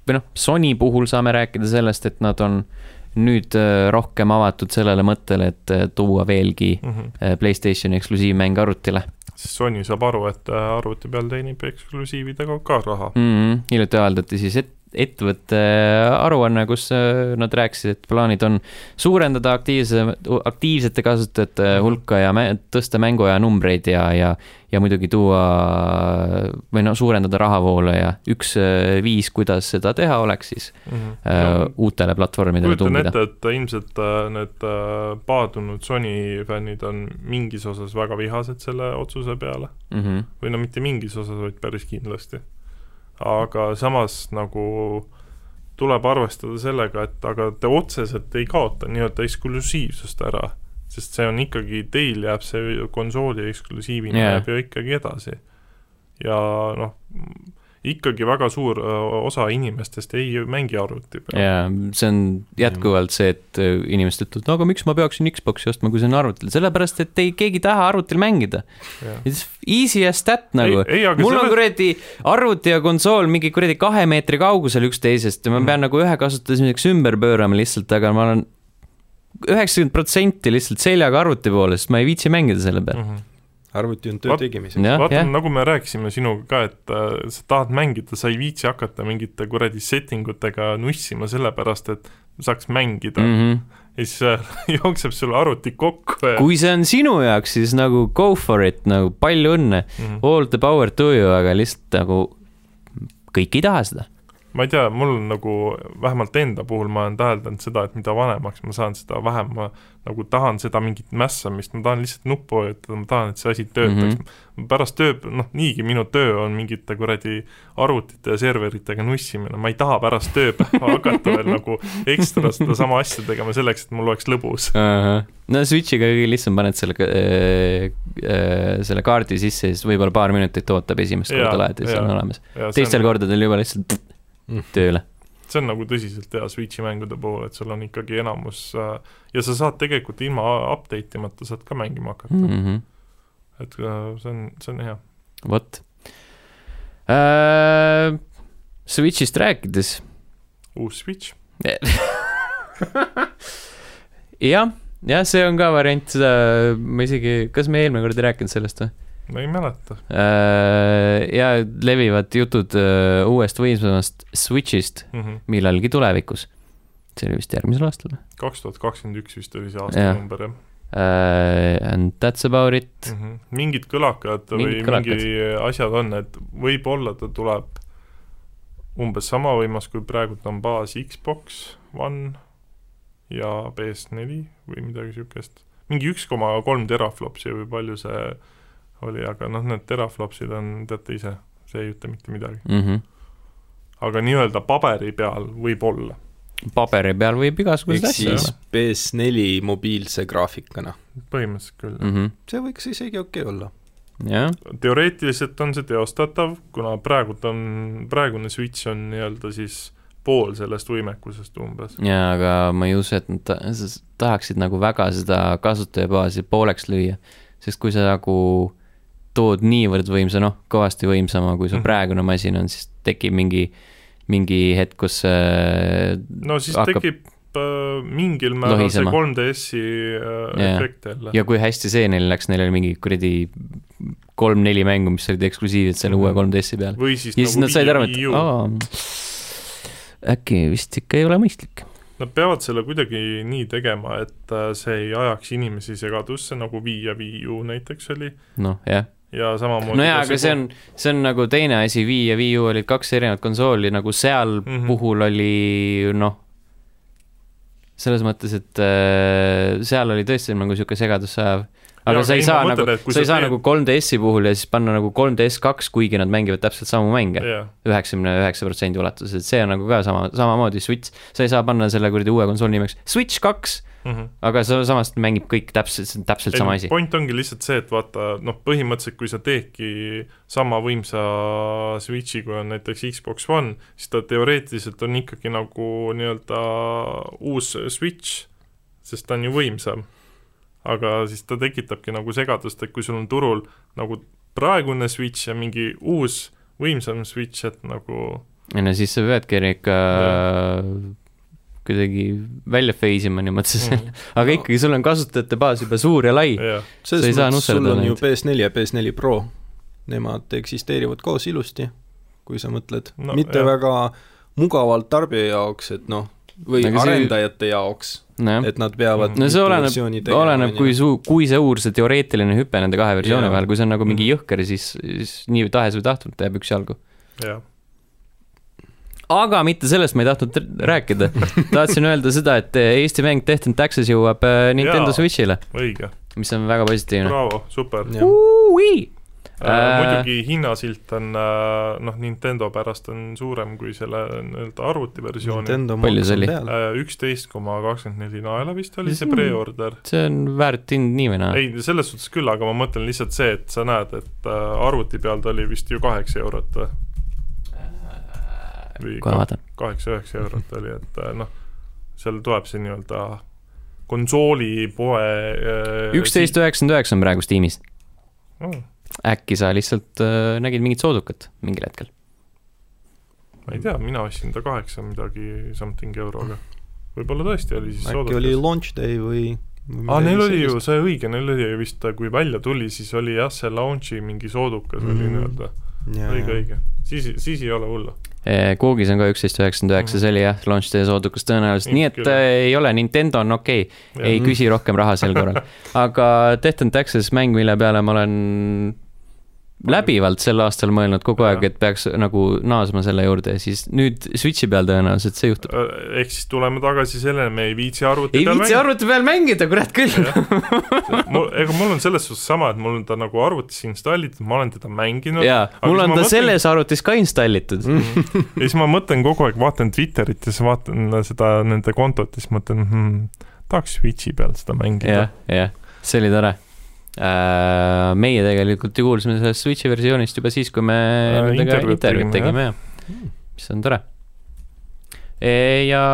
või noh, Sony puhul saame rääkida sellest, et nad on nüüd äh, rohkem avatud sellele mõttele, et äh, tuua veelgi mm. -hmm. äh, Playstationi eksklusiivmäng arvutile Sony saab aru, et äh, arvuti peal teenib eksklusiividega ka raha. mm. -hmm. hiljuti avaldati siis et, ettevõtte aruanne, kus äh, nad rääkisid, et plaanid on suurendada aktiivse, aktiivsete kasutajate hulka ja tõsta mänguaja numbreid ja, ja, ja muidugi tuua või no suurendada rahavoole ja üks äh, viis, kuidas seda teha, oleks siis Mm -hmm. äh, uutele platvormidele kujutan tungida. ette, et ilmselt äh, need äh, paadunud Sony fännid on mingis osas väga vihased selle otsuse peale. Mm -hmm. või no mitte mingis osas, vaid päris kindlasti. Aga samas nagu tuleb arvestada sellega, et aga te otseselt ei kaota nii-öelda eksklusiivsust ära, sest see on ikkagi, teil jääb see konsooli eksklusiivina yeah. jääb ju ikkagi edasi. ja noh, ikkagi väga suur osa inimestest ei mängi arvuti peal. ja see on jätkuvalt see, et inimesed ütlevad, no aga miks ma peaksin Xbox'i ostma, kui see on arvutil, sellepärast et ei, keegi ei taha arvutil mängida. It's easy as that nagu. mul on kuradi arvuti ja konsool mingi kuradi kahe meetri kaugusel üksteisest ja ma pean nagu ühe kasutamiseks ümber pöörama lihtsalt, aga ma olen üheksakümmend protsenti lihtsalt seljaga arvuti poole, sest ma ei viitsi mängida selle peal. mm. -hmm. Arvuti on töö tegemiseks. vaata, nagu me rääkisime sinuga ka, et äh, sa tahad mängida, sa ei viitsi hakata mingite kuradi setting utega nussima, sellepärast et saaks mängida mm. Mhm. ja siis äh, jookseb sul arvuti kokku ja kui see on sinu jaoks, siis nagu go for it, nagu palju õnne, mm. all the power to you, aga lihtsalt nagu kõik ei taha seda. Ma ei tea, mul on nagu vähemalt enda puhul ma olen täheldanud seda, et mida vanemaks ma saan, seda vähem ma nagu tahan seda mingit mässamist, ma tahan lihtsalt nuppu vajutada, ma tahan, et see asi töötaks mm. -hmm. pärast töö, noh, niigi minu töö on mingite kuradi arvutite ja serveritega nussimine, ma ei taha pärast tööpäeva hakata veel nagu ekstra sedasama asja tegema selleks, et mul oleks lõbus. no Switch'iga kõige lihtsam, paned selle äh,, äh, selle kaardi sisse siis võib-olla paar minutit ootab esimest korda laed ja siis on olemas. see teistel on, kordadel juba lihtsalt Mm. tööle. see on nagu tõsiselt hea Switchi mängude puhul, et sul on ikkagi enamus äh, ja sa saad tegelikult ilma update imata saad ka mängima hakata mm, Mm -hmm. -hmm. et äh, see on, see on hea. vot äh,. Switch'ist rääkides. uus Switch, jah, jah, see on ka variant, seda ma isegi, kas me eelmine kord ei rääkinud sellest või? Ma ei mäleta. ja levivad jutud äh, uuest võimsamast Switch'ist millalgi tulevikus. see oli vist järgmisel aastal või kaks tuhat kakskümmend üks vist oli see aastanumber jah uh,? And that's about it. mm. -hmm. mingid kõlakad või Mingid kõlakad. mingi asjad on, et võib-olla ta tuleb umbes sama võimas, kui praegu ta on baas Xbox One ja PS4 või midagi niisugust. mingi üks koma kolm teraflopsi või palju see oli, aga noh, need teraflopsid on, teate ise, see ei ütle mitte midagi. Mm -hmm. aga nii-öelda paberi peal võib-olla. paberi peal võib igasuguseid asju siis olla PS4 mobiilse graafikana. põhimõtteliselt küll mm. -hmm. see võiks isegi okei okay olla. jah, teoreetiliselt on see teostatav, kuna praegult on, praegune Switch on nii-öelda siis pool sellest võimekusest umbes. jaa, aga ma ei usu, et nad ta- tahaksid nagu väga seda kasutajabaasi pooleks lüüa, sest kui sa nagu tood niivõrd võimsa, noh, kõvasti võimsama, kui su Mhm. praegune masin on, siis tekib mingi, mingi hetk, kus äh, no siis hakkab- tekib äh, mingil määral Lohisema. see 3DS-i äh, Jaa. efekt jälle. ja kui hästi see neil läks, neil oli mingi kuradi kolm-neli mängu, mis olid eksklusiivsed selle Mhm. uue 3DS-i peal. või siis ja siis nagu nad said aru, et aa, äkki vist ikka ei ole mõistlik. Nad peavad selle kuidagi nii tegema, et äh, see ei ajaks inimesi segadusse, nagu Wii ja Wii U näiteks oli noh, jah. Ja samamoodi no jaa, aga see on, see on nagu teine asi, Wii ja Wii U olid kaks erinevat konsooli, nagu seal mm. -hmm. puhul oli noh, selles mõttes, et äh, seal oli tõesti nagu sihuke segadusse ajav. Aga Jaa, sa ei ei, saa mõtlen, nagu sa ei sa saa teed- nagu 3DS-i puhul ja siis panna nagu 3DS kaks, kuigi nad mängivad täpselt samu mänge üheksakümne üheksa protsendi ulatuses, et see on nagu ka sama, samamoodi Switch, sa ei saa panna selle kuradi uue konsooli nimeks Switch kaks, Mhm. aga sa samas mängib kõik täpselt, täpselt sama asi. point ongi lihtsalt see, et vaata noh, põhimõtteliselt kui sa teedki sama võimsa Switchi, kui on näiteks Xbox One, siis ta teoreetiliselt on ikkagi nagu nii-öelda uus Switch, sest ta on ju võimsam. Aga siis ta tekitabki nagu segadust, et kui sul on turul nagu praegune Switch ja mingi uus võimsam Switch, et nagu ei no siis sa peadki ikka kuidagi välja phase ima niimoodi selle. Mm,, aga ikkagi sul on kasutajate baas juba suur ja lai. jah, Sa ei selles saa mõttes sul nusselda on ju neid. PS4 ja PS4 Pro, nemad eksisteerivad koos ilusti, kui sa mõtled. No no,, mitte jah. väga mugavalt tarbija jaoks, et noh, või Aga aga see- arendajate jaoks, nojah, et nad peavad no see oleneb oleneb, kui ju. su-, kui suur see teoreetiline hüpe nende kahe versiooni Jaa. vahel, kui see on nagu mingi Mhm. jõhker, siis, siis nii tahes või tahtmata jääb üksjalgu. jah, aga mitte sellest ma ei tahtnud rääkida. tahtsin öelda seda, et Eesti mäng Death and Taxes jõuab äh, Nintendo Jaa. Switch'ile, õige, mis on väga positiivne. super. Äh, Äh, muidugi hinnasilt on äh, noh, Nintendo pärast on suurem kui selle nii-öelda arvutiversiooni. Nintendo Palju see oli? üksteist koma kakskümmend neli naela vist oli see See pre-order. see on väärt hind nii või naa. ei, selles suhtes küll, aga ma mõtlen lihtsalt see, et sa näed, et arvuti peal ta oli vist ju kaheksa eurot või? või kohe vaatan. kaheksa-üheksa eurot oli, et noh, seal tuleb see nii-öelda konsoolipoe üksteist üheksakümmend üheksa on praegu Steamis. oh, äkki sa lihtsalt äh, nägid mingit soodukat mingil hetkel? ma ei tea, mina ostsin ta kaheksa midagi something euroga. võib-olla tõesti oli siis äkki oli launch day või või aa, midagi neil oli ju sellist. see õige, neil oli ju vist, kui välja tuli, siis oli jah, see launch'i mingi soodukas oli Mhm. nii-öelda, õige, õige. siis, siis ei ole hullu. Koogis on ka üksteist üheksakümmend üheksa, see oli jah, launch day soodukas tõenäoliselt, nii et küll. äh, ei ole, Nintendo on okei okay., ei küsi rohkem raha sel korral. aga Death and Taxes mäng, mille peale ma olen läbivalt sel aastal mõelnud kogu aeg, et peaks nagu naasma selle juurde ja siis nüüd Switchi peal tõenäoliselt see juhtub. ehk siis tuleme tagasi sellele, me ei viitsi arvuti ei peal viitsi arvuti peal mängida, kurat küll. ega mul on selles suhtes sama, et mul on ta nagu arvutis installitud, ma olen teda mänginud jaa, mul on ta mõtlen- selles arvutis ka installitud. ja siis ma mõtlen kogu aeg, vaatan Twitterit ja siis vaatan seda nende kontot ja siis mõtlen hmm,, tahaks Switchi peal seda mängida jah, jah, see oli tore. Meie tegelikult ju kuulsime sellest Switchi versioonist juba siis, kui me nendega intervjuud tegime, jah. mis on tore. ja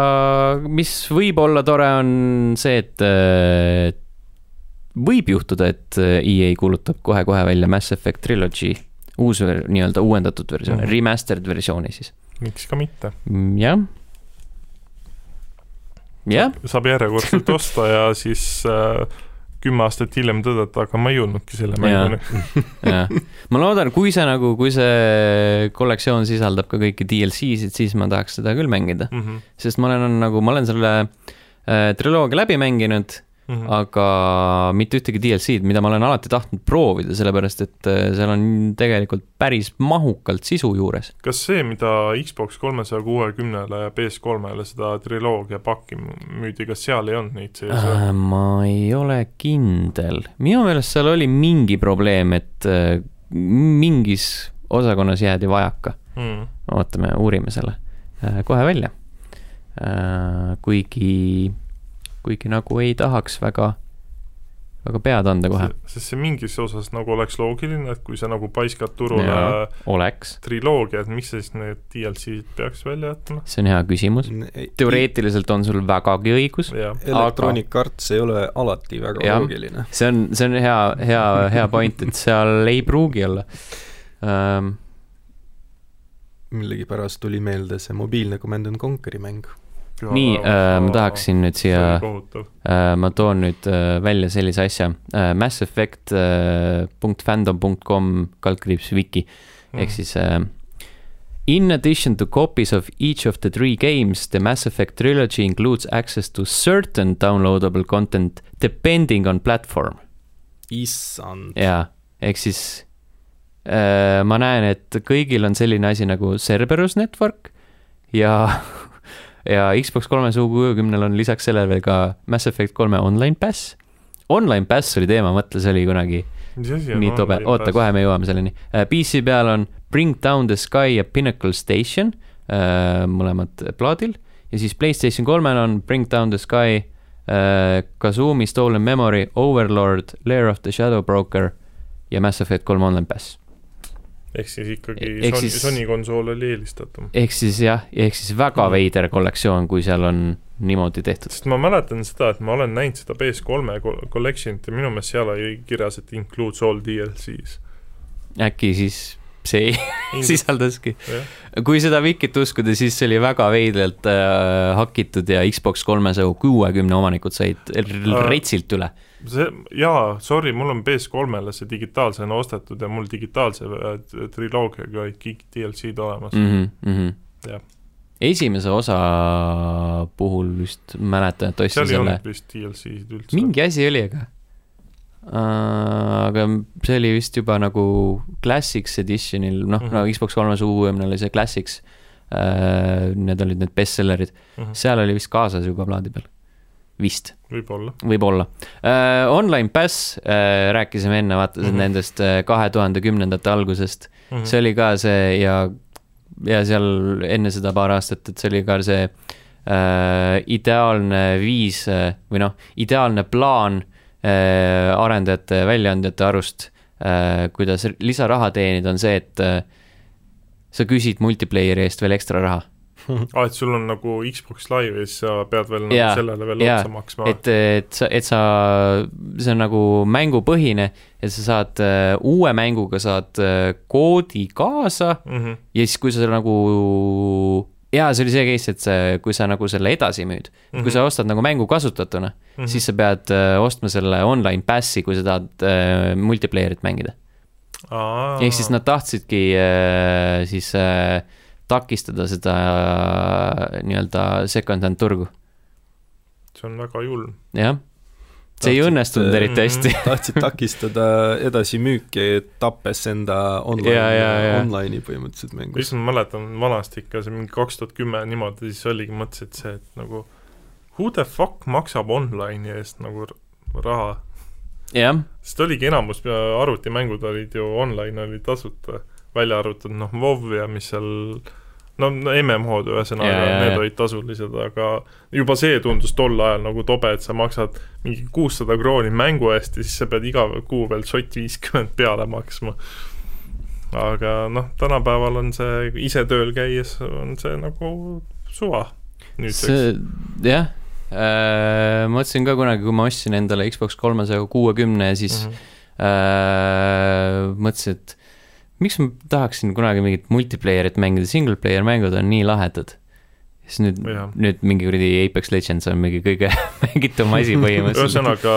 mis võib olla tore, on see, et äh, võib juhtuda, et äh, EA kuulutab kohe-kohe välja Mass Effect Trilogy uus nii-öelda uuendatud versioon mm. -hmm. remastered versiooni siis. miks ka mitte. jah. jah, saab järjekordselt osta ja siis äh, kümme aastat hiljem tõdeda, aga ma ei jõudnudki selle mänguni. ma loodan, kui see nagu, kui see kollektsioon sisaldab ka kõiki DLC-sid, siis ma tahaks seda küll mängida, Mhm, sest ma olen nagu, ma olen selle äh, triloogia läbi mänginud, mhm. aga mitte ühtegi DLC-d, mida ma olen alati tahtnud proovida, sellepärast et äh, seal on tegelikult päris mahukalt sisu juures. kas see, mida Xbox kolmesaja kuuekümnele ja PS3-le seda triloogia pakki müüdi, kas seal ei olnud neid sees? Äh, ma ei ole kindel, minu meelest seal oli mingi probleem, et äh, mingis osakonnas jäädi vajaka. Mm. ootame, uurime selle äh, kohe välja. kuigi, kuigi nagu ei tahaks väga, väga pead anda kohe. sest see mingis osas nagu oleks loogiline, et kui sa nagu paiskad turule oleks, triloogia, et mis siis need DLC-d peaks välja jätma? see on hea küsimus. teoreetiliselt on sul vägagi õigus, Electronic Arts ei ole alati väga Jah. loogiline. see on, see on hea, hea, hea point, et seal ei pruugi olla ähm,. millegipärast tuli meelde see mobiilne Command and Conquer'i mäng. Nii äh,, ma tahaksin nüüd siia äh,, ma toon nüüd äh, välja sellise asja äh,, Mass Effect äh, punkt fandom punkt com kaldkriips wiki Mm. ehk siis äh, In addition to copies of each of the three games, the Mass Effect trilogy includes access to certain downloadable content depending on platform. issand. jaa, ehk siis äh, ma näen, et kõigil on selline asi nagu Cerberus Network ja, ja Xbox kolmesaja kuuekümnel on lisaks sellele veel ka Mass Effect kolme online pass. Online pass oli teema, mõtle, see oli kunagi nii tobe, oota, kohe me jõuame selleni. PC peal on Bring Down the Sky ja Pinnacle Station, mõlemad plaadil ja siis Playstation kolmel on Bring Down the Sky, Kazoomi Stolen Memory, Overlord, Lair of the Shadow Broker ja Mass Effect kolm online pass. Ehk siis ikkagi Ehk Sony, siis- Sony konsool oli eelistatum. ehk siis jah, ehk siis väga Mhm. veider kollektsioon, kui seal on niimoodi tehtud. sest ma mäletan seda, et ma olen näinud seda PS3 col- collection'it ja minu meelest seal oli kirjas, et includes all DLC-s. äkki siis see sisaldaski. kui seda Wikit uskuda, siis see oli väga veidralt äh, hakitud ja Xbox kolmesaja kuuekümne omanikud said r- retsilt üle. see, jaa, sorry, mul on PS3-le see digitaalsena ostetud ja mul digitaalse äh, triloogiaga olid kõik DLC-d olemas mm.. mm. -hmm. Jah. esimese osa puhul vist mäletan, et ostsin seal ei selle, olnud vist DLC-sid üldse. mingi asi oli, aga aga see oli vist juba nagu Classics Editionil, noh mm. -hmm. no Xbox kolmesaja kuuekümnel oli see Classics uh,. Need olid need bestsellerid, Mhm, seal oli vist kaasas juba plaadi peal, vist võib-olla. võib-olla uh,. Online Pass rääkisime enne, vaatasin mm. -hmm. nendest kahe tuhande kümnendate algusest Mhm. see oli ka see ja, ja seal enne seda paar aastat, et see oli ka see äh, ideaalne viis äh, või noh, ideaalne plaan äh, arendajate, väljaandjate arust äh,, kuidas lisaraha teenida, on see, et äh, sa küsid multiplayer'i eest veel ekstra raha. aa, et sul on nagu Xbox Live ja siis sa pead veel nagu Jaa, sellele veel otsa maksma. et, et sa, et sa, see on nagu mängupõhine, et sa saad äh, uue mänguga saad äh, koodi kaasa mm. -hmm. ja siis, kui sa nagu, jaa, see oli see case, et see, kui sa nagu selle edasi müüd mm, -hmm. kui sa ostad nagu mängu kasutatuna mm, Mhm. -hmm. siis sa pead äh, ostma selle online pass'i, kui sa tahad äh, multiplayer'it mängida. ehk siis nad tahtsidki äh, siis äh, takistada seda äh, nii-öelda second-hand turgu, see on väga julm. jah. See ei õnnestunud äh, eriti hästi. tahtsid takistada edasimüüki, tappes enda online online'i põhimõtteliselt mängus. issand, ma mäletan vanasti ikka see mingi kaks tuhat kümme niimoodi, siis oligi, mõtlesid see, et nagu who the fuck maksab online'i eest nagu raha, jah, sest oligi enamus arvutimängud olid ju online olid tasuta, välja arvatud noh, WoW ja mis seal no no MMH-d ühesõnaga Jaa, jaa, need jaa. olid tasulised, aga juba see tundus tol ajal nagu tobe, et sa maksad mingi kuussada krooni mängu eest ja siis sa pead iga kuu veel sott viiskümmend peale maksma. aga noh, tänapäeval on see ise tööl käies on see nagu suva see, jah äh,, ma mõtlesin ka kunagi, kui ma ostsin endale Xbox kolmesaja kuuekümne ja siis Mhm. äh, mõtlesin, et miks ma tahaksin kunagi mingit multiplayer'it mängida, single player mängud on nii lahedad. siis nüüd nüüd mingi kuradi Apex Legends on mingi kõige mängitum asi põhimõtteliselt. ühesõnaga,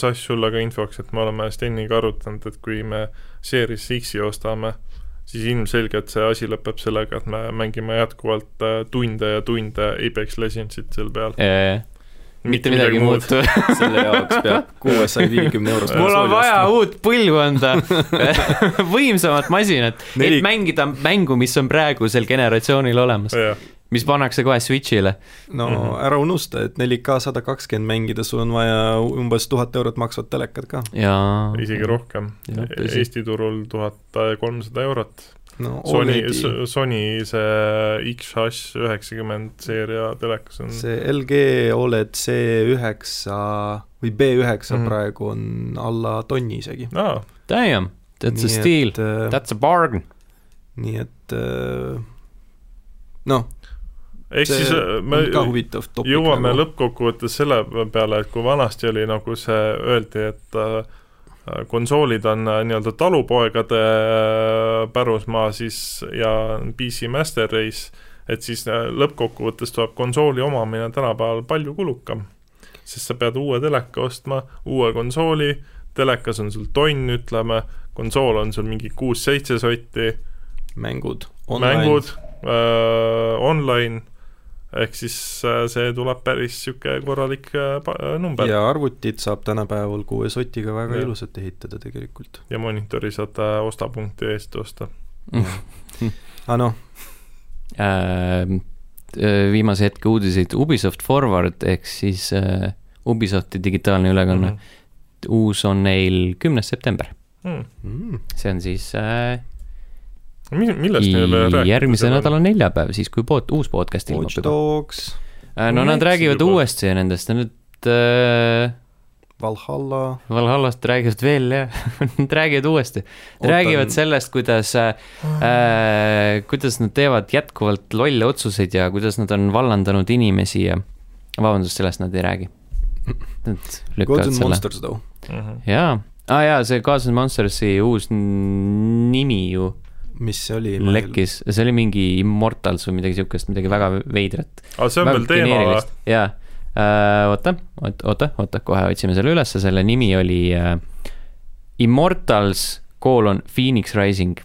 Sass, sulle ka infoks, et me oleme Steniga arutanud, et kui me Series X-i ostame, siis ilmselgelt see asi lõpeb sellega, et me mängime jätkuvalt äh, tunde ja tunde Apex Legendsit seal peal. Mitte midagi ei muutu. selle jaoks peab kuuesaja viiekümne eurost mul on vaja uut põlvkonda, võimsamat masinat, et Neli- mängida mängu, mis on praegusel generatsioonil olemas, jah, mis pannakse kohe Switch'ile. no Mhm. ära unusta, et 4K sada kakskümmend mängida, sul on vaja umbes tuhat eurot maksvat telekat ka. isegi rohkem. Eesti turul tuhat kolmsada eurot. No Sony Sony see X-Hash üheksakümmend seeria telekas on see LG Oled C9 või B9 mm. Praegu on alla tonni isegi. aa, damn, that's a steal, that's a bargain. nii et äh, noh, ehk see siis äh, me jõuame nagu. lõppkokkuvõttes selle peale, et kui vanasti oli nagu see, öeldi, et äh, konsoolid on äh, nii-öelda talupoegade äh, pärusmaa siis ja PC Master Race, et siis äh, lõppkokkuvõttes tuleb konsooli omamine tänapäeval palju kulukam. sest sa pead uue teleka ostma, uue konsooli, telekas on sul tonn, ütleme, konsool on sul mingi kuus-seitse sotti, mängud, mängud online, ehk siis äh, see tuleb päris niisugune korralik äh, äh, number ja, ja arvutit saab tänapäeval kuue sotiga väga Jah. ilusalt ehitada tegelikult. ja monitori saad ostapunkti eest osta. aga noh, Ähm, viimase hetke uudiseid, Ubisoft Forward ehk siis äh, Ubisofti digitaalne ülekanne mm, -hmm. uus on neil kümnes september, Mm. mm, see on siis äh, Mi- millest neile rääkida järgmise nädala neljapäev, siis kui pood, uus podcast ilmub Watch juba. Dogs, no nad räägivad juba. uuesti nendest, nad äh, Valhalla, Valhallast räägivad veel jah, nad räägivad uuesti. Räägivad sellest, kuidas äh,, äh, kuidas nad teevad jätkuvalt lolle otsuseid ja kuidas nad on vallandanud inimesi ja vabandust, sellest nad ei räägi. Nad lükkavad selle, Monsters though. -hmm. jaa, aa jaa, see Gods and Monstersi uus nimi ju mis see oli? lekkis, see oli mingi Immortals või midagi siukest, midagi väga veidrat. aga see on veel teema või? jaa, oota, oota, oota, oota, kohe otsime selle ülesse, selle nimi oli äh, Immortals koolon Phoenix Rising.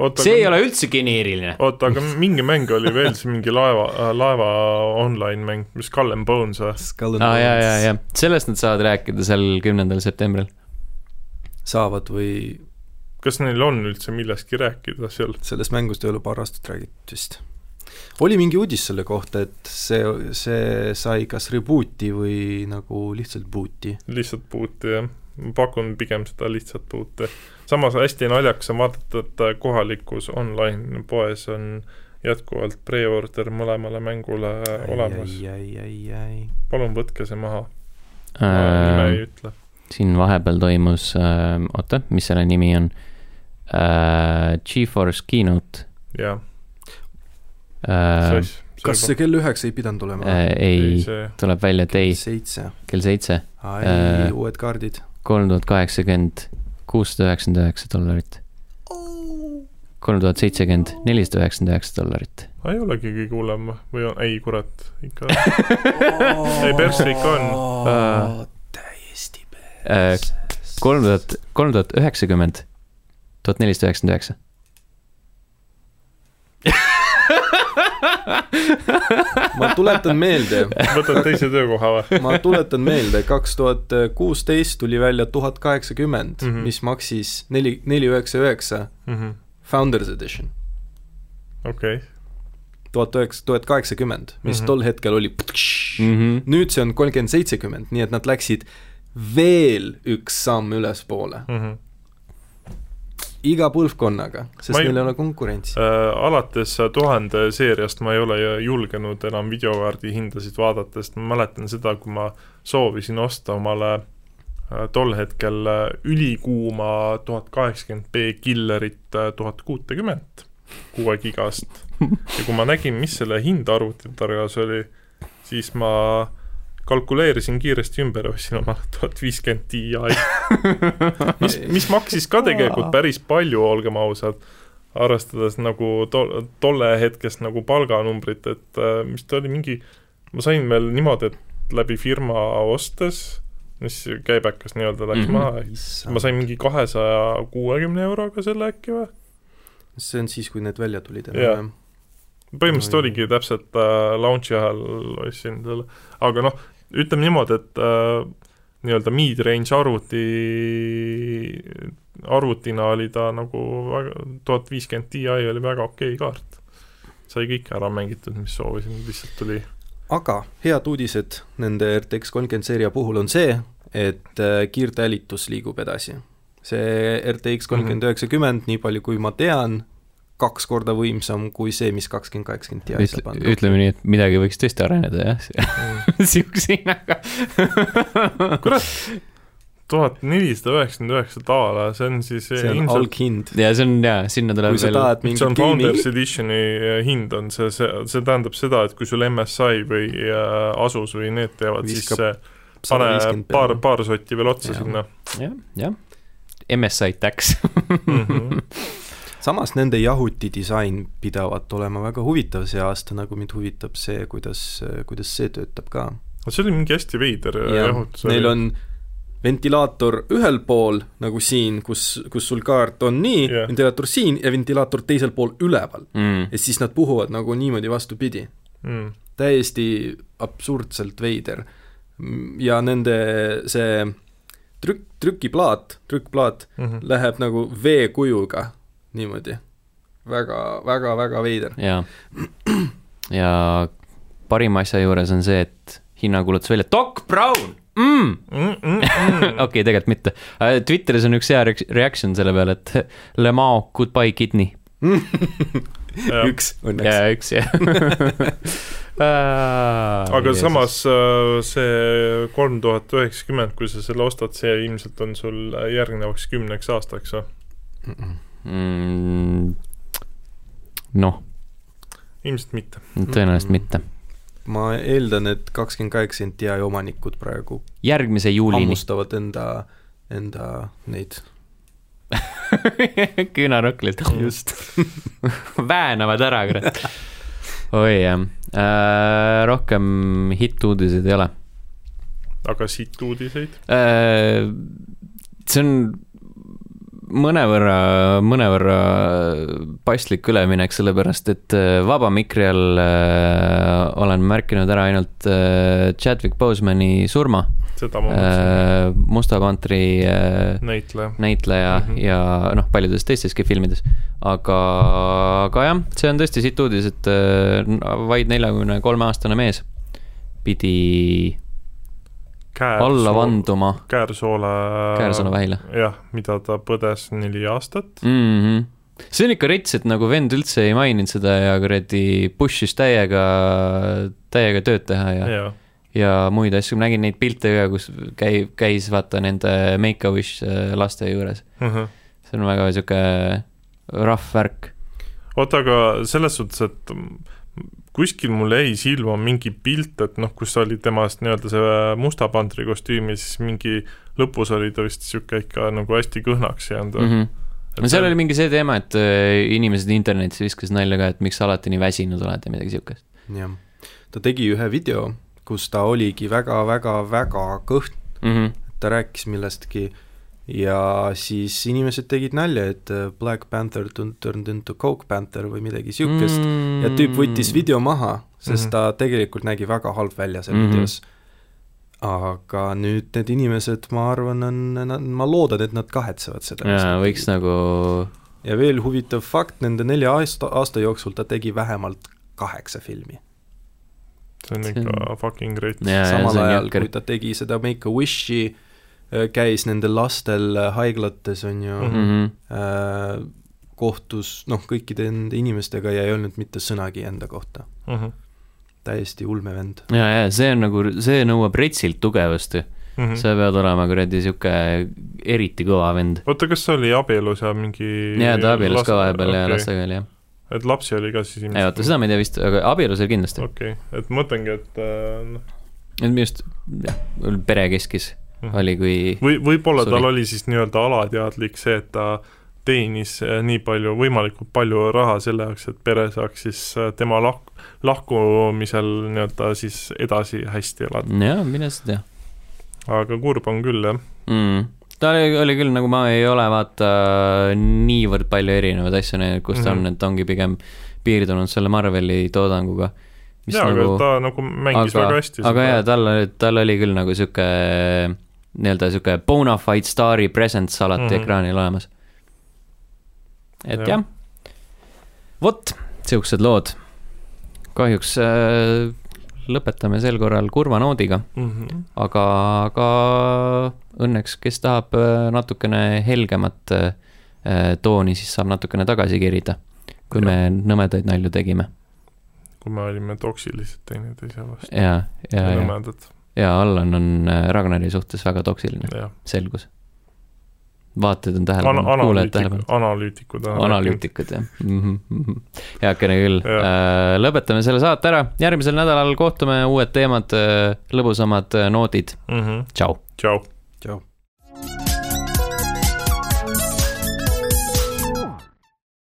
oota, see ei ole üldse geneeriline. oota, aga mingi mäng oli veel, see mingi laeva, laeva online mäng, mis Skull and Bones või? Skull and aa, jaa, jaa, Bones jaa, sellest nad saavad rääkida seal kümnendal septembril. saavad või kas neil on üldse millestki rääkida seal? sellest mängust ei ole paar aastat räägitud vist. oli mingi uudis selle kohta, et see, see sai kas reboot'i või nagu lihtsalt boot'i. lihtsalt boot'i jah, ma pakun pigem seda lihtsat boot'i. samas hästi naljakas on vaadata, et kohalikus online poes on jätkuvalt pre-order mõlemale mängule olemas. ai, ai, ai, ai. palun võtke see maha, nime Äh, ei ütle. siin vahepeal toimus äh,, oota, mis selle nimi on äh,? Geforce Keynote jah, äh, kas see kell üheksa ei pidanud tulema? äh, ei, see, tuleb välja, et ei, seitse. kell seitse, ai Äh,, uued kaardid. kolm tuhat kaheksakümmend, kuussada üheksakümmend üheksa dollarit. kolm tuhat seitsekümmend, nelisada üheksakümmend üheksa dollarit. ei olegi kõige hullem või on, ei kurat, ikka ei persse ikka on. Äh. täiesti Äh, kolm tuhat, kolm tuhat üheksakümmend, tuhat nelisada üheksakümmend üheksa. ma tuletan meelde, võtad teise töökoha või? ma tuletan meelde, kaks tuhat kuusteist tuli välja tuhat kaheksakümmend, Mhm. mis maksis neli, neli üheksa üheksa Founders Edition. okei, tuhat üheksa, tuhat kaheksakümmend, mis Mhm. tol hetkel oli Mhm. nüüd see on kolmkümmend seitsekümmend, nii et nad läksid veel üks samm ülespoole, Mhm. Iga põlvkonnaga, sest ei- neil ei ole konkurentsi. Äh, alates tuhande seeriast ma ei ole julgenud enam videokaardi hindasid vaadata, sest ma mäletan seda, kui ma soovisin osta omale äh, tol hetkel äh, ülikuuma tuhat kaheksakümmend B killerit äh, tuhat kuutekümmet kuue gigast ja kui ma nägin, mis selle hind arvutitargas oli, siis ma kalkuleerisin kiiresti ümber ostsin omale tuhat viiskümmend Ti, mis, mis maksis ka tegelikult päris palju, olgem ausad arvestades nagu to-, tolle hetkest nagu palganumbrit, et äh, mis ta oli, mingi, ma sain veel niimoodi, et läbi firma ostes, mis käibekas nii-öelda läks mm. -hmm. maha, ma sain mingi kahesaja kuuekümne euroga selle äkki või? see on siis, kui need välja tulid enam-vähem. põhimõtteliselt Oi. oligi täpselt äh, launch'i ajal ostsin selle, aga noh, ütleme niimoodi, et äh, nii-öelda mid-range arvuti, arvutina oli ta nagu väga, tuhat viiskümmend Ti oli väga okei kaart. sai kõik ära mängitud, mis soovisin, lihtsalt tuli aga head uudised nende RTX kolmkümmend seeria puhul on see, et äh, kiirtälitus liigub edasi. see RTX kolmkümmend üheksakümmend, nii palju kui ma tean, kaks korda võimsam kui see, mis kakskümmend kaheksakümmend Ti saab anda. ütleme nii, et midagi võiks tõesti areneda jah, mm. sihukese hinnaga. kurat, tuhat nelisada üheksakümmend üheksa daala, see on siis see on ilmselt alghind. ja see on jaa, sinna tuleb kui sa veel, tahad see on mingit gaming Founders, Editioni äh, hind on see, see, see tähendab seda, et kui sul MSI või äh, Asus või need teevad, siis see pane paar, paar sotti veel otsa Jaa. sinna jah, jah. MSI tax mm. -hmm. Samas nende jahuti disain pidavat olema väga huvitav see aasta, nagu mind huvitab see, kuidas, kuidas see töötab ka. see oli mingi hästi veider äh, ja jahutus. neil on ventilaator ühel pool, nagu siin, kus, kus sul kaart on nii yeah., ventilaator siin ja ventilaator teisel pool üleval. mm.. ja siis nad puhuvad nagu niimoodi vastupidi. mm.. täiesti absurdselt veider. ja nende see trükk, trükiplaat, trükkplaat Mm -hmm. läheb nagu veekujuga niimoodi väga, väga, väga veider. ja, ja parima asja juures on see, et hinna kuulutas välja Doc Brown mm!. Mm -mm. okei, tegelikult mitte. Twitteris on üks hea reaction selle peale, et Le Mans goodbye kidney. üks õnneks. ja üks jah. aga samas äh, see kolm tuhat üheksakümmend, kui sa selle ostad, see ilmselt on sul järgnevaks kümneks aastaks või? mm,. noh, ilmselt mitte. tõenäoliselt mitte. ma eeldan, et kakskümmend kaheksa Ti omanikud praegu järgmise juulini. hammustavad enda, enda neid. küünarnuklid. just. väänavad ära, kurat. oi jah äh,, rohkem hittuudiseid ei ole aga siit uudiseid? äh,. see on mõnevõrra, mõnevõrra paslik üleminek, sellepärast et äh, vaba mikri all äh, olen märkinud ära ainult äh, Chadwick Bosemani surma seda ma mõtlesin, äh,, Musta Pantri äh, näitleja. näitleja mm. -hmm. ja noh, paljudes teisteski filmides. aga, aga jah, see on tõesti siit uudis, et äh, vaid neljakümne kolme aastane mees pidi alla. vanduma Käärsoole. Käärsoolavähile jah, mida ta põdes neli aastat. mm. -hmm. see on ikka rets, et nagu vend üldse ei maininud seda ja kuradi push'is täiega, täiega tööd teha ja, jaa, ja muid asju, ma nägin neid pilte ka, kus käi-, käis vaata nende Make-A-Wish äh, laste juures. see on väga sihuke rough värk. oota, aga selles suhtes, et kuskil mul jäi silma mingi pilt, et noh, kus oli temast nii-öelda see musta pantri kostüümi, siis mingi lõpus oli ta vist niisugune ikka nagu hästi kõhnaks jäänud mm. -hmm. no seal oli mingi see teema, et äh, inimesed internetis viskasid nalja ka, et miks sa alati nii väsinud oled ja midagi siukest. jah, ta tegi ühe video, kus ta oligi väga-väga-väga kõht, Mm -hmm. ta rääkis millestki ja siis inimesed tegid nalja, et äh, Black Panther turned into Coke Panther või midagi siukest mm. ja tüüp võttis video maha, sest Mhm. ta tegelikult nägi väga halb välja seal mm -hmm. videos. aga nüüd need inimesed, ma arvan, on, ma loodan, et nad kahetsevad seda. jaa, võiks nagu, ja veel huvitav fakt, nende nelja aasta, aasta jooksul ta tegi vähemalt kaheksa filmi. see on ikka fucking great. samal ajal, kui. ta tegi seda Make-A-Wishi, käis nendel lastel äh, haiglates, on ju mm, Mhm. -hmm. kohtus noh, kõikide nende inimestega ja ei öelnud mitte sõnagi enda kohta. Mhm. täiesti ulme vend. jaa, jaa, see on nagu, see nõuab retsilt tugevust ju. Mhm. sa pead olema kuradi sihuke eriti kõva vend. oota, kas ta oli abielus ja mingi jaa, ta abiellus ka vahepeal ja okei. lastega oli jah. et lapsi oli ka siis ei oota, seda ma ei tea vist, aga abielus oli kindlasti. okei okay., et mõtlengi, et äh, noh et minu arust jah, perekeskis mhm. oli, kui või võib-olla tal oli siis nii-öelda alateadlik see, et ta teenis äh, nii palju, võimalikult palju raha selle jaoks, et pere saaks siis äh, tema lahk-, lahkumisel nii-öelda siis edasi hästi elada. jaa, mine sa tea aga kurb on küll, jah. mm.. ta oli, oli küll nagu ma ei ole vaata niivõrd palju erinevaid asju näinud, kus ta Mhm. on, et ongi pigem piirdunud selle Marveli toodanguga. jaa, aga nagu, ta nagu mängis aga väga hästi aga jaa, tal, tal oli küll nagu sihuke nii-öelda sihuke bona fide staari presence alati mm. -hmm. ekraanil olemas. et Jah. jah ja., vot, siuksed lood. kahjuks äh, lõpetame sel korral kurva noodiga, mm. -hmm. aga, aga õnneks, kes tahab äh, natukene helgemat äh, tooni, siis saab natukene tagasi kerida, kui me nõmedaid nalju tegime. kui me olime toksilised teineteise vastu ja, ja, ja ja, nõmedad, ja Allan on äh, Ragnari suhtes väga toksiline, selgus. vaatajad on tähelepanu, kuulajad analüütikud, tähelepanu. analüütikud. analüütikud jah mm -hmm., heakene küll Jah.. lõpetame selle saate ära, järgmisel nädalal kohtume, uued teemad, lõbusamad äh, noodid, mm. -hmm. tšau. tšau.